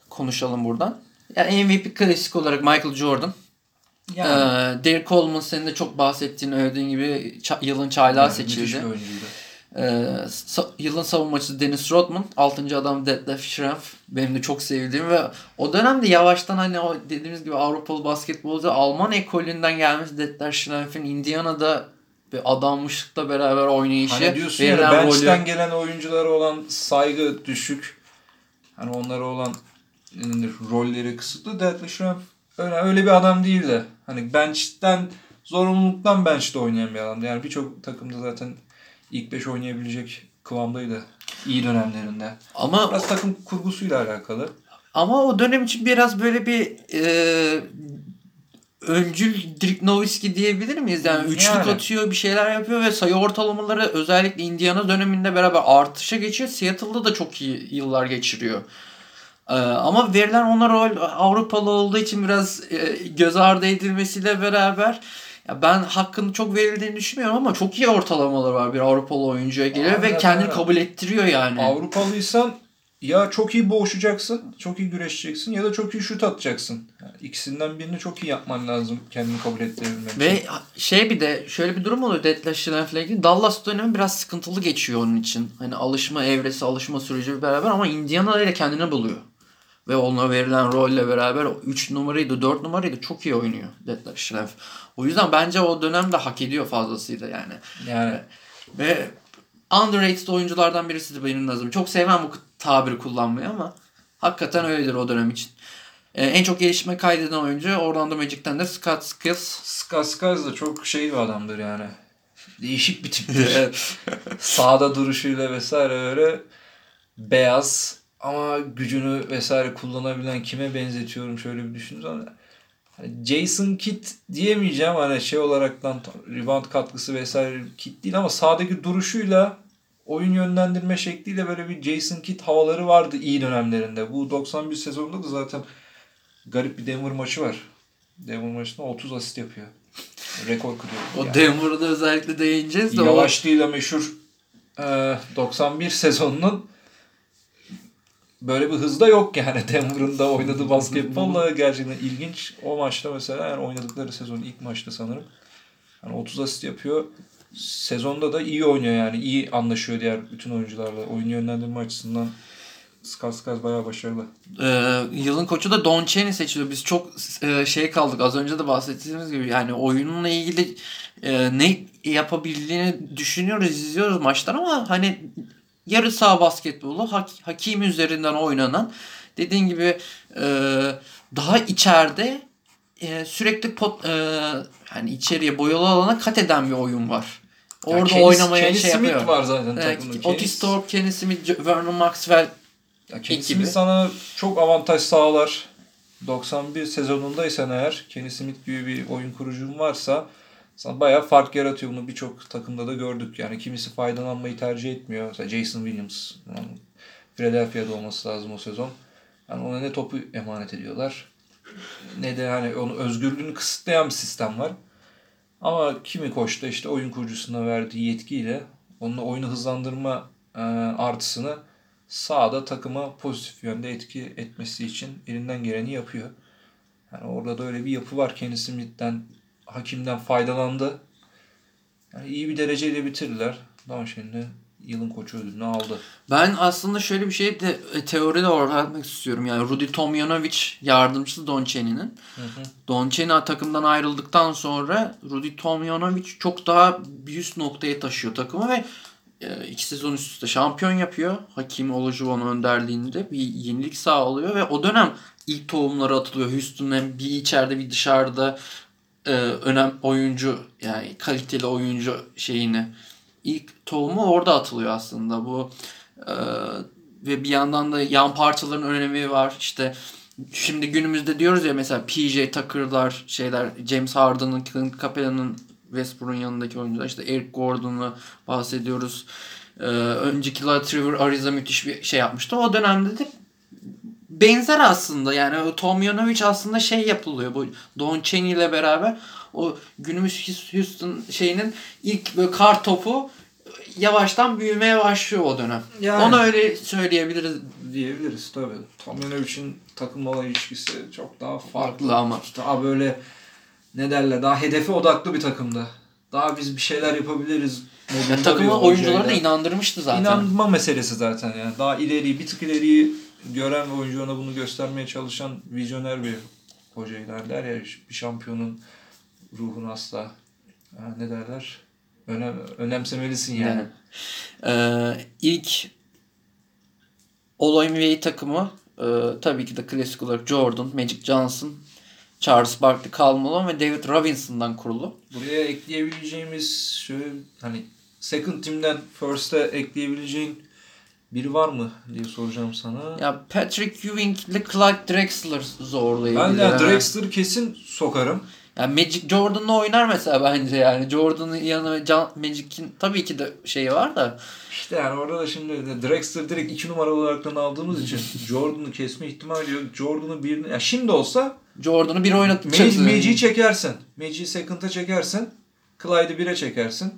Konuşalım buradan. Yani MVP klasik olarak Michael Jordan. Yani, Ee, Derek Coleman senin de çok bahsettiğin övdüğün gibi ça- yılın çaylağı yani seçildi. Ee, sa- yılın savunmacısı Dennis Rodman. 6. adam Detlef Schrempf. Benim de çok sevdiğim ve o dönemde yavaştan hani o dediğimiz gibi Avrupalı basketbolcu Alman ekolünden gelmiş Detlef Schrempf'in Indiana'da bir adammışlıkla beraber oynayışı. Hani diyorsun ya bench'ten rolü. gelen oyunculara olan saygı düşük. Hani onlara olan denir, rolleri kısıtlı. Detlef Schrempf öyle, öyle bir adam değildi. Hani bench'ten zorunluluktan bench'te oynayan bir adamdı. Yani birçok takımda zaten ilk 5 oynayabilecek kıvamdaydı. iyi dönemlerinde. Ama Biraz takım kurgusuyla alakalı. Ama o dönem için biraz böyle bir e, öncül Dirk Nowitzki diyebilir miyiz? Yani üçlük Yani. atıyor, bir şeyler yapıyor ve sayı ortalamaları özellikle Indiana döneminde beraber artışa geçiyor. Seattle'da da çok iyi yıllar geçiriyor. E, ama verilen ona rol Avrupalı olduğu için biraz e, göz ardı edilmesiyle beraber ya ben hakkını çok verildiğini düşünmüyorum ama çok iyi ortalamaları var bir Avrupalı oyuncuya geliyor ve Aynen kendini öyle. kabul ettiriyor yani. Avrupalıysan ya çok iyi boğuşacaksın, çok iyi güreşeceksin ya da çok iyi şut atacaksın. Yani ikisinden birini çok iyi yapman lazım kendini kabul ettirebilmek için. Ve şey bir de şöyle bir durum oluyor Detlef ilgili. Dallas dönemi biraz sıkıntılı geçiyor onun için. Hani alışma evresi, alışma süreci beraber ama Indiana ile kendini buluyor. Ve ona verilen rolle beraber 3 numaraydı, 4 numaraydı çok iyi oynuyor Detlef Schrempf. O yüzden bence o dönemde hak ediyor fazlasıyla yani. Yani Ve underrated oyunculardan birisi de benim nazarım. Çok sevmem bu tabiri kullanmayı ama hakikaten öyledir o dönem için. Ee, en çok gelişme kaydeden oyuncu Orlando Magic'ten de Scott Skiles. Scott Skiles da çok şey bir adamdır yani. Değişik bir tiptir. <laughs> Sağda duruşuyla vesaire öyle beyaz ama gücünü vesaire kullanabilen kime benzetiyorum şöyle bir düşündüğüm zaman hani Jason Kidd diyemeyeceğim hani şey olaraktan rebound katkısı vesaire Kidd değil ama sağdaki duruşuyla oyun yönlendirme şekliyle böyle bir Jason Kidd havaları vardı iyi dönemlerinde. Bu 91 sezonunda da zaten garip bir Denver maçı var. Denver maçında 30 asist yapıyor. Rekor kırıyor. O Yani Denver'ı da özellikle değineceğiz de o Yavaşlığıyla meşhur e, 91 sezonunun böyle bir hızda yok yani <laughs> Denver'ın da oynadığı <laughs> basketbolla gerçekten ilginç. O maçta mesela yani oynadıkları sezon ilk maçta sanırım. Yani 30 asist yapıyor. Sezonda da iyi oynuyor yani. iyi anlaşıyor diğer bütün oyuncularla. Oyun yönlendirme açısından Skaz Skaz bayağı başarılı. Ee, yılın koçu da Don Chaney seçiliyor. Biz çok e, şey kaldık. Az önce de bahsettiğimiz gibi yani oyununla ilgili e, ne yapabildiğini düşünüyoruz, izliyoruz maçlar ama hani yarı saha basketbolu hak, hakim üzerinden oynanan dediğin gibi e, daha içeride e, sürekli pot, e, yani içeriye boyalı alana kat eden bir oyun var. Orada Kenny- oynamaya Kenny şey Smith yapıyor. var zaten Evet, takımda. Otis Thorpe, Kenny Smith, Vernon Maxwell Ya Kenny ekibi. Smith sana çok avantaj sağlar. 91 sezonundaysan eğer Kenny Smith gibi bir oyun kurucun varsa sana bayağı fark yaratıyor. Bunu birçok takımda da gördük. Yani kimisi faydalanmayı tercih etmiyor. Mesela Jason Williams. Philadelphia'da olması lazım o sezon. Yani ona ne topu emanet ediyorlar ne de hani onu özgürlüğünü kısıtlayan bir sistem var. Ama kimi koçta işte oyun kurucusuna verdiği yetkiyle onun oyunu hızlandırma e, artısını sahada takıma pozitif yönde etki etmesi için elinden geleni yapıyor. Yani orada da öyle bir yapı var. Kenny Smith'ten, hakimden faydalandı. Yani iyi bir dereceyle bitirdiler. Daha şimdi yılın koçu ödülünü aldı. Ben aslında şöyle bir şey de e, teoride öğretmek istiyorum. Yani Rudy Tomjanovic yardımcısı Don Chaney'nin. Don Chaney takımdan ayrıldıktan sonra Rudy Tomjanovic çok daha bir üst noktaya taşıyor takımı ve e, iki sezon üst üste şampiyon yapıyor. Hakim Olajuwon önderliğinde bir yenilik sağlıyor ve o dönem ilk tohumları atılıyor. Houston'ın bir içeride bir dışarıda e, önem oyuncu yani kaliteli oyuncu şeyini ilk tohumu orada atılıyor aslında. Bu e, ve bir yandan da yan parçaların önemi var. İşte şimdi günümüzde diyoruz ya mesela PJ Tucker'lar şeyler James Harden'ın, Clint Capela'nın Westbrook'un yanındaki oyuncular işte Eric Gordon'u bahsediyoruz. Ee, önceki Trevor Ariza müthiş bir şey yapmıştı. O dönemde de benzer aslında yani o Tomjanovic aslında şey yapılıyor bu Don Chaney ile beraber o günümüz Houston şeyinin ilk böyle kar topu yavaştan büyümeye başlıyor o dönem. Yani. Onu öyle söyleyebiliriz Diyebiliriz tabii. Tomjanovic'in takımla olan ilişkisi çok daha farklı. farklı ama. Daha böyle ne derler daha hedefe odaklı bir takımda. Daha biz bir şeyler yapabiliriz. Ya, modunda takımı bir oyuncuları da inandırmıştı zaten. İnanma meselesi zaten yani. Daha ileriyi bir tık ileriyi gören ve oyuncu ona bunu göstermeye çalışan vizyoner bir hocayla der ya bir şampiyonun ruhunu asla ha, ne derler önem, önemsemelisin yani. Yani. Ee, ilk All NBA takımı e, tabii ki de klasik olarak Jordan, Magic Johnson, Charles Barkley, Karl Malone ve David Robinson'dan kurulu. Buraya ekleyebileceğimiz şöyle hani second team'den first'e ekleyebileceğin biri var mı diye soracağım sana. Ya Patrick Ewing ile Clyde Drexler zorlayabilir. ben de ha. Drexler'ı kesin sokarım. Yani Magic Jordan'la oynar mesela bence yani. Jordan'ın yanı Can, Magic'in tabii ki de şeyi var da. İşte yani orada da şimdi Drexler direkt iki numara olaraktan aldığımız için <laughs> Jordan'ı kesme ihtimali yok. Jordan'ı bir... Ya şimdi olsa Jordan'ı bir oynatacaksın. Magic'i çekersin. Magic'i second'a çekersin. Clyde'ı 1'e çekersin.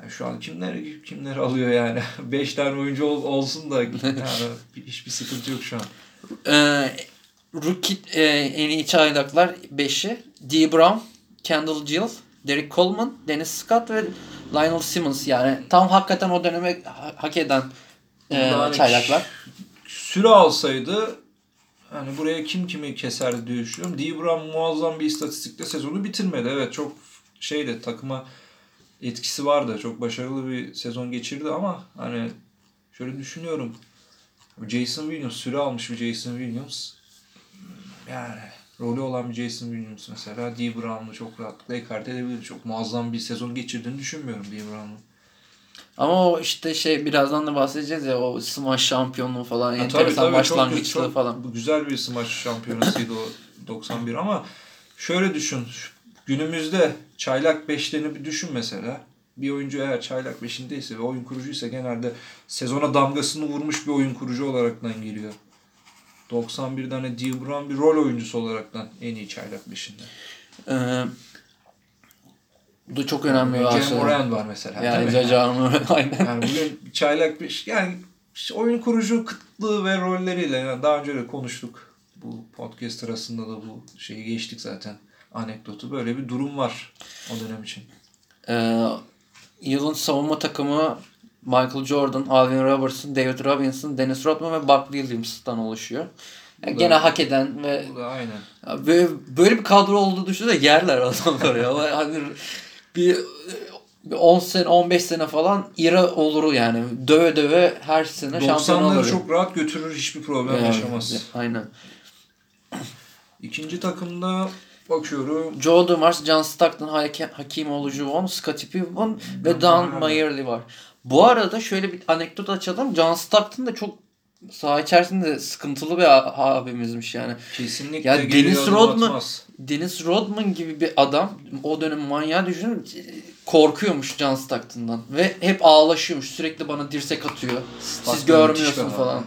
Yani şu an kimler kimler alıyor yani. <laughs> 5 tane oyuncu ol- olsun da <laughs> yani hiçbir sıkıntı yok şu an. Ee, rookie e, en iyi çaylaklar 5'i. D. Brown, Kendall Gill, Derek Coleman, Dennis Scott ve Lionel Simmons yani tam hakikaten o döneme ha- hak eden e, Yani çaylaklar. Süre alsaydı hani buraya kim kimi keserdi diye düşünüyorum. D. Brown muazzam bir istatistikle sezonu bitirmedi. Evet çok şeyde takıma etkisi vardı. Çok başarılı bir sezon geçirdi ama hani şöyle düşünüyorum. Jason Williams süre almış bir Jason Williams. yani rolü olan bir Jason Williams mesela D. Brown'u çok rahatlıkla ekarte edebilir. Çok muazzam bir sezon geçirdiğini düşünmüyorum D. Brown'un. Ama o işte şey birazdan da bahsedeceğiz ya o smash şampiyonluğu falan Ha, enteresan başlangıçlığı çok falan. Güzel bir smash şampiyonasıydı o 91 ama şöyle düşün. Günümüzde çaylak beşlerini bir düşün mesela. Bir oyuncu eğer çaylak beşindeyse ve oyun kurucuysa genelde sezona damgasını vurmuş bir oyun kurucu olaraktan geliyor. 91'den de D. Brown bir rol oyuncusu olaraktan en iyi çaylak beşinde. Ee, bu da çok önemli bir Cem. Moran var mesela. Yani? Cacan Moran aynen. Yani bugün çaylak bir yani işte oyun kurucu kıtlığı ve rolleriyle yani daha önce de konuştuk. Bu podcast arasında da bu şeyi geçtik zaten. Anekdotu böyle bir durum var o dönem için. Ee, yılın savunma takımı Michael Jordan, Alvin Robertson, David Robinson, Dennis Rodman ve Buck Williams'tan oluşuyor. Yani gene hak eden ve aynen. Böyle, böyle bir kadro olduğu düşünsene yerler adamları ya. Hani bir bir 10 sene 15 sene falan ira olur yani. Döve döve her sene şampiyon olur. 90'ları çok rahat götürür hiçbir problem Yani, yaşamaz. Aynen. İkinci takımda bakıyorum. Joe Dumars, John Stockton, Hakim, Juvon, Scottie Pippen ve Dan Mayerly var. Bu arada şöyle bir anekdot açalım. John Stockton da çok saha içerisinde sıkıntılı bir abimizmiş yani. Kesinlikle Ya adım Rodman- atmaz. Dennis Rodman gibi bir adam o dönem manyağı düşünün korkuyormuş John Stockton'dan ve hep ağlaşıyormuş sürekli bana dirsek atıyor siz Stockton müthiş görmüyorsun bir adam.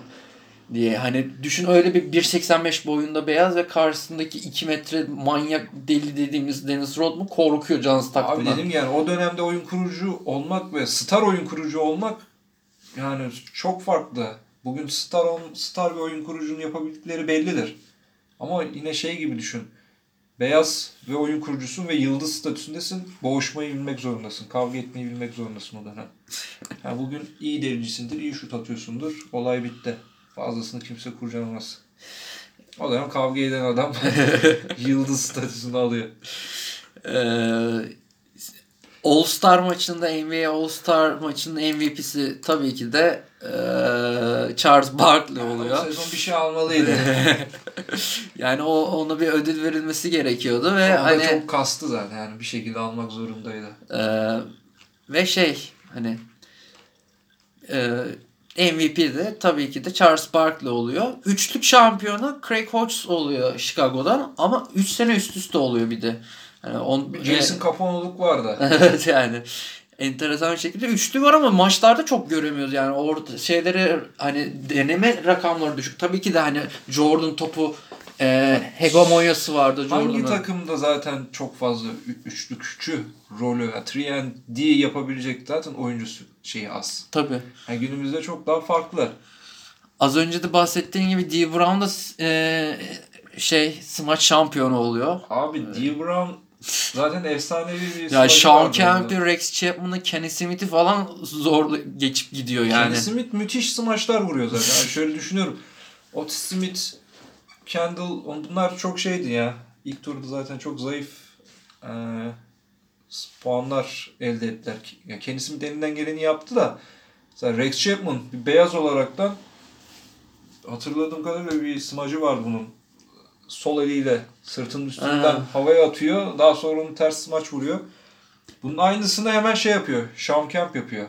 Diye hani düşün öyle bir 1.85 boyunda beyaz ve karşısındaki 2 metre manyak deli dediğimiz Dennis Rodman korkuyor John Abi Stockton'dan. dedim yani o dönemde oyun kurucu olmak ve star oyun kurucu olmak yani çok farklı. Bugün star on, star bir oyun kurucunun yapabildikleri bellidir. Ama yine şey gibi düşün. Beyaz ve oyun kurucusun ve yıldız statüsündesin. Boğuşmayı bilmek zorundasın. Kavga etmeyi bilmek zorundasın o dönem. <laughs> Yani bugün iyi dericisindir, iyi şut atıyorsundur. Olay bitti. Fazlasını kimse kurcalamaz. O dönem kavga eden adam <laughs> yıldız statüsünü alıyor. Ee, All Star maçında NBA All Star maçının MVP'si tabii ki de ee, Charles Barkley O oluyor. sezon bir şey almalıydı. <laughs> Yani o ona bir ödül verilmesi gerekiyordu ve Ama hani çok kastı zaten yani bir şekilde almak zorundaydı. Ee, ve şey hani e, MVP de tabii ki de Charles Barkley oluyor. Üçlük şampiyonu Craig Hodges oluyor Chicago'dan ama 3 sene üst üste oluyor bir de. Yani on, Jason Capone'luk vardı. <laughs> evet yani enteresan bir şekilde üçlü var ama maçlarda çok göremiyoruz yani orada şeyleri hani deneme rakamları düşük. Tabii ki de hani Jordan topu e, hegemonyası vardı Hangi takımda zaten çok fazla ü- üçlükçü rolü, yani 3 D yapabilecek zaten oyuncusu şeyi az. Tabii. Yani günümüzde çok daha farklı. Az önce de bahsettiğin gibi D. Brown da e, şey smaç şampiyonu oluyor. Abi D. Brown zaten efsanevi bir Ya Sean Kemp'i. Rex Chapman'ı, Kenny Smith'i falan zor geçip gidiyor yani. Kenny Smith müthiş smaçlar vuruyor zaten. Yani şöyle düşünüyorum. Otis Smith, Kendall on- bunlar çok şeydi ya. İlk turda zaten çok zayıf e, puanlar elde ettiler. Yani Kenny Smith elinden geleni yaptı da mesela Rex Chapman bir beyaz olaraktan hatırladığım kadarıyla bir smacı var bunun. Sol eliyle sırtının üstünden Ha. havaya atıyor. Daha sonra onu ters smaç vuruyor. Bunun aynısını hemen şey yapıyor. Sean Kemp yapıyor.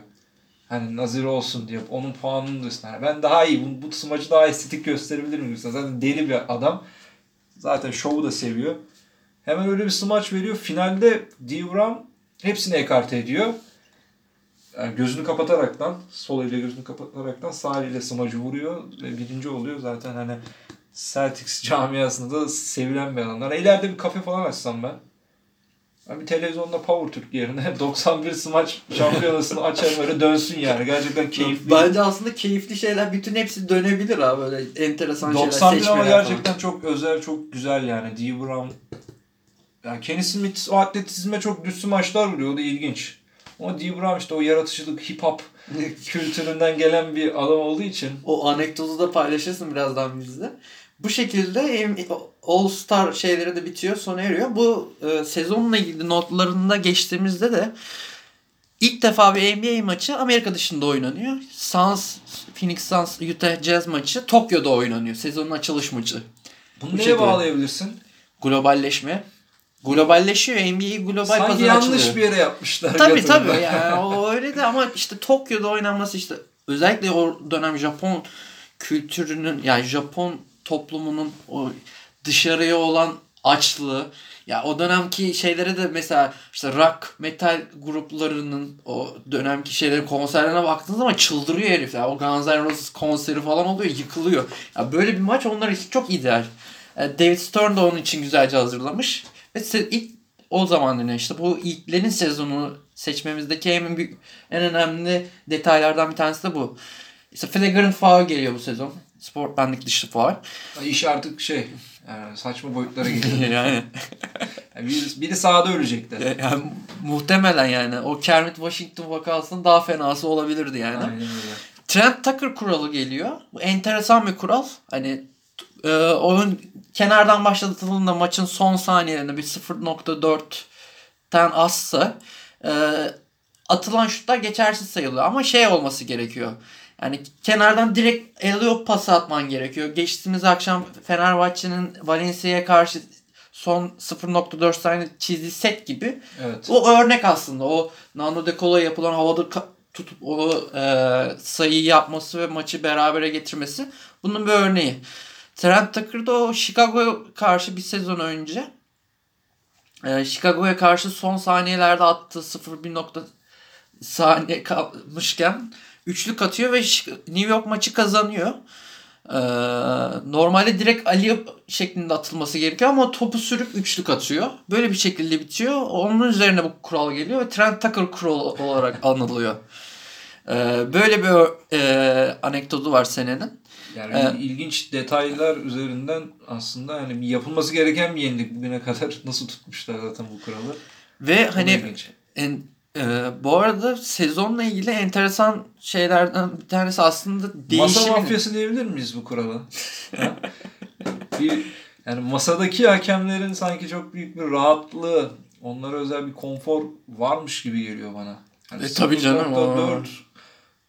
Hani nazir olsun diye onun puanını da üstüne. Yani ben daha iyi, bu, bu smacı daha estetik gösterebilirim diyorsun. Zaten deli bir adam. Zaten şovu da seviyor. Hemen öyle bir smaç veriyor. Finalde D. Brown hepsini ekarte ediyor. Yani gözünü kapataraktan, sol eliyle gözünü kapataraktan sağ eliyle smacı vuruyor ve birinci oluyor. Zaten hani Celtics camiasında da sevilen bir adamlar. İleride bir kafe falan açsam ben. Ben bir televizyonda Power Türk yerine <laughs> 91 smaç şampiyonasını açarım öyle dönsün yani. Gerçekten keyifli. Bence aslında keyifli şeyler bütün hepsi dönebilir abi böyle enteresan şeyler 91 ama gerçekten çok özel, çok güzel yani. D. Brown. Yani Kenny Smith o atletizme çok düz maçlar vuruyor. O da ilginç. Ama D. Brown işte o yaratıcılık, hip hop falan. <laughs> kültüründen gelen bir adam olduğu için o anekdotu da paylaşırsın birazdan bizde. Bu şekilde All Star şeyleri de bitiyor, sona eriyor. Bu e, sezonla ilgili notlarında geçtiğimizde de ilk defa bir NBA maçı Amerika dışında oynanıyor. Suns, Phoenix Suns, Utah Jazz maçı Tokyo'da oynanıyor. Sezonun açılış maçı. Bunu Bu neye şekilde. bağlayabilirsin? Globalleşme. Globalleşiyor. NBA global Sanki pazara yanlış açılıyor. bir yere yapmışlar. Tabii tabii yani o öyle de ama işte Tokyo'da oynanması işte özellikle o dönem Japon kültürünün yani Japon toplumunun o dışarıya olan açlığı ya o dönemki şeylere de mesela işte rock metal gruplarının o dönemki şeyleri konserlerine baktığınız zaman çıldırıyor herif ya. O Guns N' Roses konseri falan oluyor yıkılıyor. Ya böyle bir maç onlar için çok ideal. E, David Stern de onun için güzelce hazırlamış. Ve ilk o zaman yine işte bu ilklerin sezonu seçmemizdeki en büyük en önemli detaylardan bir tanesi de bu. İşte flagrant foul geliyor bu sezon. Sport benlik dışı foul. İş artık şey yani saçma boyutlara geliyor. <laughs> yani, Yani biri, biri sahada ölecekler. yani muhtemelen yani o Kermit Washington vakasının daha fenası olabilirdi yani. Aynen öyle. Trent Tucker kuralı geliyor. Bu enteresan bir kural. Hani e, oyun kenardan başlatıldığında maçın son saniyelerinde bir 0.4'ten azsa e, atılan şutlar geçersiz sayılıyor. Ama şey olması gerekiyor. Yani kenardan direkt alley pası atman gerekiyor. Geçtiğimiz akşam Fenerbahçe'nin Valencia'ya karşı son 0.4 saniye çizdiği set gibi Evet. o örnek aslında. O Nando De Colo yapılan havada tutup o e, sayıyı yapması ve maçı berabere getirmesi bunun bir örneği. Trent Tucker da o Chicago'ya karşı bir sezon önce e, Chicago'ya karşı son saniyelerde attığı 0.1 nokta saniye kalmışken üçlük atıyor ve New York maçı kazanıyor. Ee, normalde direkt Ali şeklinde atılması gerekiyor ama topu sürüp üçlük atıyor. Böyle bir şekilde bitiyor. Onun üzerine bu kural geliyor ve Trent Tucker kuralı olarak <laughs> anılıyor. Ee, böyle bir e, anekdotu var senenin. Yani Evet. ilginç detaylar üzerinden aslında yani yapılması gereken bir yenilik bugüne kadar <laughs> nasıl tutmuşlar zaten bu kuralı. Ve Çok hani en, e, bu arada sezonla ilgili enteresan şeylerden bir tanesi aslında Masa değişimin. mafyası diyebilir miyiz bu kurala? Bir, yani masadaki hakemlerin sanki çok büyük bir rahatlığı, onlara özel bir konfor varmış gibi geliyor bana. Yani E, tabii canım, 0.4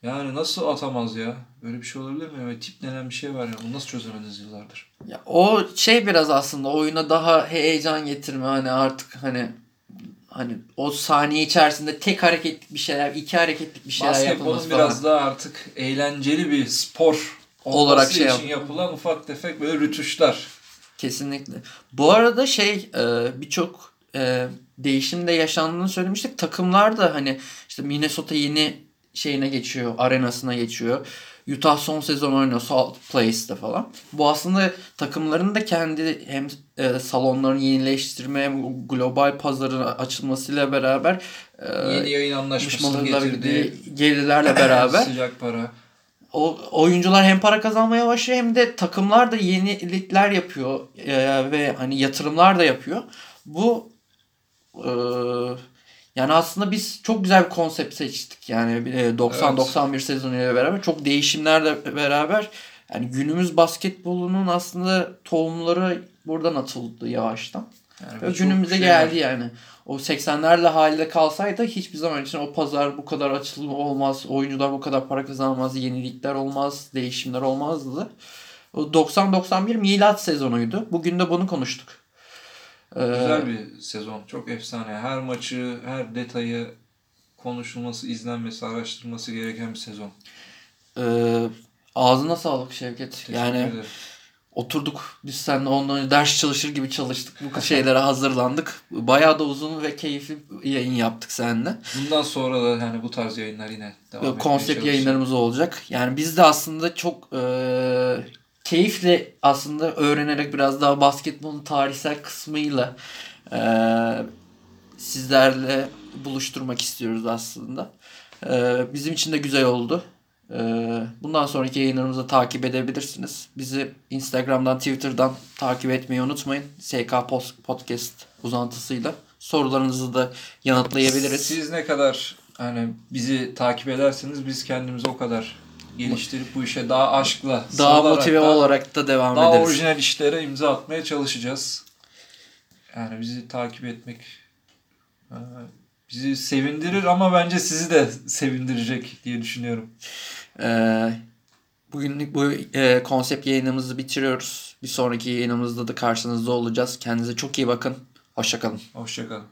yani nasıl atamaz ya? Böyle bir şey olabilir mi? Böyle tip denen bir şey var ya. Bunu nasıl çözemediniz yıllardır? Ya o şey biraz aslında oyuna daha heyecan getirme hani artık hani hani o saniye içerisinde tek hareketlik bir şeyler, iki hareketlik bir şeyler yapılması Basketbolun falan. biraz daha artık eğlenceli bir spor Olarak şey için yap- yapılan ufak tefek böyle rütuşlar. Kesinlikle. Bu arada şey e, birçok e, değişim de yaşandığını söylemiştik. Takımlar da hani işte Minnesota yeni şeyine geçiyor, arenasına geçiyor. Utah son sezon oynuyor Salt Place'de falan. Bu aslında takımların da kendi hem e, salonlarını yenileştirme hem global pazarın açılmasıyla beraber e, Yeni yayın anlaşmasını düşmanlarla getirdi. gelirlerle <clears throat> beraber Sıcak para. o oyuncular hem para kazanmaya başlıyor hem de takımlar da yenilikler yapıyor e, ve hani yatırımlar da yapıyor. Bu e, yani aslında biz çok güzel bir konsept seçtik. Yani e, 90-91 sezonuyla beraber çok değişimlerle beraber yani günümüz basketbolunun aslında tohumları buradan atıldı yavaştan. Yani Ve günümüze şey geldi var. yani. O 80'lerle halde kalsaydı hiçbir zaman için o pazar bu kadar açılma olmaz. Oyuncular bu kadar para kazanmaz. Yenilikler olmaz. Değişimler olmazdı. O 90-91 milat sezonuydu. Bugün de bunu konuştuk. Ee, Güzel bir sezon. Çok efsane. Her maçı, her detayı konuşulması, izlenmesi, araştırılması gereken bir sezon. e, ağzına sağlık Şevket. Teşekkür yani ederim. oturduk biz seninle ondan ders çalışır gibi çalıştık. Bu <laughs> şeylere hazırlandık. Bayağı da uzun ve keyifli yayın yaptık seninle. Bundan sonra da yani bu tarz yayınlar yine devam konsept yayınlarımız olacak. Yani biz de aslında çok e, keyifle aslında öğrenerek biraz daha basketbolun tarihsel kısmıyla e, sizlerle buluşturmak istiyoruz aslında. E, bizim için de güzel oldu. E, bundan sonraki yayınlarımızı takip edebilirsiniz. Bizi Instagram'dan, Twitter'dan takip etmeyi unutmayın. SK Podcast uzantısıyla. Sorularınızı da yanıtlayabiliriz. Siz ne kadar hani bizi takip ederseniz biz kendimizi o kadar geliştirip bu işe daha aşkla, daha motive daha- olarak da devam daha ederiz. orijinal işlere imza atmaya çalışacağız. Yani bizi takip etmek e, bizi sevindirir ama bence sizi de sevindirecek diye düşünüyorum. Ee, Bugünlük bu e, konsept yayınımızı bitiriyoruz. Bir sonraki yayınımızda da karşınızda olacağız. Kendinize çok iyi bakın. Hoşçakalın. Hoşçakalın.